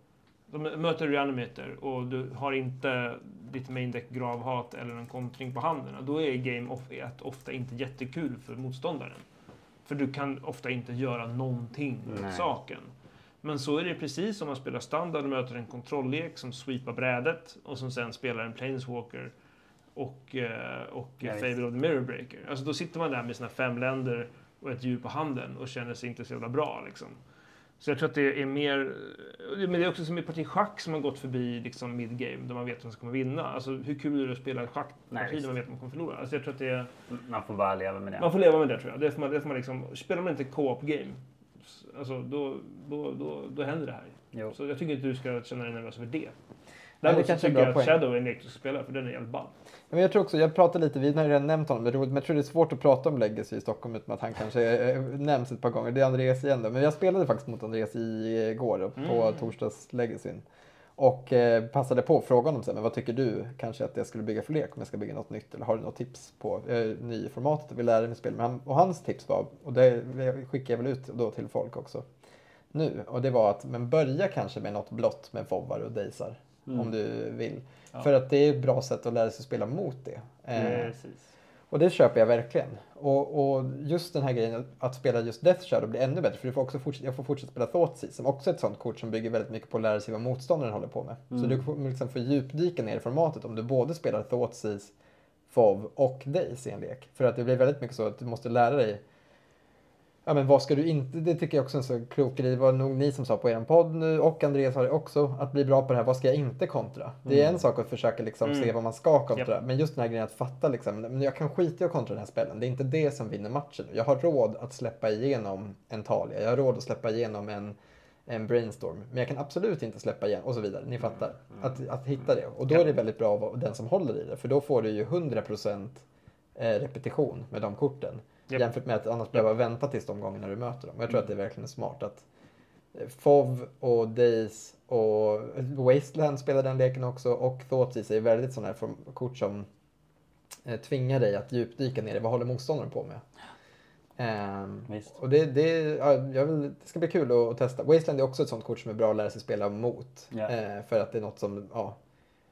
De möter Reanimator och du har inte ditt main deck gravhat eller en kontring på handen. Då är game off ett ofta inte jättekul för motståndaren. För du kan ofta inte göra någonting åt Nej. saken. Men så är det precis som man spelar standard och möter en kontrolllek som sweepar brädet och som sen spelar en planeswalker och, eh, och visst. Fable of the Mirror Breaker. Alltså då sitter man där med sina fem länder och ett djur på handen och känner sig inte så jävla bra. Liksom. Så jag tror att det är mer... Men det är också som i parti schack som har gått förbi liksom mid-game, där man vet vem som kommer vinna. Alltså hur kul är det att spela ett schackparti när man vet att man kommer förlora? Alltså jag tror att det är... Man får bara leva med det. Man får leva med det tror jag. Det får man, det får man liksom, spelar man inte co-op-game, alltså, då, då, då, då händer det här. Jo. Så jag tycker inte du ska känna dig nervös över det. Däremot så tycker jag att poäng. Shadow är en lek du ska spela, för den är jävligt ball. Men jag tror också, jag pratade lite, vi har ju redan nämnt honom, men jag tror det är svårt att prata om Legacy i Stockholm utan att han kanske eh, nämns ett par gånger. Det är Andreas igen då, men jag spelade faktiskt mot Andreas igår då, på Mm. torsdags Legacyn. Och eh, passade på att fråga honom sen, men vad tycker du kanske att jag skulle bygga för lek om jag ska bygga något nytt? Eller har du något tips på eh, ny formatet och vill lära mig spel? Men han, och hans tips var, och det skickar jag väl ut då till folk också nu, och det var att men börja kanske med något blått med fobbar och dejsar. Om du vill. Ja. För att det är ett bra sätt att lära sig spela mot det. Eh, Precis. Och det köper jag verkligen. Och, och just den här grejen att- spela just Death Shadow blir ännu bättre. För du får också fortsätta, jag får fortsätta spela Thoughtseize som också är ett sånt kort som bygger väldigt mycket på att lära sig vad motståndaren håller på med. Så Mm. du får liksom få djupdyka ner i formatet om du både spelar Thoughtseize, FOV och Days i en lek. För att det blir väldigt mycket så att du måste lära dig Ja men vad ska du inte, det tycker jag också är en så klok grej. Det var nog ni som sa på er podd nu och Andreas har det också. Att bli bra på det här, vad ska jag inte kontra? Det är Mm. en sak att försöka liksom Mm. se vad man ska kontra. Men just den här grejen att fatta liksom, men jag kan skita i att kontra den här spelen. Det är inte det som vinner matchen. Jag har råd att släppa igenom en Talia. Jag har råd att släppa igenom en, en brainstorm. Men jag kan absolut inte släppa igen och så vidare. Ni fattar. Att, att hitta det. Och då är det väldigt bra att vara den som håller i det. För då får du ju 100% eh, repetition med de korten. Japp. Jämfört med att annars behöva vänta tills de gångerna du möter dem. Jag tror att det är verkligen smart att eh, FOV och Days och Wasteland spelar den leken också och Thoughtseize är väldigt sådana här kort som eh, tvingar dig att djupdyka ner i vad håller motståndaren på med. Visst. och det, det, ja, vill, det ska bli kul att, att testa. Wasteland är också ett sånt kort som är bra att lära sig spela mot. Ja. Eh, för att det är något som, ja,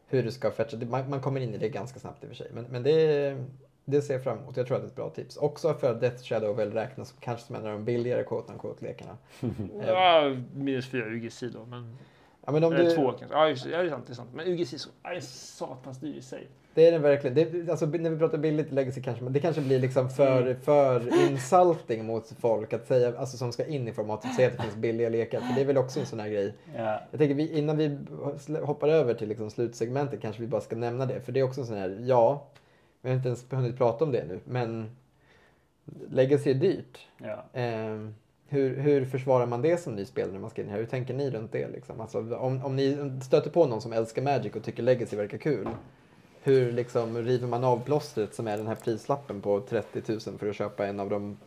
hur du ska fetcha. Man, man kommer in i det ganska snabbt i och för sig. Men, men det, det ser jag fram emot. Jag tror att det är ett bra tips. Också för att Death Shadow väl räknas som kanske som en av de billigare quote unquote lekarna. Ja, minus fyra UGC då, men... Ja, men om Eller du, två kanske. Ja, just ja, det är sant. Det är sant. Men UGC så, är satans dyr i sig. Det är den verkligen. Det, alltså, när vi pratar billigt legacy kanske, det kanske blir liksom för, Mm. för insulting mot folk att säga, alltså som ska in i formatet, säga att det finns billiga lekar. För det är väl också en sån här grej. Ja. Jag tänker vi, innan vi hoppar över till liksom slutsegmentet kanske vi bara ska nämna det. För det är också en sån här, ja, vi har inte ens hunnit prata om det nu, men legacy är dyrt. Ja. Ehm, hur, hur försvarar man det som ny spelare när man ska in här? Hur tänker ni runt det? Liksom? Alltså, om, om ni stöter på någon som älskar Magic och tycker Legacy verkar kul. hur liksom river man av plåstret som är den här prislappen på 30 000 för att köpa en av de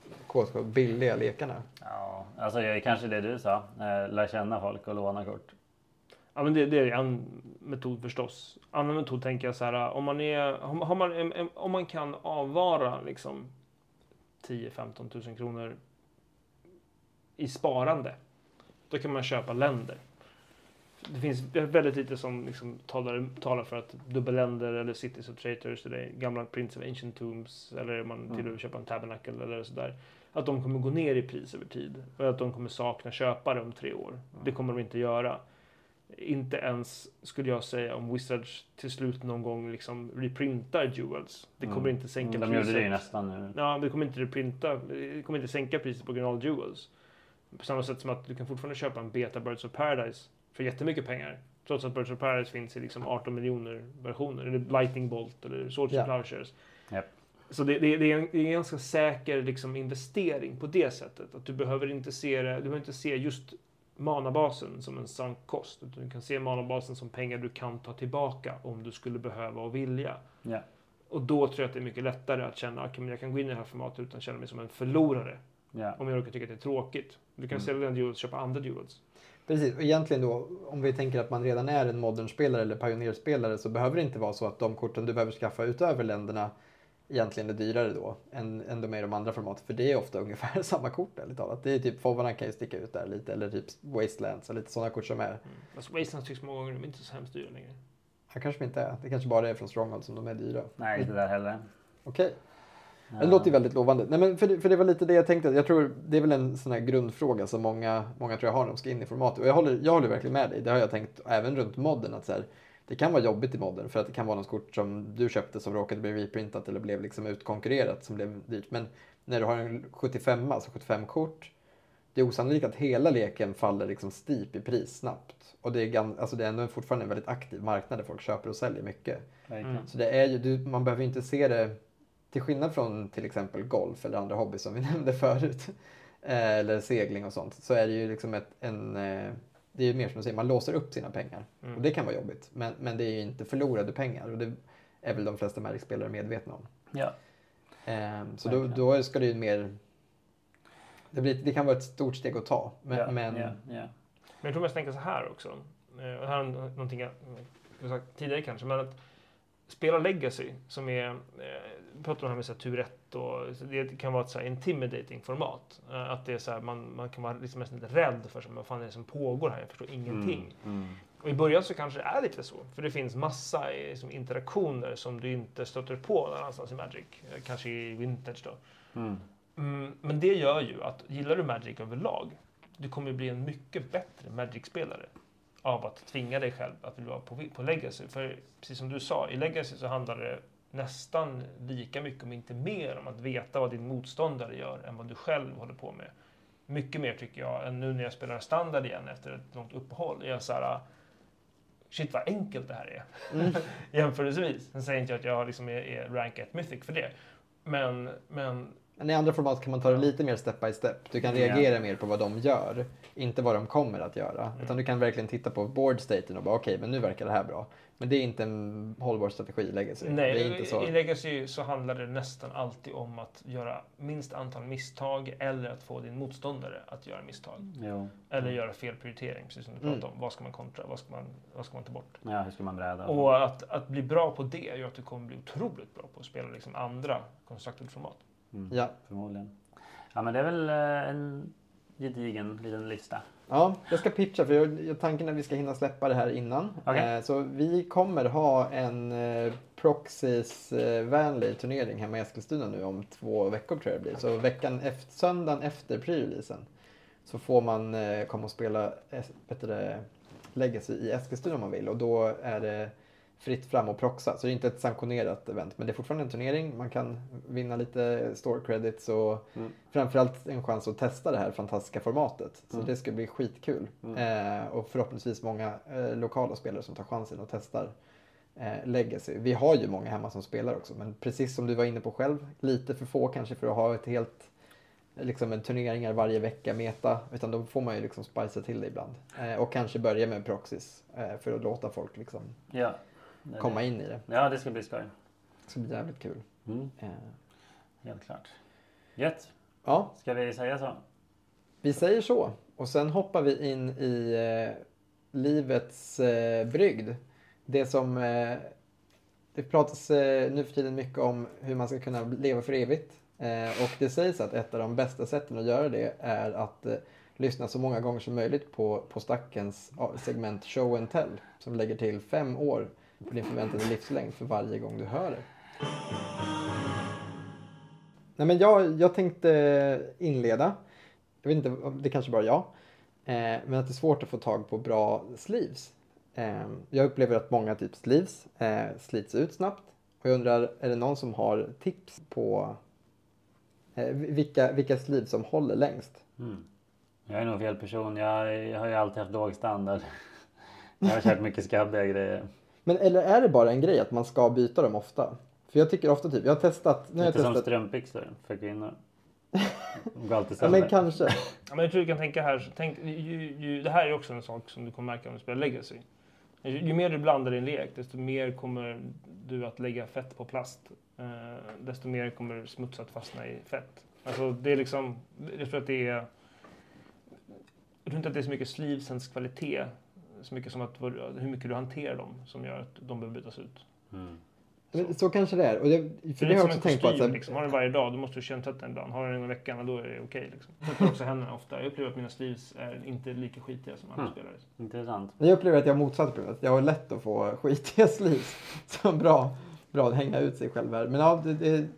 billiga lekarna? Ja, alltså det är kanske det du sa. Eh, lär känna folk och låna kort. Ja, men det, det är en metod förstås. Annan metod tänker jag så här, om man, är, har man, om man kan avvara liksom 10-15 000 kronor i sparande, då kan man köpa länder. Det finns väldigt lite som liksom talar, talar för att dubbelländer eller Cities of Traitors eller gamla Prince of Ancient Tombs eller man till och med köper en Tabernacle eller sådär. Att de kommer gå ner i pris över tid och att de kommer sakna köpare om tre år. Det kommer de inte göra. Inte ens, skulle jag säga, om Wizards till slut någon gång liksom reprintar Jewels. Det kommer Mm. inte sänka De priset. gjorde det nästan nu. Ja, det kommer inte reprinta, det kommer inte sänka priset på original Jewels. På samma sätt som att du kan fortfarande köpa en Beta Birds of Paradise för jättemycket pengar. Trots att Birds of Paradise finns i liksom 18 miljoner versioner. Eller Lightning Bolt eller Swords Ja. of Plowshares. Japp. Så det, det, det, är en, det är en ganska säker liksom, investering på det sättet. Att du behöver inte se, det, du behöver inte se just manabasen som en sank kost. Utan du kan se manabasen som pengar du kan ta tillbaka om du skulle behöva och vilja. Ja. Och då tror jag att det är mycket lättare att känna att jag kan gå in i det här formatet utan att känna mig som en förlorare. Ja. Om jag råkar tycka att det är tråkigt. Du kan Mm. sälja den duels och köpa andra duels. Precis, och egentligen då om vi tänker att man redan är en modern-spelare eller pionjärspelare så behöver det inte vara så att de korten du behöver skaffa utöver länderna egentligen är dyrare då än, än de är i de andra formaten. För det är ofta ungefär samma kort ärligt talat. Det är typ Fovarna kan ju sticka ut där lite eller typ Wastelands och lite sådana kort som är. Mm. Alltså Wastelands tycks många gånger de är inte så hemskt dyra längre. Här kanske de inte är. Det kanske bara är från Stronghold som de är dyra. Nej, inte där heller. Okej. Det låter ju väldigt lovande. Nej, men för, det, för det var lite det jag tänkte. Jag tror det är väl en sån här grundfråga som många, många tror jag har när de ska in i formatet. Och jag håller, jag håller verkligen med dig. Det har jag tänkt även runt modden. Att så här, det kan vara jobbigt i modden för att det kan vara något kort som du köpte som råkade bli reprintat eller blev liksom utkonkurrerat som blev dyrt. Men när du har en 75, alltså 75 kort. Det är osannolikt att hela leken faller liksom steep i pris snabbt. Och det är, gam, alltså det är ändå fortfarande en väldigt aktiv marknad där folk köper och säljer mycket. Mm. Så det är ju, du, man behöver inte se det, till skillnad från till exempel golf eller andra hobbys som vi nämnde förut, eh, eller segling och sånt, så är det ju liksom ett, en, eh, det är mer som du säger, man låser upp sina pengar. Mm. Och det kan vara jobbigt, men, men det är ju inte förlorade pengar och det är väl de flesta Magic-spelare medvetna om. Ja. Eh, så då, då ska det ju mer, det, blir, det kan vara ett stort steg att ta, men, ja. men ja. ja. Men jag tror man ska tänka så här också. Eh, Och det här är någonting jag jag har sagt tidigare kanske. Men att spela legacy som är, eh, pratar om här med så här, tur ett och det kan vara ett så här intimidating format. Eh, Att det är så här, man, man kan vara liksom nästan lite rädd för vad fan är det som pågår här? Jag förstår ingenting. Mm. Mm. Och i början så kanske det är lite så. För det finns massa eh, liksom, interaktioner som du inte stöter på någon annanstans i Magic. Eh, Kanske i Vintage då. Mm. Mm, men det gör ju att gillar du Magic överlag, du kommer bli en mycket bättre Magic-spelare av att tvinga dig själv att vilja vara på, på Legacy. För precis som du sa, i Legacy så handlar det nästan lika mycket, om inte mer, om att veta vad din motståndare gör än vad du själv håller på med. Mycket mer tycker jag, än nu när jag spelar standard igen efter ett långt uppehåll. Är jag så här, shit vad enkelt det här är. Jämförelsevis. Sen säger inte jag att jag liksom är, är rank 1 mythic för det. Men, men Men i andra format kan man ta det lite mer step by step. Du kan reagera mer på vad de gör, inte vad de kommer att göra. Mm. Utan du kan verkligen titta på board staten och bara okej, men nu verkar det här bra. Men det är inte en hållbar strategi i Legacy. Nej, det är inte så. i Legacy så handlar det nästan alltid om att göra minst antal misstag eller att få din motståndare att göra misstag. Jo. Eller göra fel prioritering, precis som du Mm. pratade om. Vad ska man kontra? Vad ska man, vad ska man ta bort? Ja, hur ska man bräda? Och att, att bli bra på det gör att du kommer bli otroligt bra på att spela liksom andra constructed-format. Mm. Ja. Förmodligen. Ja, men det är väl eh, en gedigen liten lista. ja, jag ska pitcha för jag, jag, tanken är att vi ska hinna släppa det här innan. Okej. Eh, så vi kommer ha en eh, Proxys-vänlig turnering hemma i Eskilstuna nu om två veckor tror jag det blir. Så veckan efter, söndagen efter pre-releasen så får man eh, komma och spela eh, vet du det, Legacy i Eskilstuna om man vill och då är det fritt fram och proxa. Så det är inte ett sanktionerat event men det är fortfarande en turnering. Man kan vinna lite store credits och Mm. framförallt en chans att testa det här fantastiska formatet. Så Mm. det ska bli skitkul. Mm. Eh, och förhoppningsvis många eh, lokala spelare som tar chansen och testar eh, Legacy. Vi har ju många hemma som spelar också men precis som du var inne på själv, lite för få kanske för att ha ett helt liksom en turneringar varje vecka meta. Utan då får man ju liksom spicea till det ibland. Eh, och kanske börja med proxys eh, för att låta folk liksom Ja. Det komma in i det. Ja, det ska bli skoj. Det ska bli jävligt kul. Mm, Eh, helt klart. Gött. Ja, Ska vi säga så? vi säger så. Och sen hoppar vi in i eh, livets eh, brygd. Det som... Eh, det pratas eh, nu för tiden mycket om hur man ska kunna leva för evigt. Eh, och det sägs att ett av de bästa sätten att göra det är att eh, lyssna så många gånger som möjligt på, på Stackens segment Show and Tell. Som lägger till fem år på din förväntade livslängd för varje gång du hör det. Nej, men jag, jag tänkte inleda. Jag vet inte, det kanske bara är jag. Eh, men att det är svårt att få tag på bra sleeves. Eh, jag upplever att många typ sleeves eh, slits ut snabbt. Och jag undrar, är det någon som har tips på eh, vilka, vilka sleeves som håller längst? Mm. Jag är nog fel person. Jag, jag har ju alltid haft låg standard. Jag har kört mycket skabbiga grejer. Men eller är det bara en grej att man ska byta dem ofta? För jag tycker ofta typ, jag har testat, nu har jag Lite som testat. strumpbyxor för kvinnor. De går alltid Ja, sönder. men kanske. Ja, men jag tror du kan tänka här, tänk, ju, ju, det här är också en sak som du kommer märka om du spelar Legacy. Ju, ju mer du blandar din lek, desto mer kommer du att lägga fett på plast. Eh, desto mer kommer smuts att fastna i fett. Alltså det är liksom, jag tror att det är... Jag tror inte att det är så mycket slivsens kvalitet, så mycket som att hur mycket du hanterar dem som gör att de behöver bytas ut. Mm. Men så kanske det är. Och det, för det det har jag också tänkt på. Att, så här, liksom. Har du den varje dag, då måste du kemtvätta den ibland. Har du den en veckan, då är det okej. liksom. Jag tvättar också händerna ofta. Jag upplever att mina sleeves är inte lika skitiga som andra Mm. spelare. Intressant. Jag upplever att jag har motsatt problemet. Jag har lätt att få skitiga sleeves. Så bra, bra att hänga ut sig själv här. Men ja, det, det,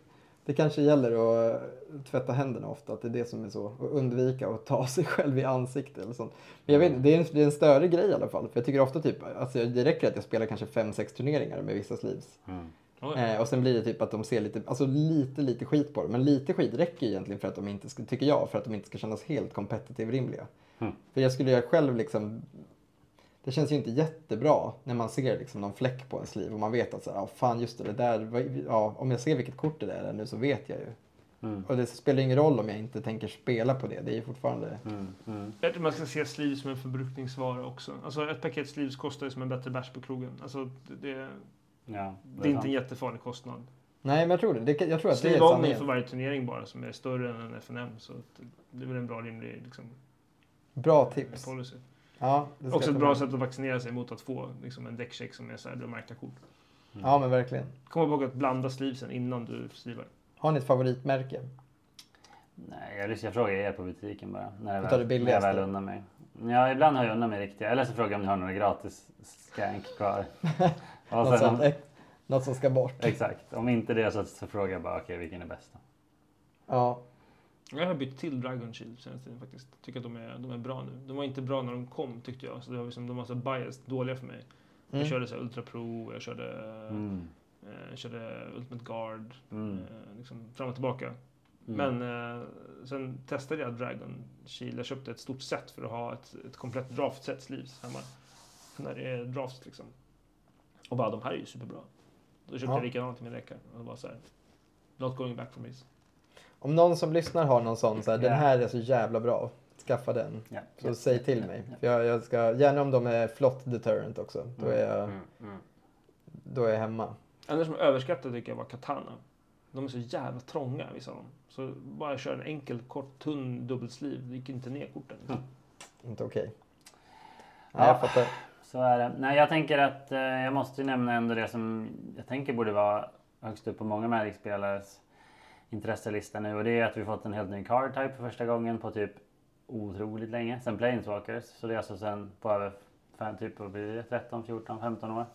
det kanske gäller att tvätta händerna ofta. Att det är det som är så. Och undvika att ta sig själv i ansiktet eller sånt. Men jag vet inte, det är en, det är en större grej i alla fall. För jag tycker ofta typ, alltså det räcker att jag spelar kanske 5-6 turneringar med vissa sleeves. Mm. Eh, och sen blir det typ att de ser lite, alltså lite, lite skit på det. Men lite skit räcker egentligen för att de inte ska, tycker jag, för att de inte ska kännas helt competitive rimliga. Mm. För jag skulle ju själv liksom, det känns ju inte jättebra när man ser liksom någon fläck på en sleeve och man vet att så, här, ja fan just det, det där, ja, om jag ser vilket kort det där är nu så vet jag ju. Mm. Och det spelar ingen roll om jag inte tänker spela på det, det är ju fortfarande, Mm. Mm. Jag tror man ska se sleeves som en förbrukningsvara också. Alltså ett paket sleeves kostar ju som en bättre bärs på krogen. Alltså det, det, Ja, det är inte en jättefarlig kostnad. nej men jag tror det, det jag tror att det är Sleeve-only sanningen. för varje turnering bara som är större än en FNM. Så det är väl en bra rimlig liksom, Bra tips. policy. Ja, det Också ett bra sätt att vaccinera sig mot att få liksom, en däckcheck som är så här, du har märkta kort. Ja men verkligen. Kom ihåg att blanda sleevesen innan du sleevar. Har ni ett favoritmärke? Nej, jag, jag frågar er på butiken bara. När jag Du tar det väl, när jag väl unnar mig. Ja, ibland har jag unnat mig riktiga. Eller så frågar jag om ni har några gratis skank kvar. Något, sen, sånt, om, eh, något som ska bort. exakt. Om inte det så, så frågar jag bara okej, vilken är bäst? då? Ja, Jag har bytt till Dragon Shield senaste tiden faktiskt. Tycker att de är, de är bra nu. De var inte bra när de kom tyckte jag. Så det var liksom, de var så biased, dåliga för mig. Mm. Jag körde så Ultra Pro, jag körde, Mm. eh, jag körde Ultimate Guard. Mm. Eh, liksom fram och tillbaka. Mm. Men eh, sen testade jag Dragon Shield. Jag köpte ett stort set för att ha ett, ett komplett draft-set sleeves hemma. När det är drafts liksom. Och bara, de här är ju superbra. Då köpte Ja. jag likadant till min räcka. Och det var så här, not going back from this. Om någon som lyssnar har någon sån så här, den här är så jävla bra. Skaffa den. Ja. Så Ja. säg till mig. Ja. För jag, jag ska, gärna om de är flott deterrent också. Då är jag, Mm. Mm. då är jag hemma. En som överskattad tycker jag var Katana. De är så jävla trånga vissa av dem. Så bara köra en enkel, kort, tunn dubbelsliv. Det gick inte ner korten. Mm. Inte okej. Ja. Nej, jag fattar. Så är det. Nej, jag tänker att eh, jag måste ju nämna ändå det som jag tänker borde vara högst upp på många Magic-spelares intresselista nu och det är att vi fått en helt ny card type för första gången på typ otroligt länge. Sen Planeswalkers. Så det är alltså sen på över fem, typ vad blir det? 13, 14, 15 år. Eh,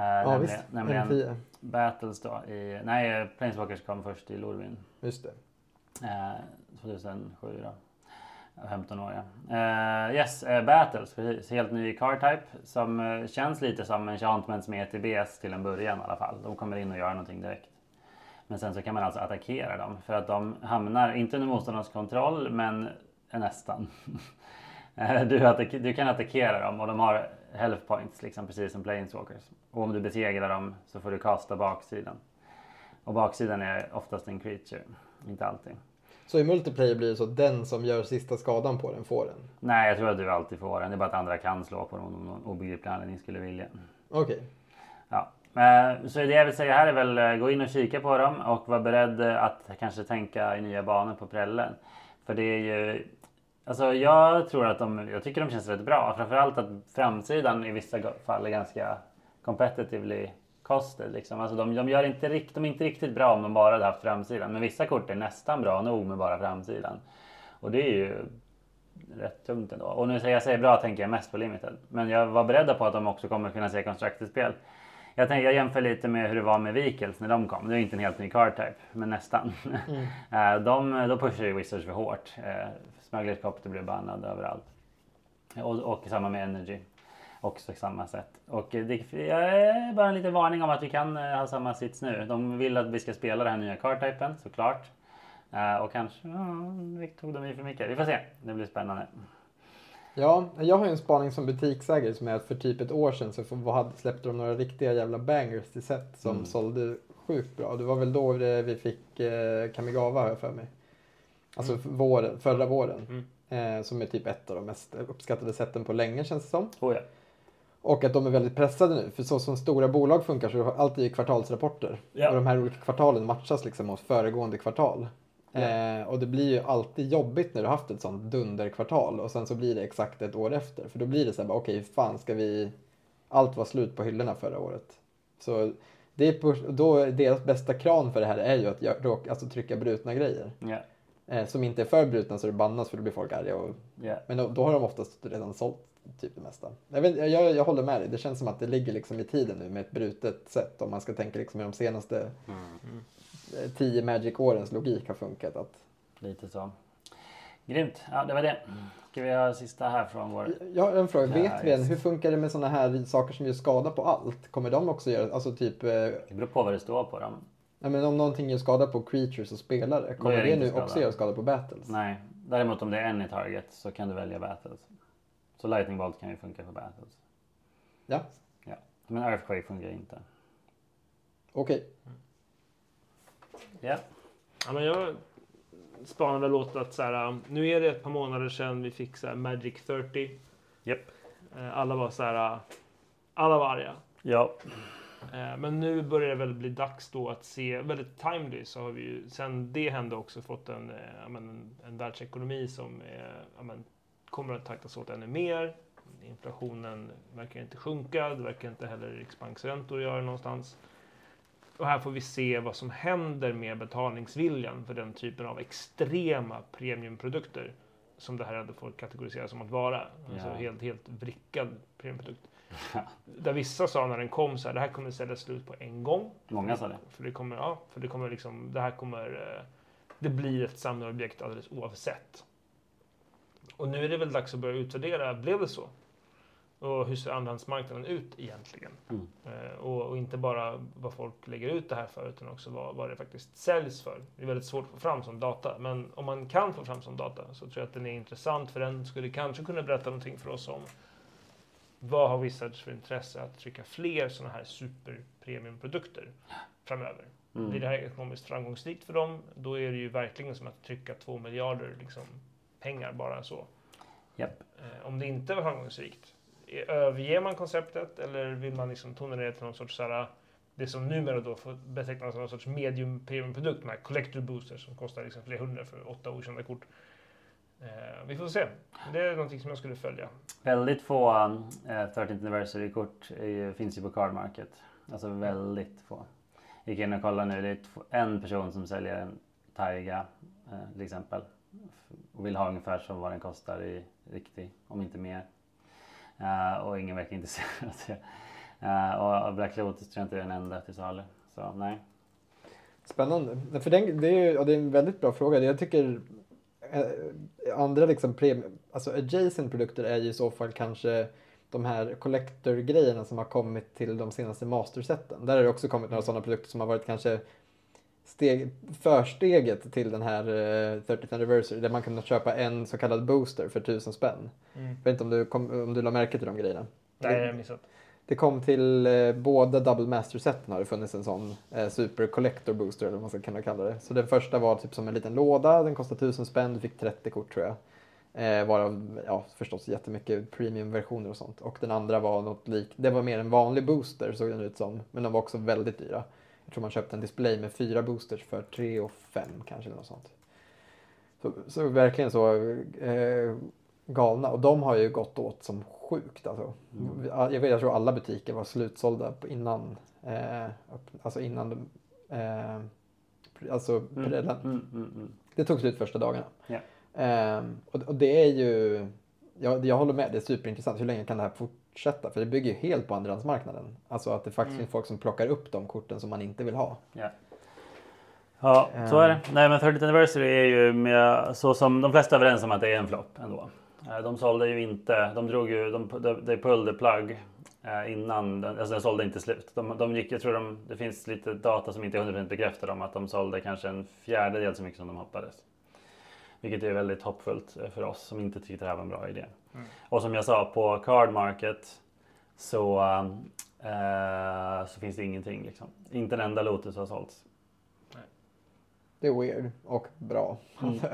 Ja nämligen, visst, nämligen M10. Battles då. I, nej, Planeswalkers kom först i Lorwyn. Just det. Eh, 2007 då. Ja, 15 år ja. Eh, yes, eh, Battles, precis. Helt ny card type som känns lite som Enchantments med ETBs till en början i alla fall. De kommer in och gör någonting direkt. Men sen så kan man alltså attackera dem för att de hamnar, inte under motståndarens kontroll, men nästan. Du, attack- du kan attackera dem och de har health points liksom precis som Planeswalkers. Och om du besegrar dem så får du kasta baksidan. Och baksidan är oftast en creature, inte alltid. Så i multiplayer blir det så att den som gör sista skadan på den får den? Nej, jag tror att du alltid får den. Det är bara att andra kan slå på dem om någon obegriplig anledning skulle vilja. Okej. Ja. Eh, så det jag vill säga här är väl eh, gå in och kika på dem och vara beredd eh, att kanske tänka i nya banor på prällen. För det är ju... Alltså jag tror att de... Jag tycker de känns rätt bra. Framförallt att framsidan i vissa fall är ganska competitively costed. Liksom. Alltså de, de, gör inte, rikt- de är inte riktigt bra om de bara hade haft framsidan. Men vissa kort är nästan bra nog med bara framsidan. Och det är ju rätt tungt ändå. Och nu säger jag säger bra tänker jag mest på limited. Men jag var beredd på att de också kommer kunna se konstruktivt spel. Jag, tänker, jag jämför lite med hur det var med Vikels när de kom. Det är inte en helt ny card type, men nästan. Mm. de, då pushade ju Wizards för hårt. Eh, Smugglers Copter blev bannad överallt. Och, och samma med Energy. Också på samma sätt. Och det är bara en liten varning om att vi kan ha samma sits nu. De vill att vi ska spela den här nya card-typen såklart. Och kanske ja, tog de i för mycket. Vi får se. Det blir spännande. Ja, jag har ju en spaning som butiksägare som är att för typ ett år sedan så släppte de några riktiga jävla bangers till set som mm. sålde sjukt bra. Det var väl då vi fick eh, Kamigawa har jag för mig. Alltså mm. våren, förra våren. Mm. Eh, som är typ ett av de mest uppskattade sätten på länge känns det som. Oh ja. Och att de är väldigt pressade nu. För så som stora bolag funkar så är det alltid kvartalsrapporter. Ja. Och de här olika kvartalen matchas liksom mot föregående kvartal. Eh, och det blir ju alltid jobbigt när du haft ett sånt dunderkvartal och sen så blir det exakt ett år efter. För då blir det så här, okej, okay, fan ska vi... Allt var slut på hyllorna förra året. Så det är på, då, deras bästa kran för det här är ju att jag, alltså, trycka brutna grejer. Yeah. Eh, som inte är för brutna så det bannas för då blir folk arga. Och, yeah. Men då, då, har de oftast redan sålt typ det mesta. Jag, vet, jag, jag håller med dig, det känns som att det ligger liksom i tiden nu med ett brutet sätt om man ska tänka liksom i de senaste mm tio Magic-årens logik har funkat. Att... Lite så. Grymt. Ja, det var det. Ska vi ha sista här från vår... Jag har en fråga. Vet vi än, hur funkar det med sådana här saker som gör skada på allt? Kommer de också göra, alltså typ... Eh... Det beror på vad det står på dem. Ja, men om någonting gör skada på creatures och spelare, kommer det, det nu skada. också göra skada på battles? Nej, däremot om det är any target så kan du välja battles. Så lightning bolt kan ju funka för battles. Ja. Ja, men earthquake fungerar inte. Okej. Okay. Ja. ja men jag spanar väl åt att så här, um, nu är det ett par månader sedan vi fick så här, Magic 30. Yep. Eh, alla var så här, uh, alla var arga. Ja. Eh, men nu börjar det väl bli dags då att se, väldigt timely så har vi ju sen det hände också fått en, eh, en, en världsekonomi som är, men, kommer att taktas åt ännu mer. Inflationen verkar inte sjunka, det verkar inte heller Riksbanksräntor göra någonstans. Och här får vi se vad som händer med betalningsviljan för den typen av extrema premiumprodukter som det här hade fått kategoriseras som att vara. Ja. Alltså helt, helt vrickad premiumprodukt. Ja. Där vissa sa när den kom så här, det här kommer säljas slut på en gång. Många sa det. För det kommer, ja, för det kommer liksom, det här kommer, eh, det blir ett samlarobjekt alldeles oavsett. Och nu är det väl dags att börja utvärdera, blev det så? Och hur ser andrahandsmarknaden ut egentligen? Mm. Eh, och, och, inte bara vad folk lägger ut det här för utan också vad, vad det faktiskt säljs för. Det är väldigt svårt att få fram sån data men om man kan få fram sån data så tror jag att den är intressant för den skulle kanske kunna berätta någonting för oss om vad har Wizards för intresse att trycka fler sådana här superpremiumprodukter framöver? Mm. Blir det här ekonomiskt framgångsrikt för dem, då är det ju verkligen som att trycka två miljarder liksom, pengar bara så. Yep. Eh, om det inte var framgångsrikt, överger man konceptet eller vill man liksom tona ner till någon sorts såhär, det som numera då får betecknas som någon sorts medium premiumprodukt, de här collector boosters som kostar liksom flera hundra för åtta okända kort. Eh, vi får se. Det är någonting som jag skulle följa. Väldigt få um, eh, 13th anniversary-kort finns ju på Card Market. Alltså väldigt få. Jag gick in och kollade nu. Det är en person som säljer en Taiga eh, till exempel. Och vill ha ungefär som vad den kostar i riktig, om inte mer. Uh, och ingen verkar intresserad. uh, och Black Lotus tror jag inte är den enda till salu. Så nej. Spännande. För den, det, är, det är en väldigt bra fråga. Jag tycker eh, andra liksom premium, alltså adjacent produkter är ju i så fall kanske de här collector-grejerna som har kommit till de senaste mastersätten. Där har det också kommit några sådana produkter som har varit kanske steg, försteget till den här uh, 30th anniversary där man kunde köpa en så kallad booster för tusen spänn. Mm. Jag vet inte om du, kom, om du la märke till de grejerna? Nej, det har jag missat. Det kom till eh, båda Double Master-seten har det funnits en sån eh, Super Collector Booster eller vad man ska kunna kalla det. Så den första var typ som en liten låda, den kostade tusen spänn, du fick 30 kort tror jag. Eh, varav ja, förstås jättemycket premiumversioner och sånt. Och den andra var något lik, det var mer en vanlig booster såg den ut som. Men de var också väldigt dyra. Jag tror man köpte en display med fyra boosters för 3 och 5 kanske eller något sånt. Så, så verkligen så eh, galna. Och de har ju gått åt som sjukt alltså. Mm. Jag, vet, jag tror alla butiker var slutsålda innan. Eh, alltså innan de, eh, alltså Mm, den, mm, mm, mm. det tog slut första dagarna. Ja. Ehm, och, och det är ju, jag, jag håller med, det är superintressant. Hur länge kan det här fortsätta? För det bygger ju helt på andrahandsmarknaden. Alltså att det faktiskt Mm. finns folk som plockar upp de korten som man inte vill ha. Ja. Ja, så är det. Nej, men 30th Anniversary är ju med, så som de flesta är överens om att det är en flopp ändå. Eh, De sålde ju inte, de drog ju, de, de, de pulled the plug eh, innan, den, alltså den sålde inte slut. De, de gick, jag tror de, det finns lite data som inte är 100% bekräftar om att de sålde kanske en fjärdedel så mycket som de hoppades. Vilket är väldigt hoppfullt eh, för oss som inte tyckte det här var en bra idé. Mm. Och som jag sa, på Card Market så, eh, så finns det ingenting. Liksom. Inte en enda Lotus har sålts. Det är weird och bra. Mm.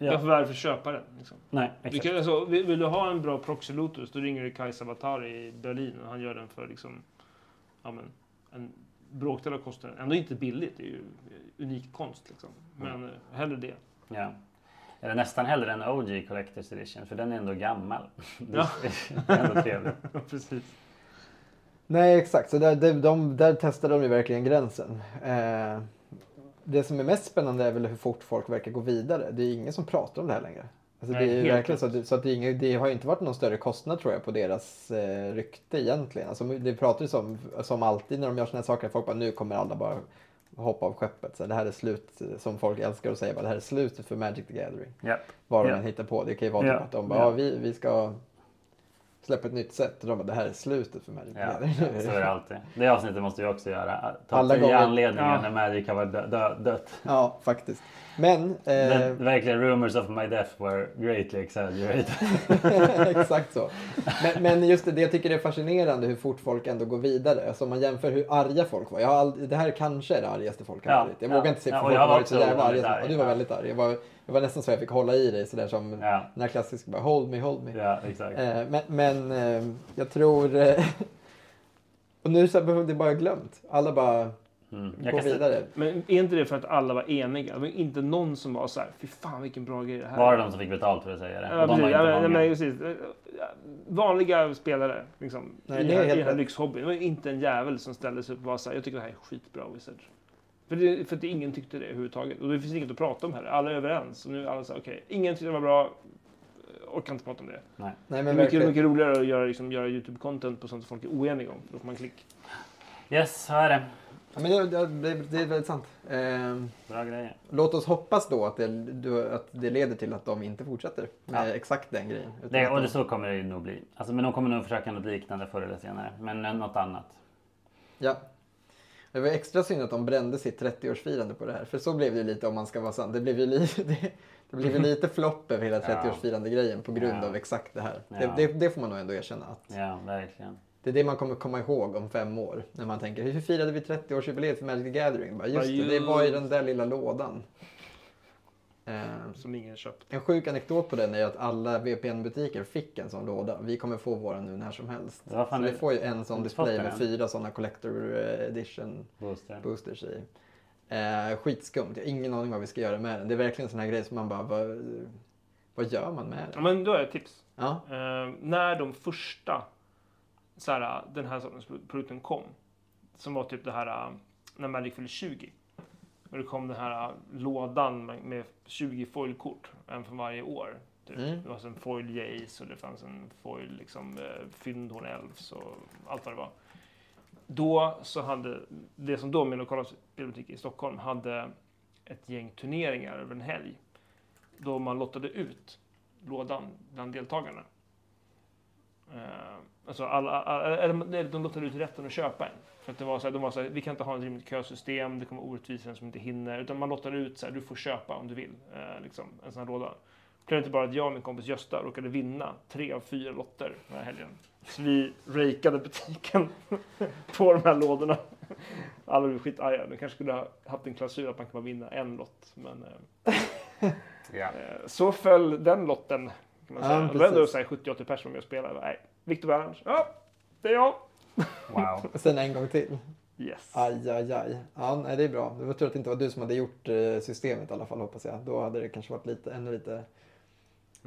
Ja. Varför varför köpa den? Liksom. Nej, Du exakt. kan, alltså, vill, vill du ha en bra proxy Lotus då ringer du Kajsa Batari i Berlin och han gör den för liksom, ja, men, en bråkdel av kostnaden. Ändå inte billigt, det är ju unik konst. Liksom. Men eh, hellre det. Ja. Eller nästan hellre en OG Collector's Edition för den är ändå gammal. Det Ja. är ändå trevligt. Precis. Nej exakt, så där, de, de, där testade de ju verkligen gränsen. Eh, det som är mest spännande är väl hur fort folk verkar gå vidare. Det är ingen som pratar om det här längre. Alltså Nej, det är verkligen så, rätt. att, så att det, är inget, det har ju inte varit någon större kostnad tror jag på deras eh, rykte egentligen. Alltså, det pratar ju som, som alltid när de gör såna här saker. Folk bara nu kommer alla bara hoppa av skeppet. Så det här är slut, som folk älskar att säga. Bara, det här är slutet för Magic the Gathering. Ja. Vad de än hittar på. Det kan ju vara typ Ja. att de bara, Ja. vi, vi ska släppa ett nytt sätt. Och de bara, det här är slutet för Magic the Gathering. ja, så är det alltid. Det avsnittet måste vi också göra. Topp Alla 10 gånger. anledningar Ja. när Magic har varit dö- dö- dött. Ja, faktiskt. Men, eh, verkligen rumors of my death were greatly exaggerated. exakt så. Men, men just det, det jag tycker är fascinerande hur fort folk ändå går vidare. Alltså om man jämför hur arga folk var. Jag har aldrig, det här kanske är det argaste folk har Ja, varit. Jag ja. vågar inte säga Ja, för folk har var varit så jävla arga. arg. Du var väldigt arg. Jag var, jag var nästan så jag fick hålla i dig sådär som Ja, den här klassiska bara hold me, hold me. ja exakt. Eh, men men eh, jag tror... Eh, och nu så har det bara glömt. Alla bara Mm. Jag går kan säga, vidare. Men är inte det för att alla var eniga? Det var inte någon som var så här, fy fan vilken bra grej det här var är." det de som fick betalt för att säga det? Ja, Och de var precis. inte Ja, men, precis. Vanliga spelare liksom, Nej, i, det är helt i den här lyxhobbyn. Det var inte en jävel som ställde sig upp och var så här, jag tycker det här är skitbra Wizards. För, det, för att ingen tyckte det överhuvudtaget. Och det finns inget att prata om här. Alla är överens. Och nu är alla så här, okej, ingen tyckte det var bra. Orkar inte prata om det. Nej. Nej, Det men är mycket, mycket roligare att göra, liksom, göra YouTube-content på sånt som folk är oeniga om. Då får man klick. Yes, så är det. Men det, det, det, är väldigt sant. Eh, Bra grejer. Låt oss hoppas då att det, att det leder till att de inte fortsätter med Ja. exakt den grejen. Det, och de- det, så kommer det nog bli. Alltså, men de kommer nog försöka något liknande förr eller senare. Men något annat. Ja. Det var extra synd att de brände sitt 30-årsfirande på det här. För så blev det ju lite om man ska vara sann. Det blev ju lite, det, det blev ju lite flopp över hela Ja. 30-årsfirande grejen på grund Ja. av exakt det här. Ja. Det, det, det får man nog ändå erkänna. Att Ja, verkligen. Det är det man kommer komma ihåg om fem år. När man tänker, hur firade vi 30-årsjubileet för Magic the Gathering? Bara, just det, det var i den där lilla lådan. Eh, Som ingen köpt. En sjuk anekdot på den är att alla VPN-butiker fick en sån låda. Vi kommer få våra nu när som helst. Ja, vad fan så vi får ju en sån Har display med fyra såna Collector Edition Booster. boosters i. Eh, skitskumt. Jag har ingen aning vad vi ska göra med den. Det är verkligen en sån här grej som man bara, vad, vad gör man med Ja, den? men då är ett tips. Ja, Eh, när de första så här, den här sortens produkten kom, som var typ det här eh, när Magic fyllde 20. Och det kom den här eh, lådan med, med 20 foilkort, en för varje år. Typ. Mm. Det var en foil Jace och det fanns en foil liksom, eh, Fyndhorn Elves och allt vad det var. Då så hade, det som då min lokala spelbutik i Stockholm hade ett gäng turneringar över en helg. Då man lottade ut lådan bland deltagarna. Uh, alltså alla, alla, eller de lottade ut rätten att köpa en. För att det var så här, de var så här, vi kan inte ha ett rimligt kösystem, det kommer för den som inte hinner. Utan man lottade ut så här, du får köpa om du vill. eh, liksom, en sån här låda. Blev inte bara att jag och min kompis Gösta råkade vinna tre av fyra lotter den här helgen. Så vi rakeade butiken på de här lådorna. Alla blev skitarga. De kanske skulle ha haft en klausul att man kan bara vinna en lott. Men, eh. Eh, Så föll den lotten. Kan man Ja, säga. det var ändå precis. så här 70-80 personer med och spelade. Nej, Viktor Berns. Ja, det är jag. Wow. Sen en gång till. Yes. Aj, aj, aj. Ja, nej, det är bra. Det var tur att det inte var du som hade gjort eh, systemet i alla fall, hoppas jag. Då hade det kanske varit lite, ännu, lite,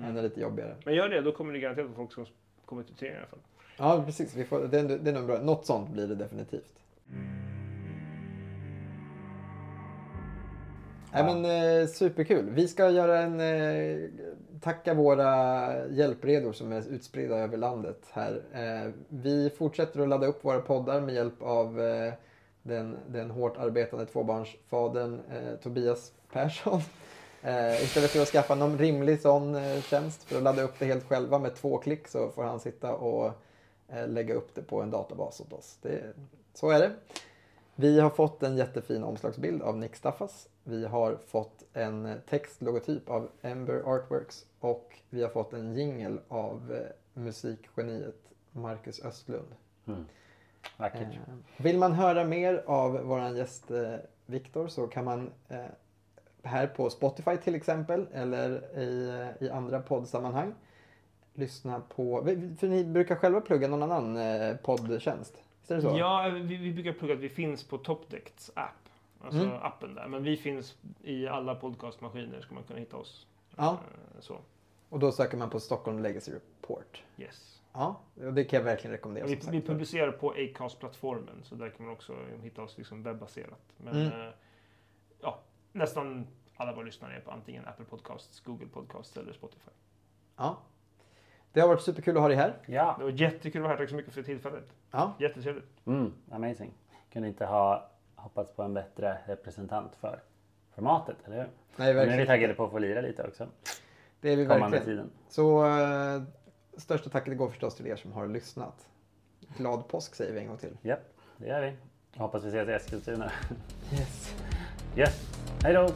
ännu lite jobbigare. Men gör det, då kommer det garanterat vara folk som kommer till turneringen i alla fall. Ja, precis. Vi får, det, är, det är nog bra. Något sånt blir det definitivt. Nej, men, eh, superkul. Vi ska göra en, eh, tacka våra hjälpredor som är utspridda över landet här. Eh, vi fortsätter att ladda upp våra poddar med hjälp av eh, den, den hårt arbetande tvåbarnsfadern eh, Tobias Persson. Istället för att skaffa någon rimlig sån tjänst för att ladda upp det helt själva med två klick så får han sitta och lägga upp det på en databas åt oss. Det, så är det. Vi har fått en jättefin omslagsbild av Nick Staffas. Vi har fått en textlogotyp av Ember Artworks och vi har fått en jingle av eh, musikgeniet Marcus Östlund. Mm. Vackert. Eh, Vill man höra mer av våran gäst eh, Viktor så kan man här på Spotify till exempel eller i, i andra poddsammanhang lyssna på, för ni brukar själva plugga någon annan poddtjänst? Visst är det så? Ja, vi, vi brukar plugga att vi finns på Topdecks app. Alltså Mm. appen där. Men vi finns i alla podcastmaskiner ska man kunna hitta oss. Ja. Eh, Så, Och då söker man på Stockholm Legacy Report. yes. Ja, det kan jag verkligen rekommendera. Vi, vi publicerar på Acast-plattformen så där kan man också hitta oss liksom webbaserat. Men Mm. eh, ja, nästan alla våra lyssnare är på antingen Apple Podcasts, Google Podcasts eller Spotify. Ja. Det har varit superkul att ha dig här. Ja. Det var jättekul att vara här. Tack så mycket för tillfället. Ja, Jättetrevligt. Mm, amazing. Kunde inte ha hoppats på en bättre representant för formatet, eller hur? nej, Nu är vi verkligen. taggade på att få lira lite också. Det är vi Kommande verkligen. tiden. Så eh, största tacket går förstås till er som har lyssnat. Glad påsk säger vi en gång till. Japp, det gör vi. Hoppas vi ses i Eskilstuna. Yes. Yes, hej då!